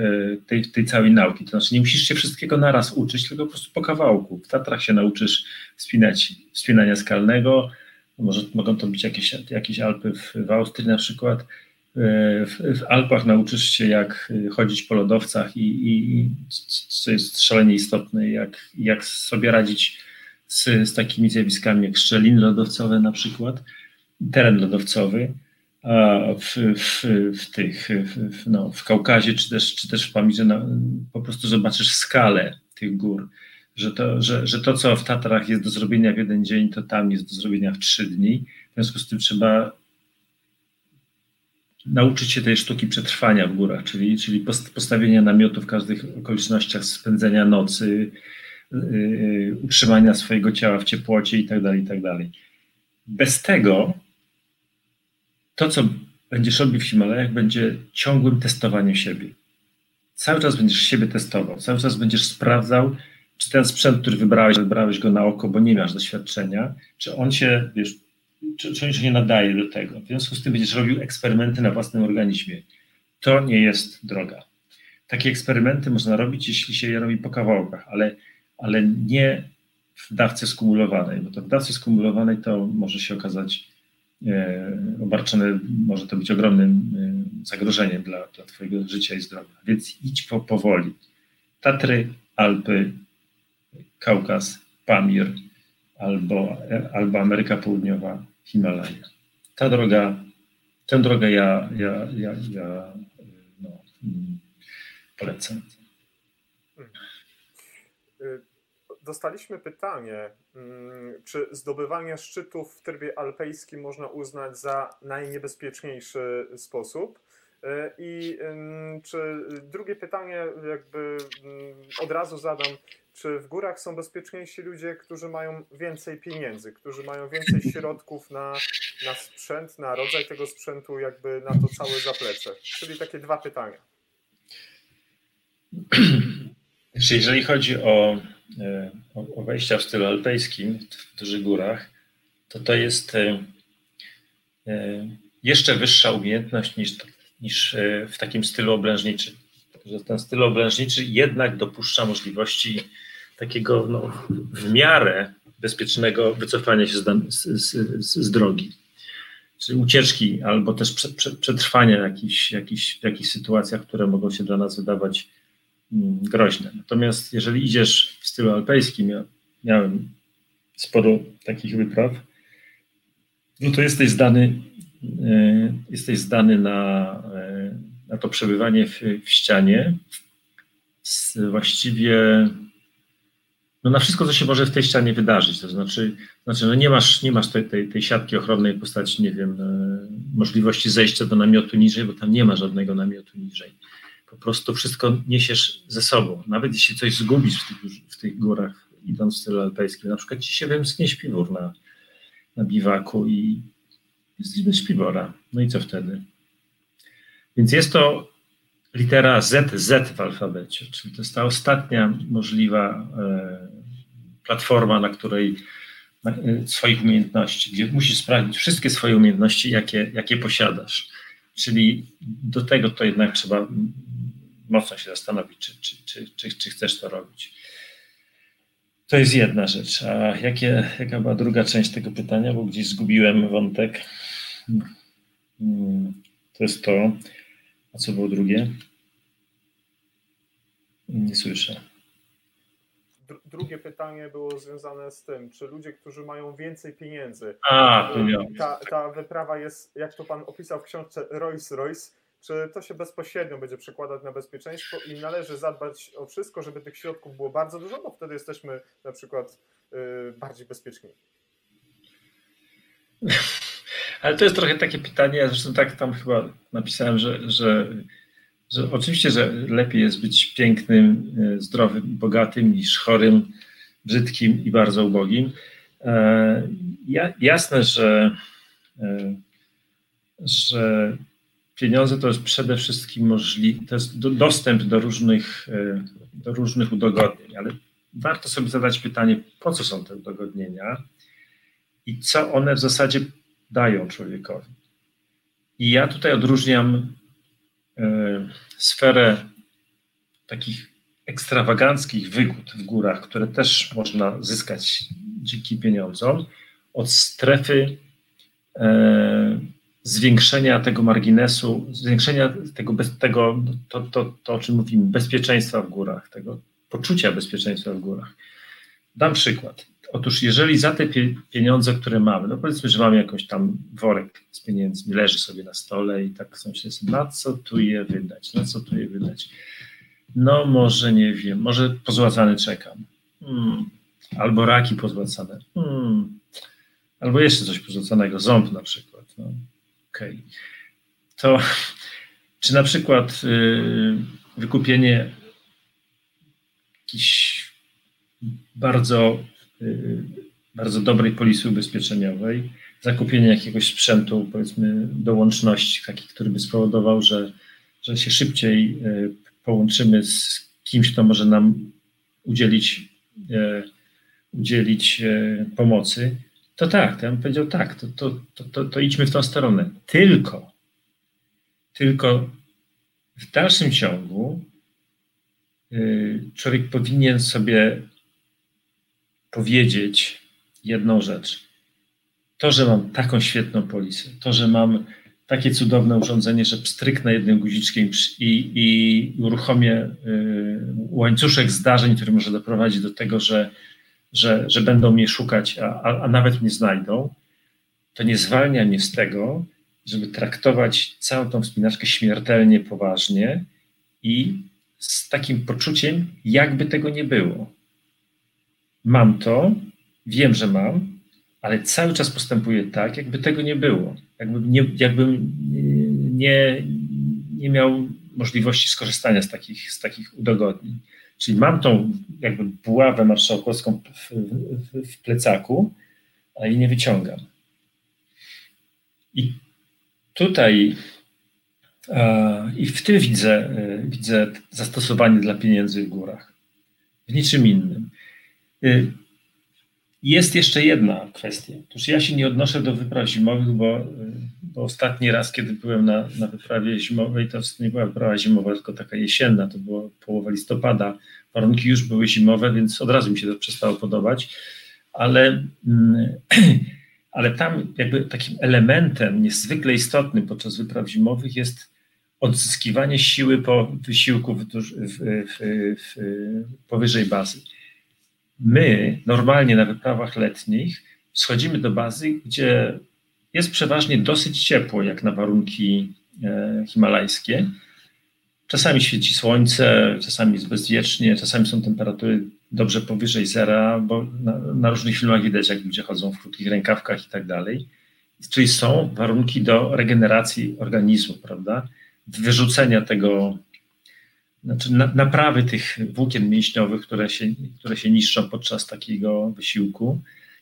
tej, tej całej nauki. To znaczy nie musisz się wszystkiego naraz uczyć, tylko po prostu po kawałku. W Tatrach się nauczysz wspinać, wspinania skalnego, może mogą to być jakieś, jakieś Alpy w, w Austrii na przykład. E, w, w, Alpach nauczysz się, jak chodzić po lodowcach i, i co jest szalenie istotne, jak, jak sobie radzić z, z takimi zjawiskami jak szczeliny lodowcowe na przykład, teren lodowcowy w, w, w tych, w, no, w Kaukazie czy też, czy też w Pamirze no, po prostu zobaczysz skalę tych gór, że to, że, że to, co w Tatrach jest do zrobienia w jeden dzień, to tam jest do zrobienia w trzy dni. W związku z tym trzeba nauczyć się tej sztuki przetrwania w górach, czyli, czyli postawienia namiotu w każdych okolicznościach, spędzenia nocy, yy, utrzymania swojego ciała w ciepłocie itd., tak itd. Tak Bez tego to, co będziesz robił w Himalajach, będzie ciągłym testowaniem siebie. Cały czas będziesz siebie testował, cały czas będziesz sprawdzał, czy ten sprzęt, który wybrałeś, wybrałeś go na oko, bo nie masz doświadczenia, czy on się, wiesz, czy, czy on się nie nadaje do tego. W związku z tym będziesz robił eksperymenty na własnym organizmie. To nie jest droga. Takie eksperymenty można robić, jeśli się je robi po kawałkach, ale, ale nie w dawce skumulowanej, bo to w dawce skumulowanej to może się okazać E, obarczone może to być ogromnym e, zagrożeniem dla, dla Twojego życia i zdrowia. Więc idź po, powoli. Tatry, Alpy, Kaukaz, Pamir albo, albo Ameryka Południowa, Himalaja. Ta droga, tę drogę ja, ja, ja, ja no, polecam. Y, dostaliśmy pytanie, mm, czy zdobywanie szczytów w trybie alpejskim można uznać za najniebezpieczniejszy sposób? E, I czy drugie pytanie, jakby mm, od razu zadam, czy w górach są bezpieczniejsi ludzie, którzy mają więcej pieniędzy, którzy mają więcej środków na, na sprzęt, na rodzaj tego sprzętu, jakby na to całe zaplecze? Czyli takie dwa pytania. Jeżeli chodzi o E, o wejścia w stylu alpejskim w dużych górach, to to jest e, e, jeszcze wyższa umiejętność niż, niż w takim stylu oblężniczym. Że ten styl oblężniczy jednak dopuszcza możliwości takiego no, w miarę bezpiecznego wycofania się z, z, z, drogi. Czyli ucieczki albo też przetrwania jakichś, jakichś, w jakichś sytuacjach, które mogą się dla nas wydawać Mm, groźne. Natomiast jeżeli idziesz w stylu alpejskim, ja miałem sporo takich wypraw, no to jesteś zdany, e, jesteś zdany na, e, na to przebywanie w, w ścianie z właściwie no na wszystko, co się może w tej ścianie wydarzyć. To znaczy, znaczy no nie masz, nie masz tej, tej, tej siatki ochronnej w postaci, nie wiem, e, możliwości zejścia do namiotu niżej, bo tam nie ma żadnego namiotu niżej po prostu wszystko niesiesz ze sobą. Nawet jeśli coś zgubisz w tych, w tych górach, idąc w stylu alpejskim, na przykład ci się wymsknie śpiwór na, na biwaku i jesteś bez śpiwora. No i co wtedy? Więc jest to litera Z, Z w alfabecie, czyli to jest ta ostatnia możliwa e, platforma, na której e, swoich umiejętności, gdzie musisz sprawdzić wszystkie swoje umiejętności, jakie, jakie posiadasz. Czyli do tego to jednak trzeba mocno się zastanowić, czy, czy, czy, czy, czy chcesz to robić. To jest jedna rzecz. A jakie, jaka była druga część tego pytania, bo gdzieś zgubiłem wątek. Hmm, to jest to. A co było drugie? Nie słyszę. Drugie pytanie było związane z tym, czy ludzie, którzy mają więcej pieniędzy, A, ta, ta wyprawa jest, jak to pan opisał w książce Rolls Royce, czy to się bezpośrednio będzie przekładać na bezpieczeństwo i należy zadbać o wszystko, żeby tych środków było bardzo dużo, bo wtedy jesteśmy na przykład yy, bardziej bezpieczni. Ale to jest trochę takie pytanie, zresztą tak tam chyba napisałem, że, że, że oczywiście, że lepiej jest być pięknym, y, zdrowym, bogatym niż chorym, brzydkim i bardzo ubogim. E, jasne, że, e, że pieniądze to jest przede wszystkim możliwe, to jest do, dostęp do różnych, e, do różnych udogodnień, ale warto sobie zadać pytanie, po co są te udogodnienia i co one w zasadzie dają człowiekowi. I ja tutaj odróżniam sferę takich ekstrawaganckich wygód w górach, które też można zyskać dzięki pieniądzom, od strefy e, zwiększenia tego marginesu, zwiększenia tego, bez, tego to, to, to, o czym mówimy, bezpieczeństwa w górach, tego poczucia bezpieczeństwa w górach. Dam przykład. Otóż jeżeli za te pieniądze, które mamy, no powiedzmy, że mamy jakoś tam worek z pieniędzmi, leży sobie na stole i tak są się, na co tu je wydać, na co tu je wydać. No może nie wiem, może pozłacany czekam. Hmm. Albo raki pozłacane. Hmm. Albo jeszcze coś pozłacanego, ząb na przykład. No. Okay. To czy na przykład y, wykupienie jakiejś bardzo, bardzo dobrej polisy ubezpieczeniowej, zakupienie jakiegoś sprzętu, powiedzmy, do łączności, taki, który by spowodował, że, że się szybciej y, połączymy z kimś, kto może nam udzielić, e, udzielić pomocy, to tak, to ja bym powiedział tak, to, to, to, to, idźmy w tą stronę. Tylko, tylko w dalszym ciągu y, człowiek powinien sobie powiedzieć jedną rzecz. To, że mam taką świetną polisę, to, że mam takie cudowne urządzenie, że pstryknę jednym guziczkiem i, i uruchomię y, łańcuszek zdarzeń, który może doprowadzić do tego, że, że, że będą mnie szukać, a, a nawet mnie znajdą, to nie zwalnia mnie z tego, żeby traktować całą tą wspinaczkę śmiertelnie poważnie i z takim poczuciem, jakby tego nie było. Mam to, wiem, że mam, ale cały czas postępuję tak, jakby tego nie było. Jakbym nie, jakbym nie, nie miał możliwości skorzystania z takich, z takich udogodnień. Czyli mam tą jakby buławę marszałkowską w, w, w plecaku, a jej nie wyciągam. I tutaj i w tym widzę, e, widzę zastosowanie dla pieniędzy w górach. W niczym innym. E, jest jeszcze jedna kwestia. Otóż ja się nie odnoszę do wypraw zimowych, bo, bo ostatni raz, kiedy byłem na, na wyprawie zimowej, to nie była wyprawa zimowa, tylko taka jesienna, to było połowa listopada. Warunki już były zimowe, więc od razu mi się to przestało podobać. Ale, mm, ale tam jakby takim elementem niezwykle istotnym podczas wypraw zimowych jest odzyskiwanie siły po wysiłku w, w, w, powyżej bazy. My normalnie na wyprawach letnich schodzimy do bazy, gdzie jest przeważnie dosyć ciepło, jak na warunki e, himalajskie. Czasami świeci słońce, czasami jest bezwiecznie, czasami są temperatury dobrze powyżej zera, bo na, na różnych filmach widać, jak ludzie chodzą w krótkich rękawkach i tak dalej. Czyli są warunki do regeneracji organizmu, prawda? Wyrzucenia tego znaczy naprawy tych włókien mięśniowych, które się, które się niszczą podczas takiego wysiłku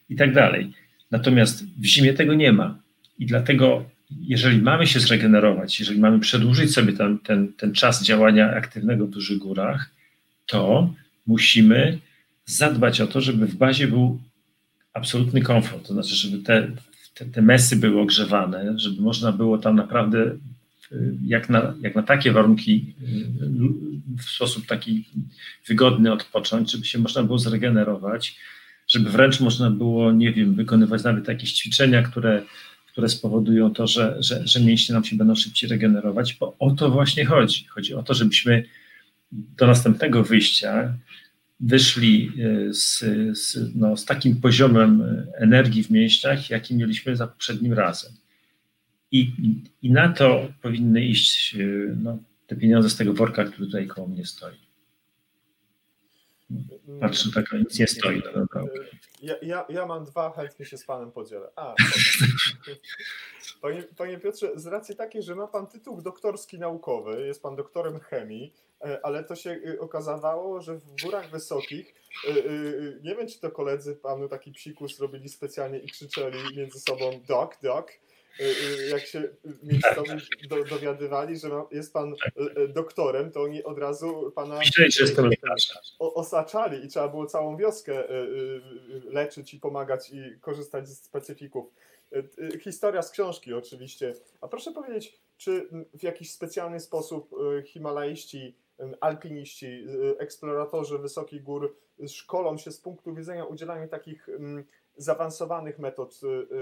i tak dalej. Natomiast w zimie tego nie ma. I dlatego, jeżeli mamy się zregenerować, jeżeli mamy przedłużyć sobie ten, ten, ten czas działania aktywnego w dużych górach, to musimy zadbać o to, żeby w bazie był absolutny komfort. To znaczy, żeby te, te, te mesy były ogrzewane, żeby można było tam naprawdę jak na, jak na takie warunki w sposób taki wygodny odpocząć, żeby się można było zregenerować, żeby wręcz można było, nie wiem, wykonywać nawet jakieś ćwiczenia, które, które spowodują to, że, że, że mięśnie nam się będą szybciej regenerować, bo o to właśnie chodzi. Chodzi o to, żebyśmy do następnego wyjścia wyszli e, z, z, no, z takim poziomem energii w mięśniach, jaki mieliśmy za poprzednim razem. I, i na to powinny iść y, no, te pieniądze z tego worka, który tutaj koło mnie stoi. Patrzę, tak nic nie stoi. No dobra, okay. ja, ja, ja mam dwa, chętnie się z Panem podzielę. A, panie, panie Piotrze, z racji takiej, że ma Pan tytuł doktorski naukowy, jest Pan doktorem chemii, e, ale to się okazało, że w górach wysokich, nie wiem czy to koledzy Panu taki psikus robili specjalnie i krzyczeli między sobą doc, doc, Y, y, jak się miejscowi do, dowiadywali, że jest pan y, doktorem, to oni od razu pana osaczali i trzeba było całą wioskę leczyć i pomagać i korzystać z specyfików. Historia z książki oczywiście. A proszę powiedzieć, czy w jakiś specjalny sposób himalaiści, alpiniści, eksploratorzy wysokich gór szkolą się z punktu widzenia udzielania takich zaawansowanych metod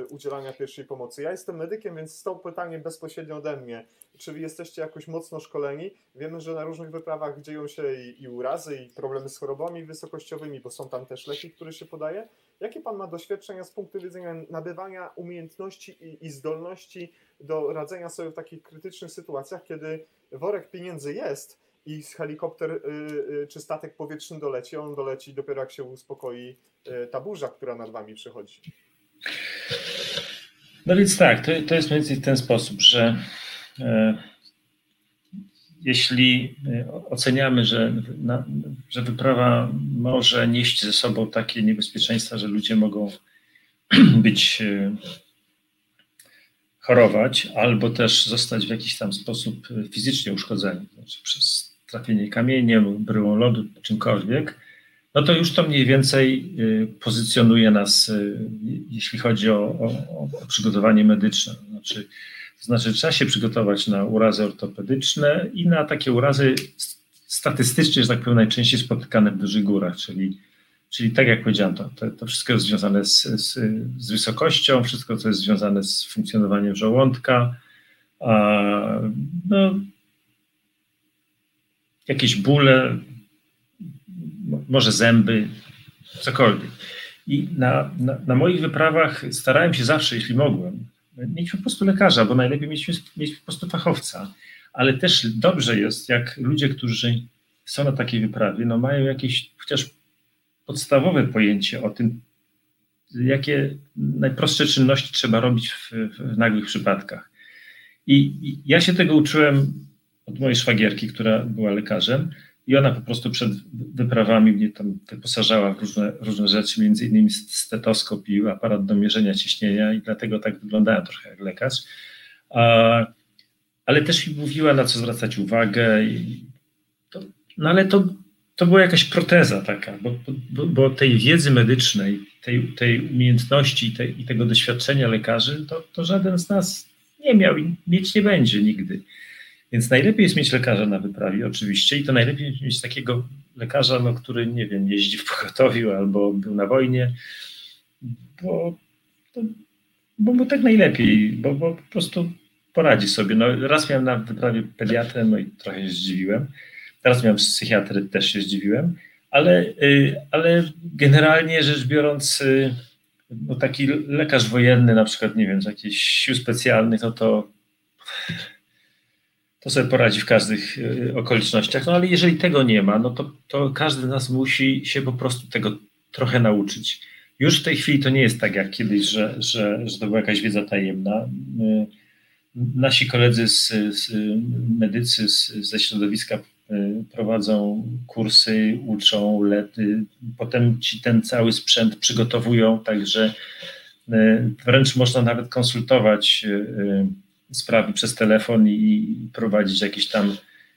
udzielania pierwszej pomocy. Ja jestem medykiem, więc to pytanie bezpośrednio ode mnie. Czy jesteście jakoś mocno szkoleni? Wiemy, że na różnych wyprawach dzieją się i, i urazy, i problemy z chorobami wysokościowymi, bo są tam też leki, które się podaje. Jakie pan ma doświadczenia z punktu widzenia nabywania umiejętności i, i zdolności do radzenia sobie w takich krytycznych sytuacjach, kiedy worek pieniędzy jest i helikopter y, y, czy statek powietrzny doleci, on doleci dopiero jak się uspokoi y, ta burza, która nad wami przychodzi? No więc tak, to, to jest mniej więcej w ten sposób, że e, jeśli e, oceniamy, że, na, że wyprawa może nieść ze sobą takie niebezpieczeństwa, że ludzie mogą być e, chorować, albo też zostać w jakiś tam sposób fizycznie uszkodzeni, znaczy przez trafienie kamieniem, bryłą lodu, czymkolwiek, no to już to mniej więcej pozycjonuje nas, jeśli chodzi o, o, o przygotowanie medyczne. Znaczy, to znaczy, trzeba się przygotować na urazy ortopedyczne i na takie urazy statystycznie, że tak powiem, najczęściej spotykane w dużych górach, czyli, czyli tak jak powiedziałem, to, to, to wszystko jest związane z, z, z, wysokością, wszystko, co jest związane z funkcjonowaniem żołądka, a, no, jakieś bóle, może zęby, cokolwiek. I na, na, na moich wyprawach starałem się zawsze, jeśli mogłem, mieć po prostu lekarza, bo najlepiej mieć, mieć po prostu fachowca. Ale też dobrze jest, jak ludzie, którzy są na takiej wyprawie, no mają jakieś chociaż podstawowe pojęcie o tym, jakie najprostsze czynności trzeba robić w, w nagłych przypadkach. I, I ja się tego uczyłem od mojej szwagierki, która była lekarzem, i ona po prostu przed wyprawami mnie tam wyposażała w różne, różne rzeczy, między innymi stetoskop i aparat do mierzenia ciśnienia i dlatego tak wyglądałem trochę jak lekarz. Ale też mi mówiła, na co zwracać uwagę. To, no ale to, to była jakaś proteza taka, bo, bo, bo tej wiedzy medycznej, tej, tej umiejętności tej, i tego doświadczenia lekarzy, to, to żaden z nas nie miał i mieć nie będzie nigdy. Więc najlepiej jest mieć lekarza na wyprawie, oczywiście, i to najlepiej mieć takiego lekarza, no, który, nie wiem, jeździ w pogotowiu albo był na wojnie, bo, bo mu tak najlepiej, bo, bo po prostu poradzi sobie. No, raz miałem na wyprawie pediatrę, no i trochę się zdziwiłem. Teraz miałem psychiatry, też się zdziwiłem, ale, y, ale generalnie rzecz biorąc, y, no taki lekarz wojenny, na przykład, nie wiem, z jakichś sił specjalnych, no to to sobie poradzi w każdych e, okolicznościach. No ale jeżeli tego nie ma, no to, to każdy z nas musi się po prostu tego trochę nauczyć. Już w tej chwili to nie jest tak jak kiedyś, że, że, że to była jakaś wiedza tajemna. E, nasi koledzy z, z medycy z, ze środowiska e, prowadzą kursy, uczą, lety, potem ci ten cały sprzęt przygotowują, także wręcz można nawet konsultować sprawy przez telefon i prowadzić jakieś tam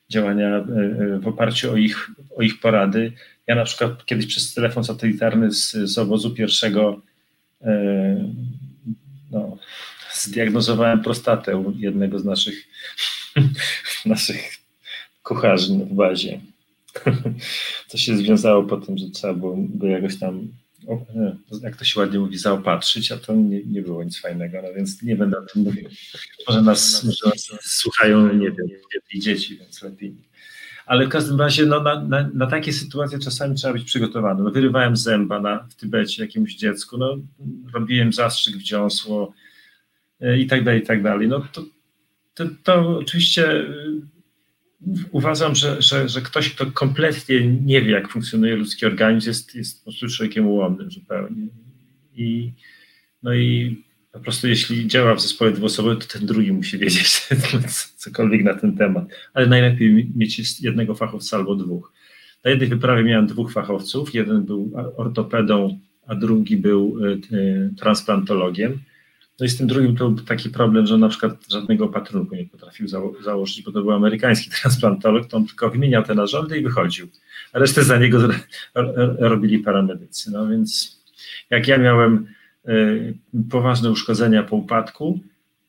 działania e, e, w oparciu o ich, o ich porady. Ja na przykład kiedyś przez telefon satelitarny z, z obozu pierwszego e, no, zdiagnozowałem prostatę jednego z naszych, naszych kucharzy w bazie. To się związało po tym, że trzeba było go jakoś tam jak to się ładnie mówi, zaopatrzyć, a to nie, nie było nic fajnego, no więc nie będę o tym mówił. Może nas, może nas słuchają, nie wiem, dzieci, więc lepiej. Ale w każdym razie no, na, na, na, takie sytuacje czasami trzeba być przygotowany. No, wyrywałem zęba na, w Tybecie jakiemuś dziecku, no, robiłem zastrzyk w dziąsło e, i tak dalej, i tak dalej. No, to, to, to oczywiście uważam, że, że, że ktoś, kto kompletnie nie wie, jak funkcjonuje ludzki organizm, jest, jest po prostu człowiekiem ułomnym zupełnie. I, no i po prostu jeśli działa w zespole dwuosobowym, to ten drugi musi wiedzieć cokolwiek na ten temat. Ale najlepiej mieć jednego fachowca albo dwóch. Na jednej wyprawie miałem dwóch fachowców. Jeden był ortopedą, a drugi był e, transplantologiem. No i z tym drugim to był taki problem, że na przykład żadnego opatrunku nie potrafił zało założyć, bo to był amerykański transplantolog, to on tylko wymieniał te narządy i wychodził. A resztę za niego robili paramedycy. No więc jak ja miałem y, poważne uszkodzenia po upadku,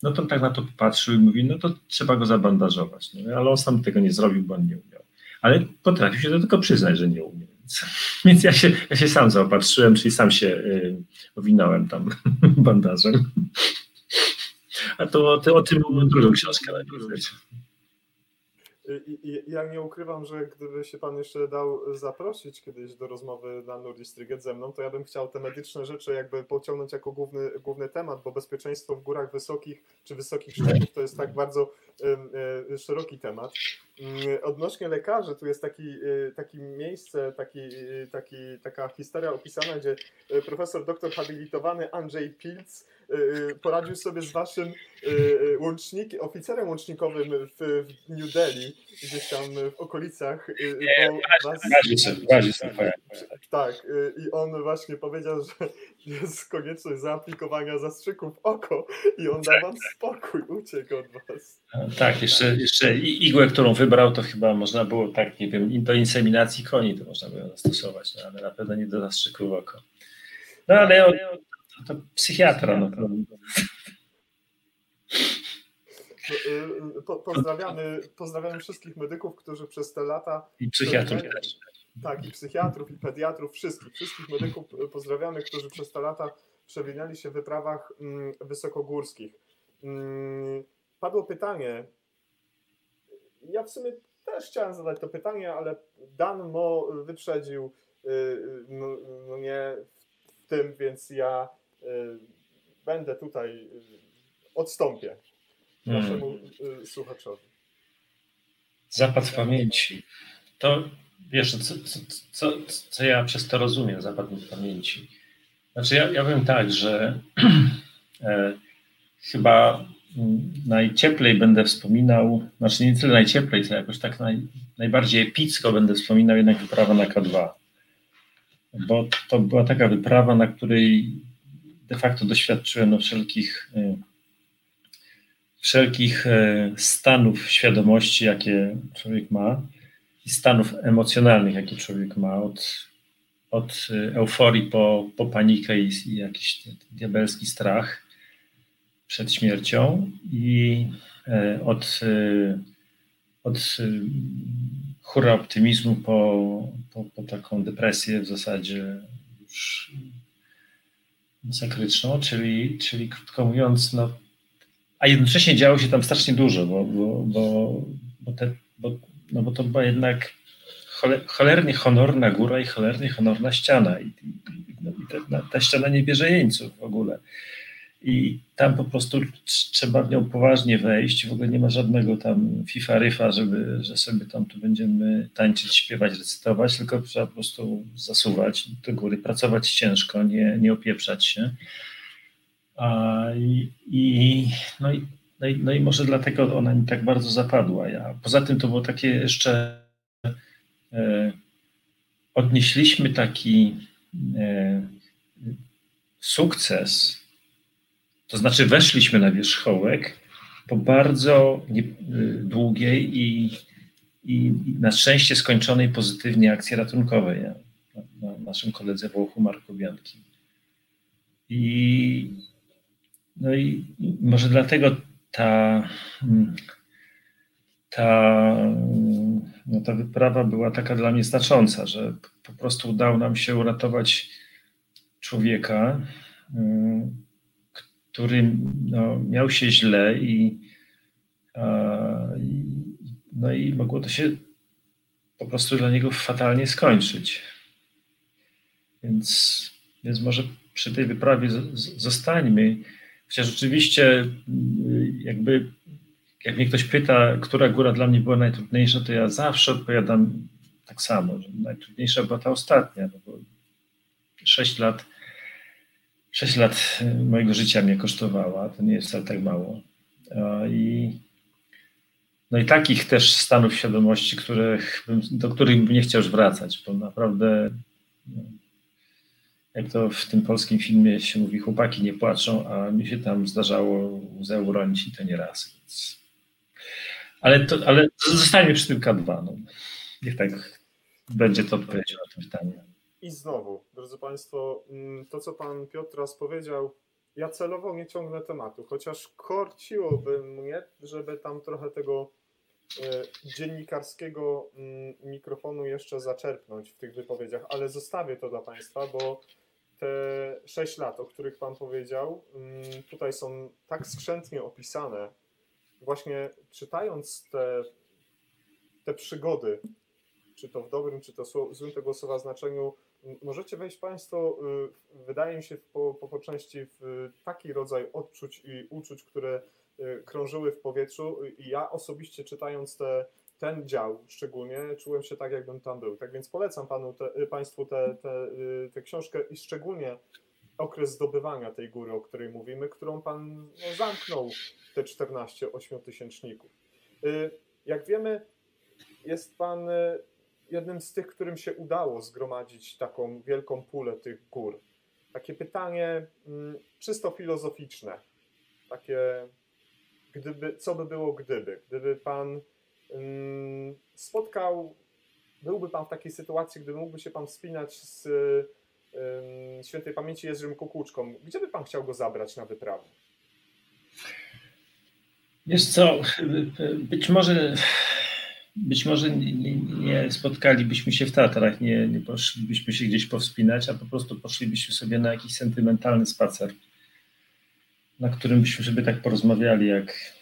no to tak na to popatrzył i mówi, no to trzeba go zabandażować. No, ale on sam tego nie zrobił, bo on nie umiał. Ale potrafił się do tego przyznać, że nie umiał. Więc, ja, się, ja się sam zaopatrzyłem, czyli sam się y, owinąłem tam bandażem. A to, to o tym drugą książkę napisać. I, ja nie ukrywam, że gdyby się pan jeszcze dał zaprosić kiedyś do rozmowy na Nordistryget ze mną, to ja bym chciał te medyczne rzeczy jakby pociągnąć jako główny, główny temat, bo bezpieczeństwo w górach wysokich czy wysokich szczepiów to jest tak bardzo y, szeroki temat. Y, odnośnie lekarzy, tu jest taki, y, taki miejsce, taki, taki, taka historia opisana, gdzie profesor doktor habilitowany Andrzej Pilc poradził sobie z waszym łącznikiem, oficerem łącznikowym w New Delhi gdzieś tam w okolicach. Y, was... Tak, y, i on właśnie powiedział, że jest konieczność zaaplikowania zastrzyków w oko i on da wam spokój, uciekł od was. Tak, jeszcze, jeszcze igłę, którą wybrał, to chyba można było tak, nie wiem, do inseminacji koni to można było zastosować, no, ale na pewno nie do zastrzyku w oko. No ale to psychiatra, no. Y, y, po, pozdrawiamy, pozdrawiamy wszystkich medyków, którzy przez te lata. I psychiatrów też. Tak, i psychiatrów, i pediatrów, wszystkich, wszystkich medyków pozdrawiamy, którzy przez te lata przewinęli się w wyprawach mm, wysokogórskich. Mm, padło pytanie. Ja w sumie też chciałem zadać to pytanie, ale Dan Mo wyprzedził y, no, no w tym, więc ja będę tutaj odstąpię naszemu hmm. słuchaczowi. Zapad w pamięci. To wiesz, co, co, co, co ja przez to rozumiem, zapad w pamięci. Znaczy, ja, ja powiem tak, że e, chyba najcieplej będę wspominał, znaczy nie tyle najcieplej, co jakoś tak naj, najbardziej epicko będę wspominał jednak wyprawa na K2. Bo to była taka wyprawa, na której de facto doświadczyłem no, wszelkich y, wszelkich e, stanów świadomości, jakie człowiek ma i stanów emocjonalnych, jakie człowiek ma, od, od e, euforii po, po panikę i, i jakiś diabelski strach przed śmiercią i od, od hura optymizmu po, po, po taką depresję w zasadzie już masakryczną, czyli, czyli krótko mówiąc, no, a jednocześnie działo się tam strasznie dużo, bo, bo, bo, bo, te, bo, no bo to była jednak cholernie honorna góra i cholernie honorna ściana. I, i, i ta, ta, ściana nie bierze jeńców w ogóle. I tam po prostu trzeba w nią poważnie wejść. W ogóle nie ma żadnego tam FIFA ryfa, żeby, że sobie tam tu będziemy tańczyć, śpiewać, recytować, tylko trzeba po prostu zasuwać do góry, pracować ciężko, nie, nie opieprzać się. I, i, no, i, no, i, no i może dlatego ona mi tak bardzo zapadła. Ja, poza tym to było takie jeszcze. E, odnieśliśmy taki e, sukces, to znaczy weszliśmy na wierzchołek po bardzo nie, e, długiej i, i, na szczęście skończonej pozytywnie akcji ratunkowej na, na naszym koledze Włochu Markowianki. I no i może dlatego ta, ta, no ta wyprawa była taka dla mnie znacząca, że po prostu udało nam się uratować człowieka, który no, miał się źle i, no i mogło to się po prostu dla niego fatalnie skończyć. Więc, więc może przy tej wyprawie zostańmy. Chociaż rzeczywiście y, jakby jak mnie ktoś pyta, która góra dla mnie była najtrudniejsza, to ja zawsze odpowiadam tak samo, że najtrudniejsza była ta ostatnia, no bo 6 lat, 6 lat y, mojego życia mnie kosztowała, to nie jest wcale tak mało. I, no i takich też stanów świadomości, których, do których bym nie chciał już wracać, bo naprawdę no, jak to w tym polskim filmie się mówi, chłopaki nie płaczą, a mi się tam zdarzało łzę uronić i to nie raz. Więc... Ale, to, ale zostańmy przy tym K2. No. Niech tak będzie to odpowiedź na to pytanie. I znowu, drodzy Państwo, mm, to co Pan Piotr raz powiedział, ja celowo nie ciągnę tematu, chociaż korciłoby mnie, żeby tam trochę tego e, dziennikarskiego mm, mikrofonu jeszcze zaczerpnąć w tych wypowiedziach, ale zostawię to dla Państwa, bo te 6 lat, o których Pan powiedział, mm, tutaj są tak skrzętnie opisane. Właśnie czytając te, te przygody, czy to w dobrym, czy to w złym tego słowa znaczeniu, możecie wejść Państwo, y, wydaje mi się, po, po, po części w taki rodzaj odczuć i uczuć, które y, krążyły w powietrzu. I ja osobiście czytając te, ten dział szczególnie, czułem się tak, jakbym tam był. Tak więc polecam panu te, y, Państwu tę książkę i szczególnie okres zdobywania tej góry, o której mówimy, którą Pan no, zamknął te 14 ośmiotysięczników. Jak wiemy, jest Pan jednym z tych, którym się udało zgromadzić taką wielką pulę tych gór. Takie pytanie mm, czysto filozoficzne, takie gdyby, co by było gdyby, gdyby pan mm, spotkał, byłby pan w takiej sytuacji, gdyby mógłby się pan wspinać z świętej pamięci Jerzym Kukuczką, gdzie by pan chciał go zabrać na wyprawę? Wiesz co, być może być może nie, nie, spotkalibyśmy się w Tatrach, nie, nie poszlibyśmy się gdzieś powspinać, a po prostu poszlibyśmy sobie na jakiś sentymentalny spacer, na którym byśmy sobie tak porozmawiali jak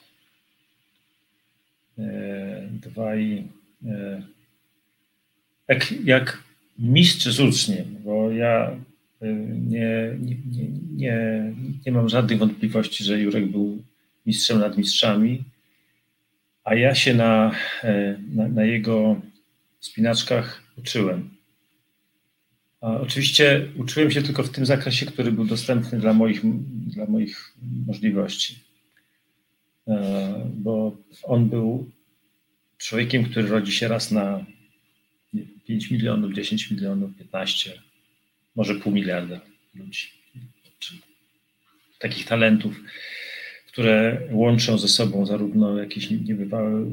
e, dwaj, e, jak, jak mistrz z uczniem, bo ja e, nie, nie, nie, nie mam żadnych wątpliwości, że Jurek był mistrzem nad mistrzami a ja się na, e, na, na jego spinaczkach uczyłem. Oczywiście uczyłem się tylko w tym zakresie, który był dostępny dla moich, dla moich możliwości. E, bo on był człowiekiem, który rodzi się raz na 5 milionów, 10 milionów, 15, może pół miliarda ludzi. Takich talentów które łączą ze sobą zarówno jakieś niebywałe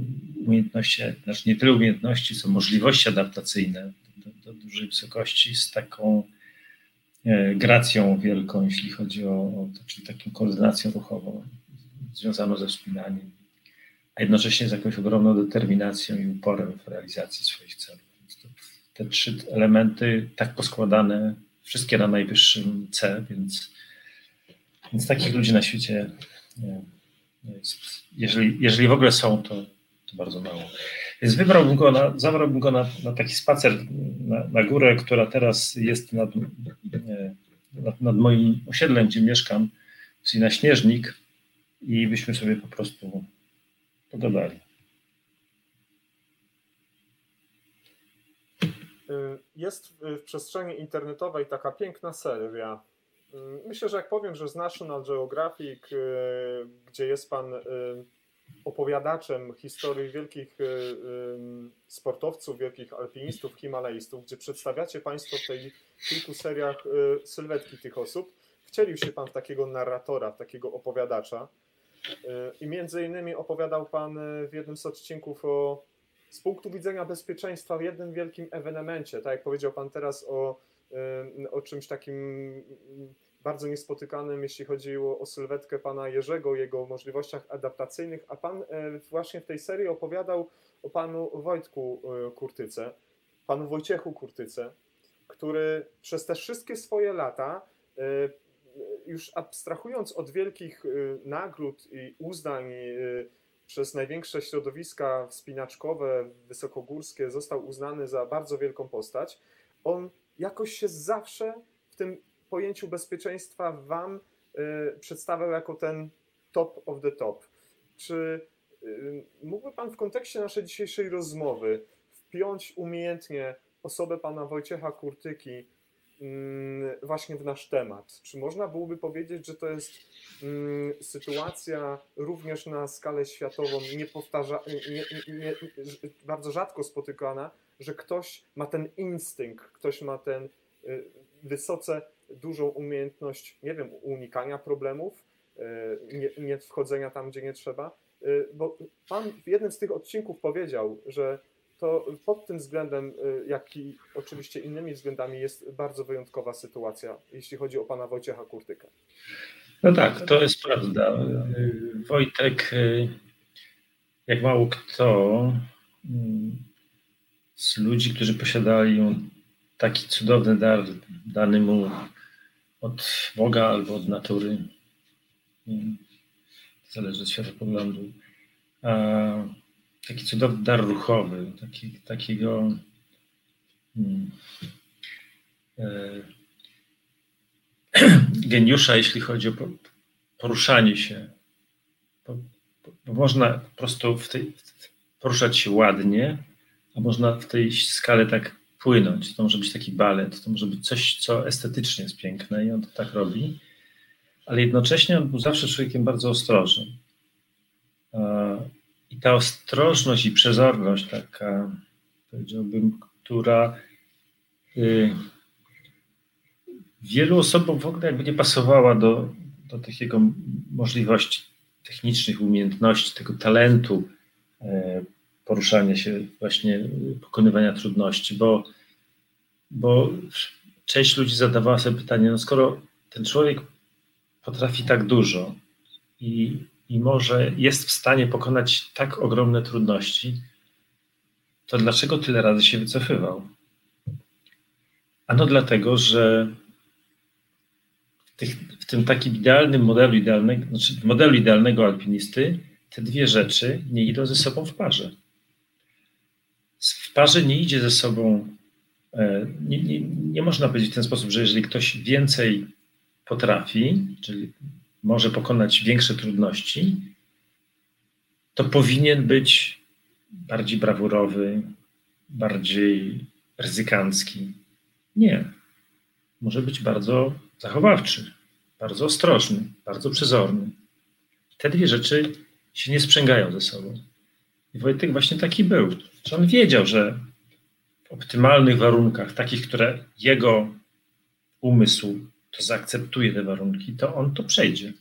umiejętności, znaczy nie tyle umiejętności, co możliwości adaptacyjne do, do dużej wysokości z taką e, gracją wielką, jeśli chodzi o, o to, czyli taką koordynacją ruchową związaną ze wspinaniem, a jednocześnie z jakąś ogromną determinacją i uporem w realizacji swoich celów. te trzy elementy tak poskładane, wszystkie na najwyższym C, więc, więc takich ludzi na świecie jeżeli, jeżeli w ogóle są, to, to bardzo mało. Więc wybrałbym go na, zabrałbym go na, na taki spacer na, na, górę, która teraz jest nad, nad, nad, moim osiedlem, gdzie mieszkam, czyli na Śnieżnik i byśmy sobie po prostu pogadali. Jest w przestrzeni internetowej taka piękna seria myślę, że jak powiem, że z National Geographic, y, gdzie jest pan y, opowiadaczem historii wielkich y, sportowców, wielkich alpinistów, himalajstów, gdzie przedstawiacie Państwo w tej kilku seriach sylwetki tych osób, wcielił się Pan w takiego narratora, w takiego opowiadacza. I między innymi opowiadał Pan w jednym z odcinków o, z punktu widzenia bezpieczeństwa w jednym wielkim ewenemencie, tak jak powiedział Pan teraz o o czymś takim bardzo niespotykanym, jeśli chodziło o sylwetkę pana Jerzego, jego możliwościach adaptacyjnych, a pan e, właśnie w tej serii opowiadał o panu Wojtku e, Kurtyce, panu Wojciechu Kurtyce, który przez te wszystkie swoje lata, e, już abstrahując od wielkich nagród i uznań przez największe środowiska wspinaczkowe, wysokogórskie, został uznany za bardzo wielką postać, on jakoś się zawsze w tym pojęciu bezpieczeństwa Wam y, przedstawiał jako ten top of the top. Czy y, mógłby Pan w kontekście naszej dzisiejszej rozmowy wpiąć umiejętnie osobę Pana Wojciecha Kurtyki mm, właśnie w nasz temat? Czy można byłoby powiedzieć, że to jest mm, sytuacja również na skalę światową niepowtarza, nie, nie, nie, bardzo rzadko spotykana, że ktoś ma ten instynkt, ktoś ma ten y, wysoce dużą umiejętność, nie wiem, unikania problemów, y, nie, nie wchodzenia tam, gdzie nie trzeba. Y, bo Pan w jednym z tych odcinków powiedział, że to pod tym względem, jak i oczywiście innymi względami jest bardzo wyjątkowa sytuacja, jeśli chodzi o pana Wojciecha Kurtykę. No tak, to jest prawda. Wojtek, jak mało kto z ludzi, którzy posiadali taki cudowny dar dany mu od Boga albo od natury, zależy od światopoglądu, taki cudowny dar ruchowy, taki, takiego hmm, e, geniusza, jeśli chodzi o poruszanie się. Bo, bo można po prostu w tej, poruszać się ładnie, a można w tej skale tak płynąć. To może być taki balet, to może być coś, co estetycznie jest piękne i on to tak robi, ale jednocześnie on był zawsze człowiekiem bardzo ostrożnym. I ta ostrożność i przezorność taka, powiedziałbym, która y, wielu osobom w ogóle jakby nie pasowała do, do tych jego możliwości technicznych, umiejętności, tego talentu e, poruszania się, właśnie pokonywania trudności, bo, bo część ludzi zadawała sobie pytanie, no skoro ten człowiek potrafi tak dużo i i może jest w stanie pokonać tak ogromne trudności, to dlaczego tyle razy się wycofywał? Ano dlatego, że w, tych, w tym takim idealnym modelu idealnego, znaczy modelu idealnego alpinisty te dwie rzeczy nie idą ze sobą w parze. W parze nie idzie ze sobą, e, nie, nie, nie można powiedzieć w ten sposób, że jeżeli ktoś więcej potrafi, czyli może pokonać większe trudności, to powinien być bardziej brawurowy, bardziej ryzykancki. Nie. Może być bardzo zachowawczy, bardzo ostrożny, bardzo przezorny. Te dwie rzeczy się nie sprzęgają ze sobą. I Wojtek właśnie taki był. Że on wiedział, że w optymalnych warunkach, takich, które jego umysł to zaakceptuje te warunki, to on to przejdzie.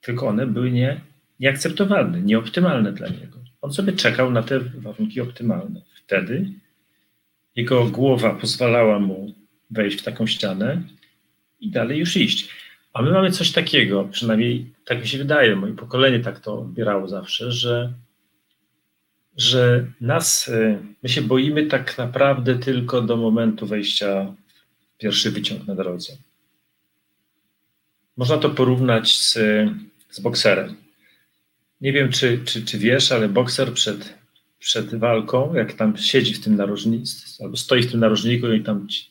Tylko one były nie, nieakceptowalne, nieoptymalne dla niego. On sobie czekał na te warunki optymalne. Wtedy jego głowa pozwalała mu wejść w taką ścianę i dalej już iść. A my mamy coś takiego, przynajmniej tak mi się wydaje, moje pokolenie tak to odbierało zawsze, że, że nas, y, my się boimy tak naprawdę tylko do momentu wejścia w pierwszy wyciąg na drodze. Można to porównać z, z bokserem. Nie wiem, czy, czy, czy wiesz, ale bokser przed, przed walką, jak tam siedzi w tym narożniku, albo stoi w tym narożniku i tam ci,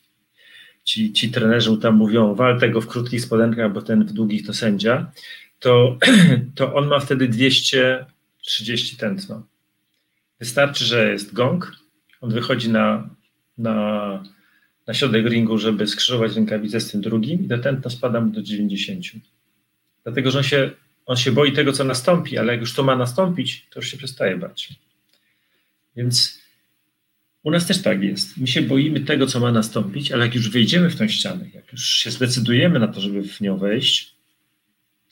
ci, ci trenerzy tam mówią, wal tego w krótkich spodenkach, bo ten w długich to sędzia, to, to on ma wtedy 230 tętno. Wystarczy, że jest gong, on wychodzi na, na na środek ringu, żeby skrzyżować rękawice z tym drugim i do tętna spada mu do 90. Dlatego, że on się, on się boi tego, co nastąpi, ale jak już to ma nastąpić, to już się przestaje bać. Więc u nas też tak jest. My się boimy tego, co ma nastąpić, ale jak już wejdziemy w tę ścianę, jak już się zdecydujemy na to, żeby w nią wejść,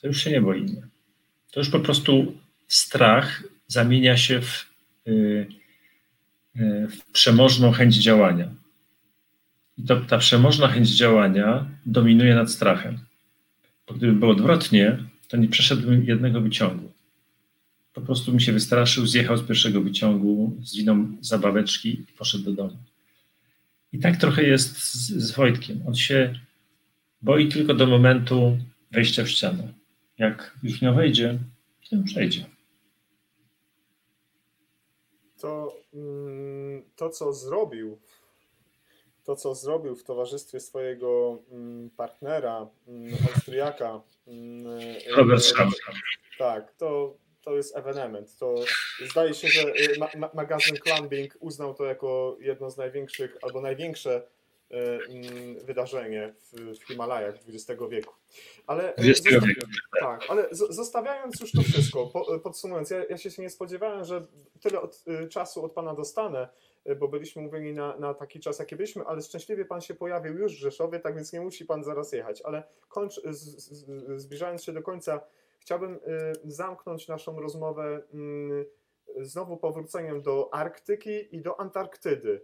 to już się nie boimy. To już po prostu strach zamienia się w, w przemożną chęć działania. I to, ta przemożna chęć działania dominuje nad strachem. Bo gdyby było odwrotnie, to nie przeszedłbym jednego wyciągu. Po prostu mi się wystraszył, zjechał z pierwszego wyciągu, zwinął zabaweczki i poszedł do domu. I tak trochę jest z, z Wojtkiem. On się boi tylko do momentu wejścia w ścianę. Jak już nie wejdzie, to przejdzie. To, mm, to, co zrobił to, co zrobił w towarzystwie swojego mm, partnera, mm, Austriaka. Robert Schramm. Tak, to, to jest ewenement. To zdaje się, że y, ma, ma, magazyn Climbing uznał to jako jedno z największych albo największe wydarzenie w, w Himalajach XX wieku. Ale, y, zostaw, tak, ale zostawiając już to wszystko, podsumując, ja, ja się nie spodziewałem, że tyle od, czasu od Pana dostanę, bo byliśmy mówieni na, na taki czas, jaki byliśmy, ale szczęśliwie Pan się pojawił już w Rzeszowie, tak więc nie musi Pan zaraz jechać. Ale kończ, z, z, zbliżając się do końca, chciałbym zamknąć naszą rozmowę y, znowu powróceniem do Arktyki i do Antarktydy.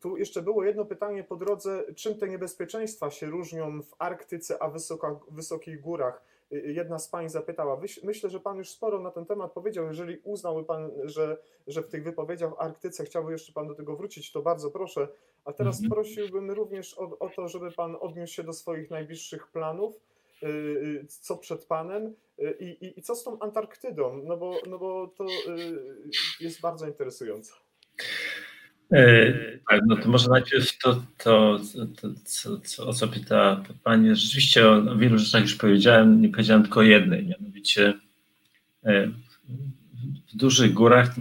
Tu jeszcze było jedno pytanie po drodze, czym te niebezpieczeństwa się różnią w Arktyce, a wysoka, wysokich górach? Jedna z Pań zapytała, myślę, że Pan już sporo na ten temat powiedział, jeżeli uznałby Pan, że, że w tych wypowiedziach o Arktyce chciałby jeszcze Pan do tego wrócić, to bardzo proszę. A teraz mhm. prosiłbym również o, o to, żeby Pan odniósł się do swoich najbliższych planów, y, y, co przed Panem y, i, i, i co z tą Antarktydą, no bo, no bo to jest bardzo interesujące. E, tak, no to może najpierw to, to, to co, co, o co pyta Pani. Rzeczywiście o wielu rzeczach już powiedziałem, nie powiedziałem tylko o jednej, mianowicie e, w dużych górach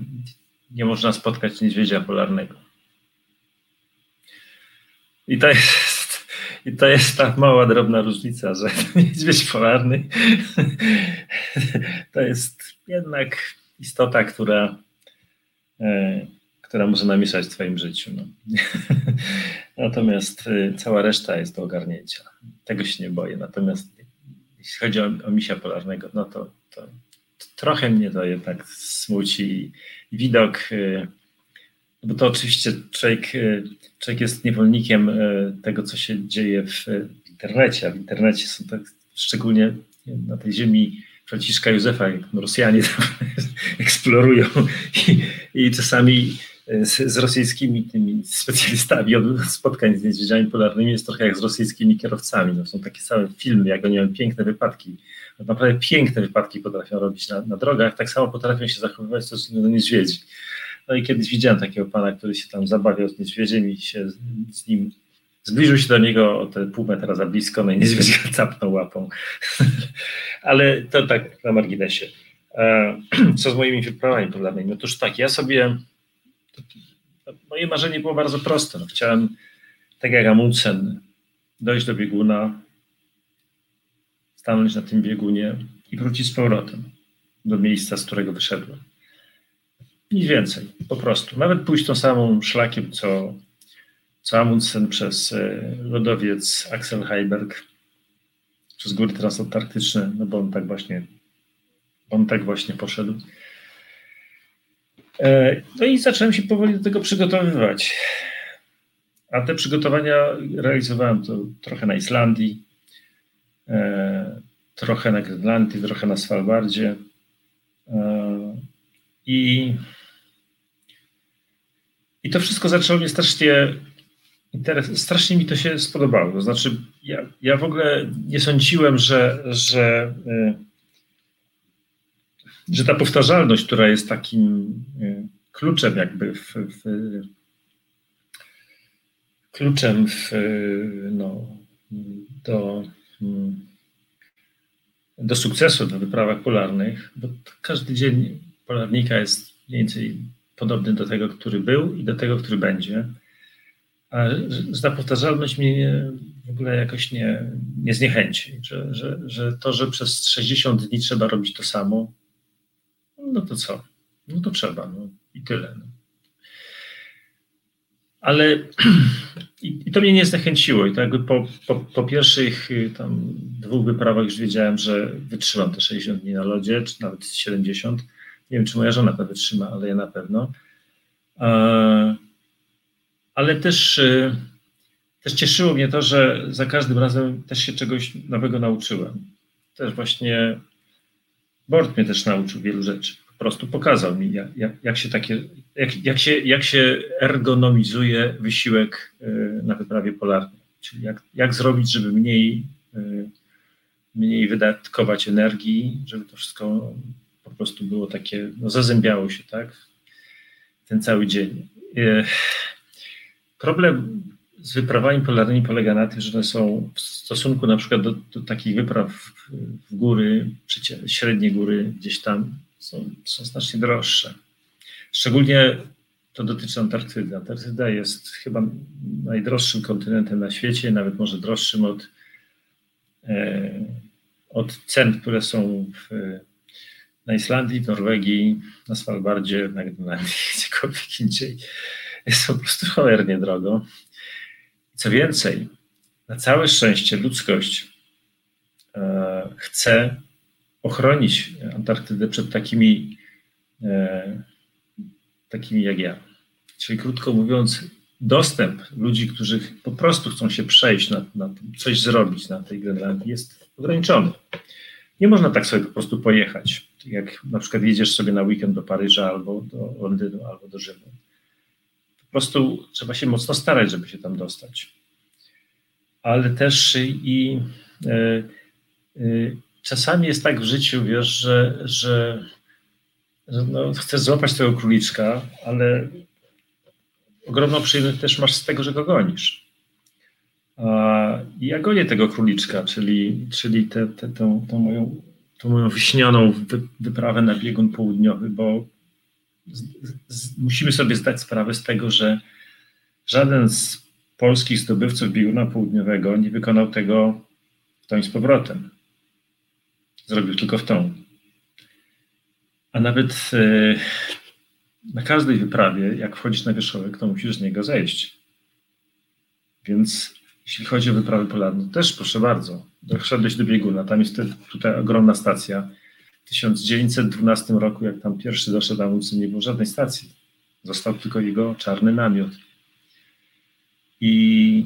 nie można spotkać niedźwiedzia polarnego. I to jest, i to jest ta mała, drobna różnica, że niedźwiedź polarny to jest jednak istota, która e, która może namieszać w Twoim życiu. No. Natomiast y, cała reszta jest do ogarnięcia. Tego się nie boję. Natomiast jeśli chodzi o, o misia polarnego, no to, to, to, trochę mnie to jednak smuci. Widok, y, bo to oczywiście człowiek, y, człowiek jest niewolnikiem tego, co się dzieje w internecie, a w internecie są tak szczególnie na tej ziemi Franciszka Józefa, jak Rosjanie eksplorują i, i czasami z, z, rosyjskimi tymi specjalistami od spotkań z niedźwiedziami polarnymi jest trochę jak z rosyjskimi kierowcami. No, są takie same filmy, jak oni mają piękne wypadki. Naprawdę piękne wypadki potrafią robić na, na drogach, tak samo potrafią się zachowywać w do niedźwiedzi. No i kiedyś widziałem takiego pana, który się tam zabawiał z niedźwiedziem i się z, z nim zbliżył się do niego o te pół metra za blisko, no i niedźwiedź go capnął łapą. Ale to tak na marginesie. E, co z moimi wyprawami polarnymi? Otóż tak, ja sobie moje marzenie było bardzo proste. No, chciałem, tak jak Amundsen, dojść do bieguna, stanąć na tym biegunie i wrócić z powrotem do miejsca, z którego wyszedłem. Nic więcej, po prostu. Nawet pójść tą samą szlakiem, co, co Amundsen przez e, lodowiec Axel Heiberg, przez góry transantarktyczne, no bo on tak właśnie, on tak właśnie poszedł. E, no i zacząłem się powoli do tego przygotowywać. A te przygotowania realizowałem to trochę na Islandii, e, trochę na Grenlandii, trochę na Svalbardzie. E, I, I to wszystko zaczęło mnie strasznie interes, strasznie mi to się spodobało. To znaczy, ja, ja w ogóle nie sądziłem, że, że że ta powtarzalność, która jest takim y, kluczem jakby w, w kluczem w, no, do, do sukcesu w wyprawach polarnych, bo każdy dzień polarnika jest mniej więcej podobny do tego, który był i do tego, który będzie. A że ta powtarzalność mnie w ogóle jakoś nie, nie zniechęci, że, że, że to, że przez 60 dni trzeba robić to samo, no to co? No to trzeba, no i tyle. No. Ale i, to mnie nie zniechęciło. I to jakby po, po, po, pierwszych y, tam dwóch wyprawach już wiedziałem, że wytrzymam te 60 dni na lodzie, czy nawet 70. Nie wiem, czy moja żona to wytrzyma, ale ja na pewno. Ale też, y, też cieszyło mnie to, że za każdym razem też się czegoś nowego nauczyłem. Też właśnie Bord mnie też nauczył wielu rzeczy. Po prostu pokazał mi, jak, jak, jak się takie, jak, jak, się, jak się ergonomizuje wysiłek e, na wyprawie polarnej. Czyli jak, jak zrobić, żeby mniej, e, mniej wydatkować energii, żeby to wszystko po prostu było takie, no zazębiało się, tak? Ten cały dzień. E, problem z wyprawami polarnymi polega na tym, że one są w stosunku na przykład do, do takich wypraw w góry, średnie góry gdzieś tam, są, są znacznie droższe. Szczególnie to dotyczy Antarktydy. Antarktyda jest chyba najdroższym kontynentem na świecie, nawet może droższym od, e, od cen, które są w, na Islandii, Norwegii, na Svalbardzie, na Grenlandii, gdziekolwiek indziej. Jest po prostu cholernie drogo. Co więcej, na całe szczęście ludzkość e, chce ochronić Antarktydę przed takimi e, takimi jak ja. Czyli krótko mówiąc, dostęp ludzi, którzy po prostu chcą się przejść, na, na coś zrobić na tej Grenlandii jest ograniczony. Nie można tak sobie po prostu pojechać, jak na przykład jedziesz sobie na weekend do Paryża albo do Londynu, albo do Rzymu. Po prostu trzeba się mocno starać, żeby się tam dostać. Ale też i e, e, czasami jest tak w życiu, wiesz, że, że, że no, chcesz złapać tego króliczka, ale ogromną przyjemność też masz z tego, że go gonisz. I ja gonię tego króliczka, czyli, czyli tę moją, tą moją wyśnioną wyprawę na biegun południowy, bo z, musimy sobie zdać sprawę z tego, że żaden z polskich zdobywców bieguna południowego nie wykonał tego w tą i z powrotem. Zrobił tylko w tą. A nawet e, na każdej wyprawie, jak wchodzisz na wierzchołek, to musisz z niego zejść. Więc jeśli chodzi o wyprawy polarne, też proszę bardzo, doszedłeś do bieguna, tam jest tutaj ogromna stacja. W 1912 roku, jak tam pierwszy doszedł Amundsen, nie było żadnej stacji. Został tylko jego czarny namiot. I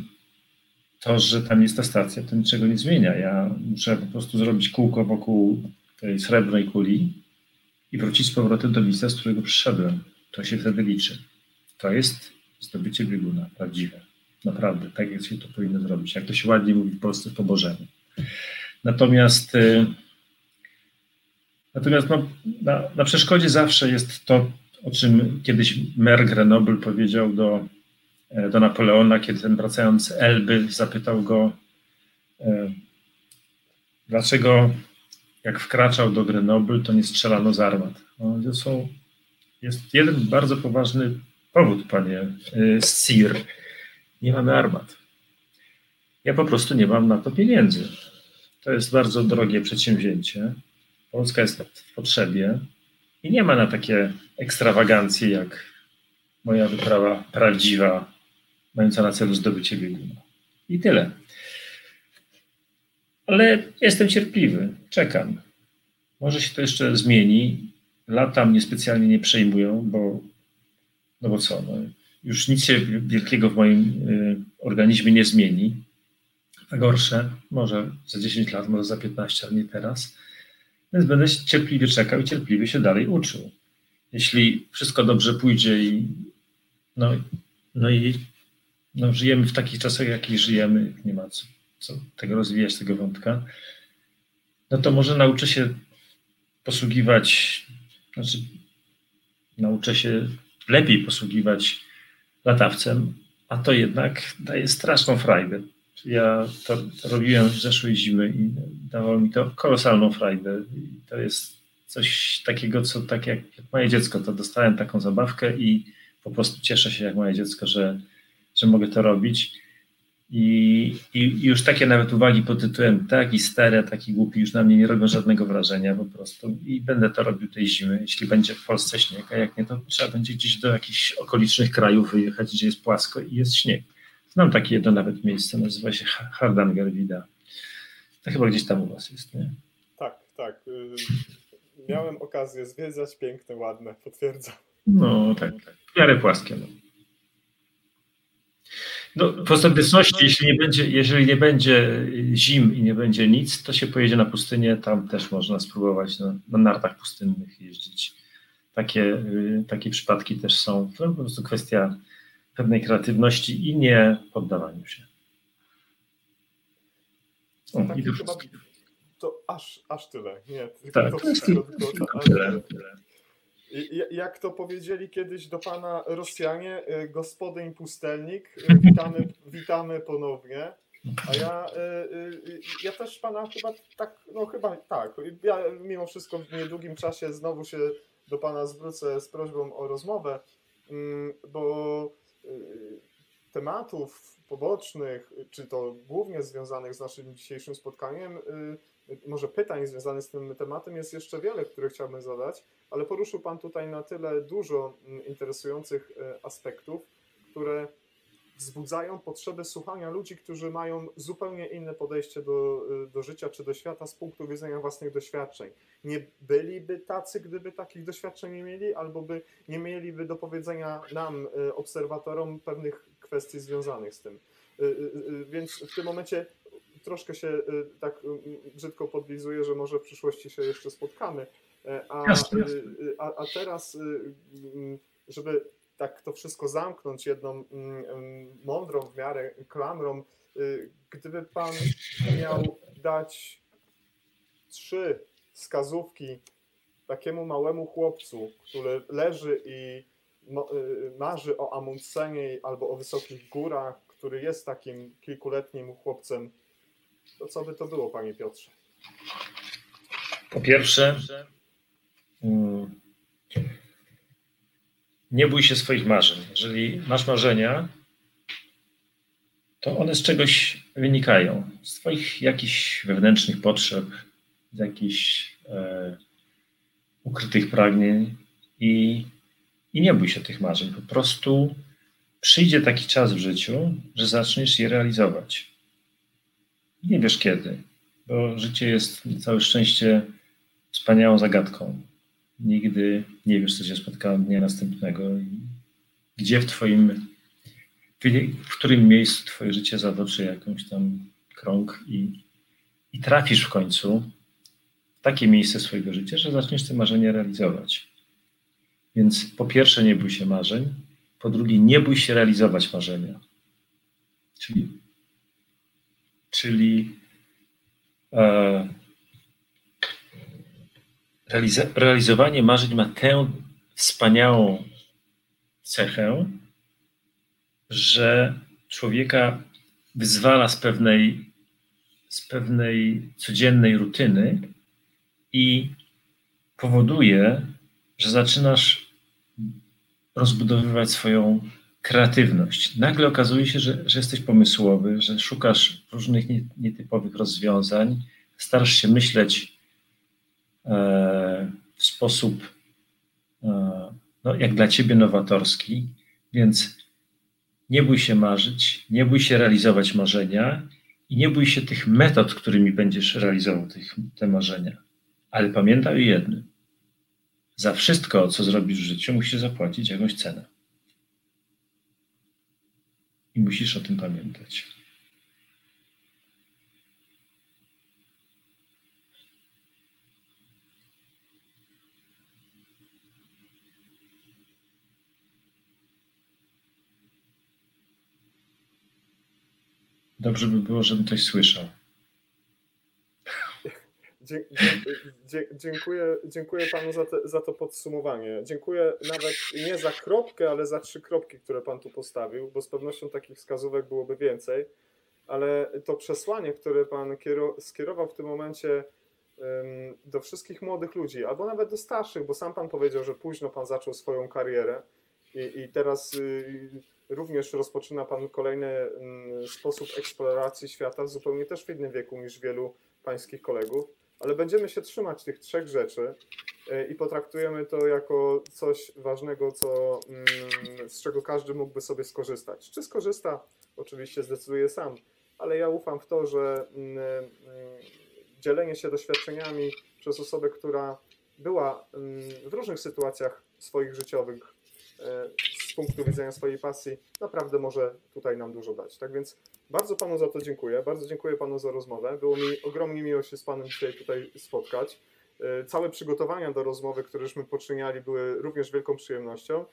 to, że tam jest ta stacja, to niczego nie zmienia. Ja muszę po prostu zrobić kółko wokół tej srebrnej kuli i wrócić z powrotem do miejsca, z którego przyszedłem. To się wtedy liczy. To jest zdobycie bieguna prawdziwe. Naprawdę, tak jak się to powinno zrobić. Jak to się ładnie mówi w Polsce po Bożemu. Natomiast, y, natomiast no, na, na przeszkodzie zawsze jest to, o czym kiedyś mer Grenoble powiedział do, e, do Napoleona, kiedy ten wracając Elby zapytał go, e, dlaczego jak wkraczał do Grenoble, to nie strzelano z armat. No, są, jest jeden bardzo poważny powód, panie y, Sir nie mamy armat. Ja po prostu nie mam na to pieniędzy. To jest bardzo drogie przedsięwzięcie. Polska jest w potrzebie i nie ma na takie ekstrawagancje jak moja wyprawa prawdziwa, mająca na celu zdobycie bieguna. I tyle. Ale jestem cierpliwy, czekam. Może się to jeszcze zmieni. Lata mnie specjalnie nie przejmują, bo no bo co, no, już nic się wielkiego w moim y, organizmie nie zmieni. Na gorsze, może za 10 lat, może za 15, ale nie teraz. Więc będę cierpliwie czekał i cierpliwie się dalej uczył. Jeśli wszystko dobrze pójdzie i no, no i no, żyjemy w takich czasach, jakich żyjemy, nie ma co, co tego rozwijać, tego wątka, no to może nauczę się posługiwać, znaczy nauczę się lepiej posługiwać latawcem, a to jednak daje straszną frajdę. Ja to, robiłem zeszłej zimy i dawało mi to kolosalną frajdę. I to jest coś takiego, co tak jak, jak moje dziecko, to dostałem taką zabawkę i po prostu cieszę się jak moje dziecko, że, że mogę to robić. I, I, już takie nawet uwagi pod tytułem taki stary, taki głupi już na mnie nie robią żadnego wrażenia po prostu i będę to robił tej zimy, jeśli będzie w Polsce śnieg, a jak nie, to trzeba będzie gdzieś do jakichś okolicznych krajów wyjechać, gdzie jest płasko i jest śnieg. Znam takie jedno nawet miejsce, nazywa się Hardangervida. To chyba gdzieś tam u was jest, nie? Tak, tak. Y, miałem okazję zwiedzać, piękne, ładne, potwierdzam. No tak, tak. W miarę płaskie. No. No, w ostateczności, jeśli nie, będzie, jeżeli nie będzie zim i nie będzie nic, to się pojedzie na pustynię. Tam też można spróbować na, na nartach pustynnych jeździć. Takie, y, takie przypadki też są. To po prostu kwestia pewnej kreatywności i nie poddawaniu się. O, i to, chyba, to aż, aż tyle. Nie, tylko tak, to, to jest tylko, tylko, tyle. tyle. Jak to powiedzieli kiedyś do pana Rosjanie, y, gospodyń pustelnik, y, witamy, witamy ponownie. A ja, y, ja też pana chyba tak, no chyba tak. Ja mimo wszystko w niedługim czasie znowu się do pana zwrócę z prośbą o rozmowę, mm, bo tematów pobocznych, czy to głównie związanych z naszym dzisiejszym spotkaniem, może pytań związanych z tym tematem jest jeszcze wiele, które chciałbym zadać, ale poruszył Pan tutaj na tyle dużo mm, interesujących aspektów, które wzbudzają potrzebę słuchania ludzi, którzy mają zupełnie inne podejście do, do życia czy do świata z punktu widzenia własnych doświadczeń. Nie byliby tacy, gdyby takich doświadczeń nie mieli, albo by nie mieliby do powiedzenia nam, y, obserwatorom, pewnych kwestii związanych z tym. Y, y, więc w tym momencie troszkę się tak brzydko podlizuję, że może w przyszłości się jeszcze spotkamy. A, a, a teraz, żeby tak to wszystko zamknąć jedną mm, mm, mądrą w miarę klamrą, y, gdyby Pan miał dać trzy wskazówki takiemu małemu chłopcu, który leży i y, marzy o Amundsenie albo o wysokich górach, który jest takim kilkuletnim chłopcem, to co by to było, Panie Piotrze? Po pierwsze, hmm nie bój się swoich marzeń. Jeżeli masz marzenia, to one z czegoś wynikają. Z Twoich jakichś wewnętrznych potrzeb, z jakichś e, ukrytych pragnień i, i nie bój się tych marzeń. Po prostu przyjdzie taki czas w życiu, że zaczniesz je realizować. Nie wiesz kiedy, bo życie jest całe szczęście wspaniałą zagadką. Nigdy nie wiesz, co się spotkało dnia następnego. Gdzie w Twoim, w którym miejscu Twoje życie zatoczy jakąś tam krąg i, i trafisz w końcu w takie miejsce swojego życia, że zaczniesz te marzenia realizować. Więc po pierwsze, nie bój się marzeń. Po drugie, nie bój się realizować marzenia. Czyli, czyli e, realizowanie marzeń ma tę wspaniałą cechę, że człowieka wyzwala z pewnej, z pewnej codziennej rutyny i powoduje, że zaczynasz rozbudowywać swoją kreatywność. Nagle okazuje się, że, że jesteś pomysłowy, że szukasz różnych nietypowych rozwiązań, starasz się myśleć w sposób e, no, jak dla ciebie nowatorski, więc nie bój się marzyć, nie bój się realizować marzenia i nie bój się tych metod, którymi będziesz realizował tych, te marzenia. Ale pamiętaj o jednym. Za wszystko, co zrobisz w życiu, musisz zapłacić jakąś cenę. I musisz o tym pamiętać. Dobrze by było, żebym coś słyszał. Dziękuję, dziękuję panu za, te, za to podsumowanie. Dziękuję nawet nie za kropkę, ale za trzy kropki, które pan tu postawił, bo z pewnością takich wskazówek byłoby więcej. Ale to przesłanie, które pan skierował w tym momencie do wszystkich młodych ludzi, albo nawet do starszych, bo sam pan powiedział, że późno pan zaczął swoją karierę i, i teraz y, również rozpoczyna Pan kolejny mm, sposób eksploracji świata, zupełnie też w innym wieku niż wielu Pańskich kolegów, ale będziemy się trzymać tych trzech rzeczy e, i potraktujemy to jako coś ważnego, co, mm, z czego każdy mógłby sobie skorzystać. Czy skorzysta? Oczywiście zdecyduje sam, ale ja ufam w to, że mm, dzielenie się doświadczeniami przez osobę, która była w różnych sytuacjach swoich życiowych E, punktu widzenia swojej pasji naprawdę może tutaj nam dużo dać. Tak więc bardzo Panu za to dziękuję. Bardzo dziękuję Panu za rozmowę. Było mi ogromnie miło się z Panem dzisiaj tutaj spotkać. E, całe przygotowania do rozmowy, któreśmy poczyniali, były również wielką przyjemnością.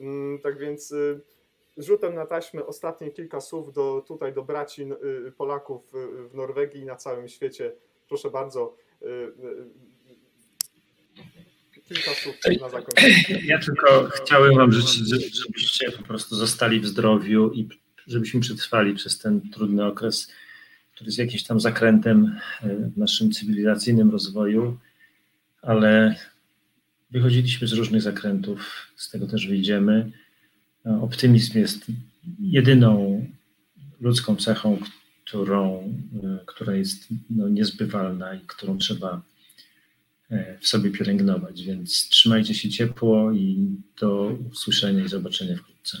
Mm, tak więc y, rzutem na taśmę ostatnie kilka słów do, tutaj do braci y, Polaków w Norwegii i na całym świecie. Proszę bardzo, kilka słów na zakończenie. Ja tylko chciałem Wam życzyć, żebyście po prostu zostali w zdrowiu i żebyśmy przetrwali przez ten trudny okres, który jest jakimś tam zakrętem e, w naszym cywilizacyjnym rozwoju, ale wychodziliśmy z różnych zakrętów, z tego też wyjdziemy. E, optymizm jest jedyną ludzką cechą, którą, e, która jest no, niezbywalna i którą trzeba w sobie pielęgnować. Więc trzymajcie się ciepło i do usłyszenia i zobaczenia wkrótce.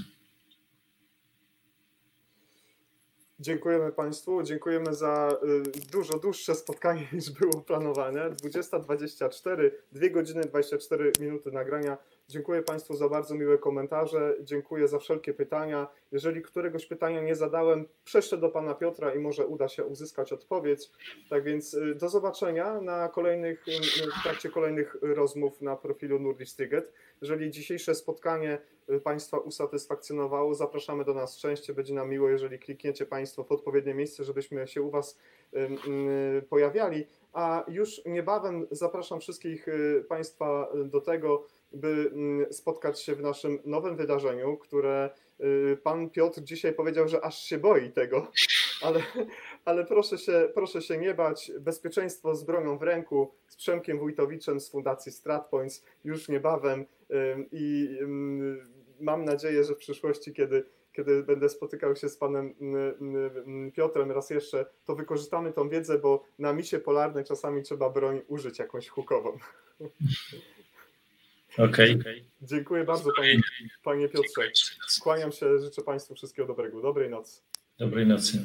Dziękujemy Państwu, dziękujemy za y, dużo dłuższe spotkanie niż było planowane. 20.24, 2 godziny 24 minuty nagrania. Dziękuję Państwu za bardzo miłe komentarze, dziękuję za wszelkie pytania. Jeżeli któregoś pytania nie zadałem, prześlę do Pana Piotra i może uda się uzyskać odpowiedź. Tak więc y, do zobaczenia na kolejnych, y, w trakcie kolejnych rozmów na profilu Nurdistiget. Jeżeli dzisiejsze spotkanie y, Państwa usatysfakcjonowało, zapraszamy do nas częściej. Będzie nam miło, jeżeli klikniecie Państwo w odpowiednie miejsce, żebyśmy się u Was y, pojawiali. A już niebawem zapraszam wszystkich y, Państwa do tego, by mm, spotkać się w naszym nowym wydarzeniu, które y, Pan Piotr dzisiaj powiedział, że aż się boi tego, ale, ale proszę, się, proszę się nie bać. Bezpieczeństwo z bronią w ręku, z Przemkiem Wójtowiczem z Fundacji StratPoints już niebawem i mam nadzieję, że w przyszłości, kiedy, kiedy będę spotykał się z panem mm, mm, Piotrem raz jeszcze, to wykorzystamy tą wiedzę, bo na misie polarnej czasami trzeba broń użyć jakąś hukową. Okej. Dziękuję bardzo panie, panie Piotrze. Kłaniam się, życzę Państwu wszystkiego dobrego. Dobrej nocy. Dobrej nocy.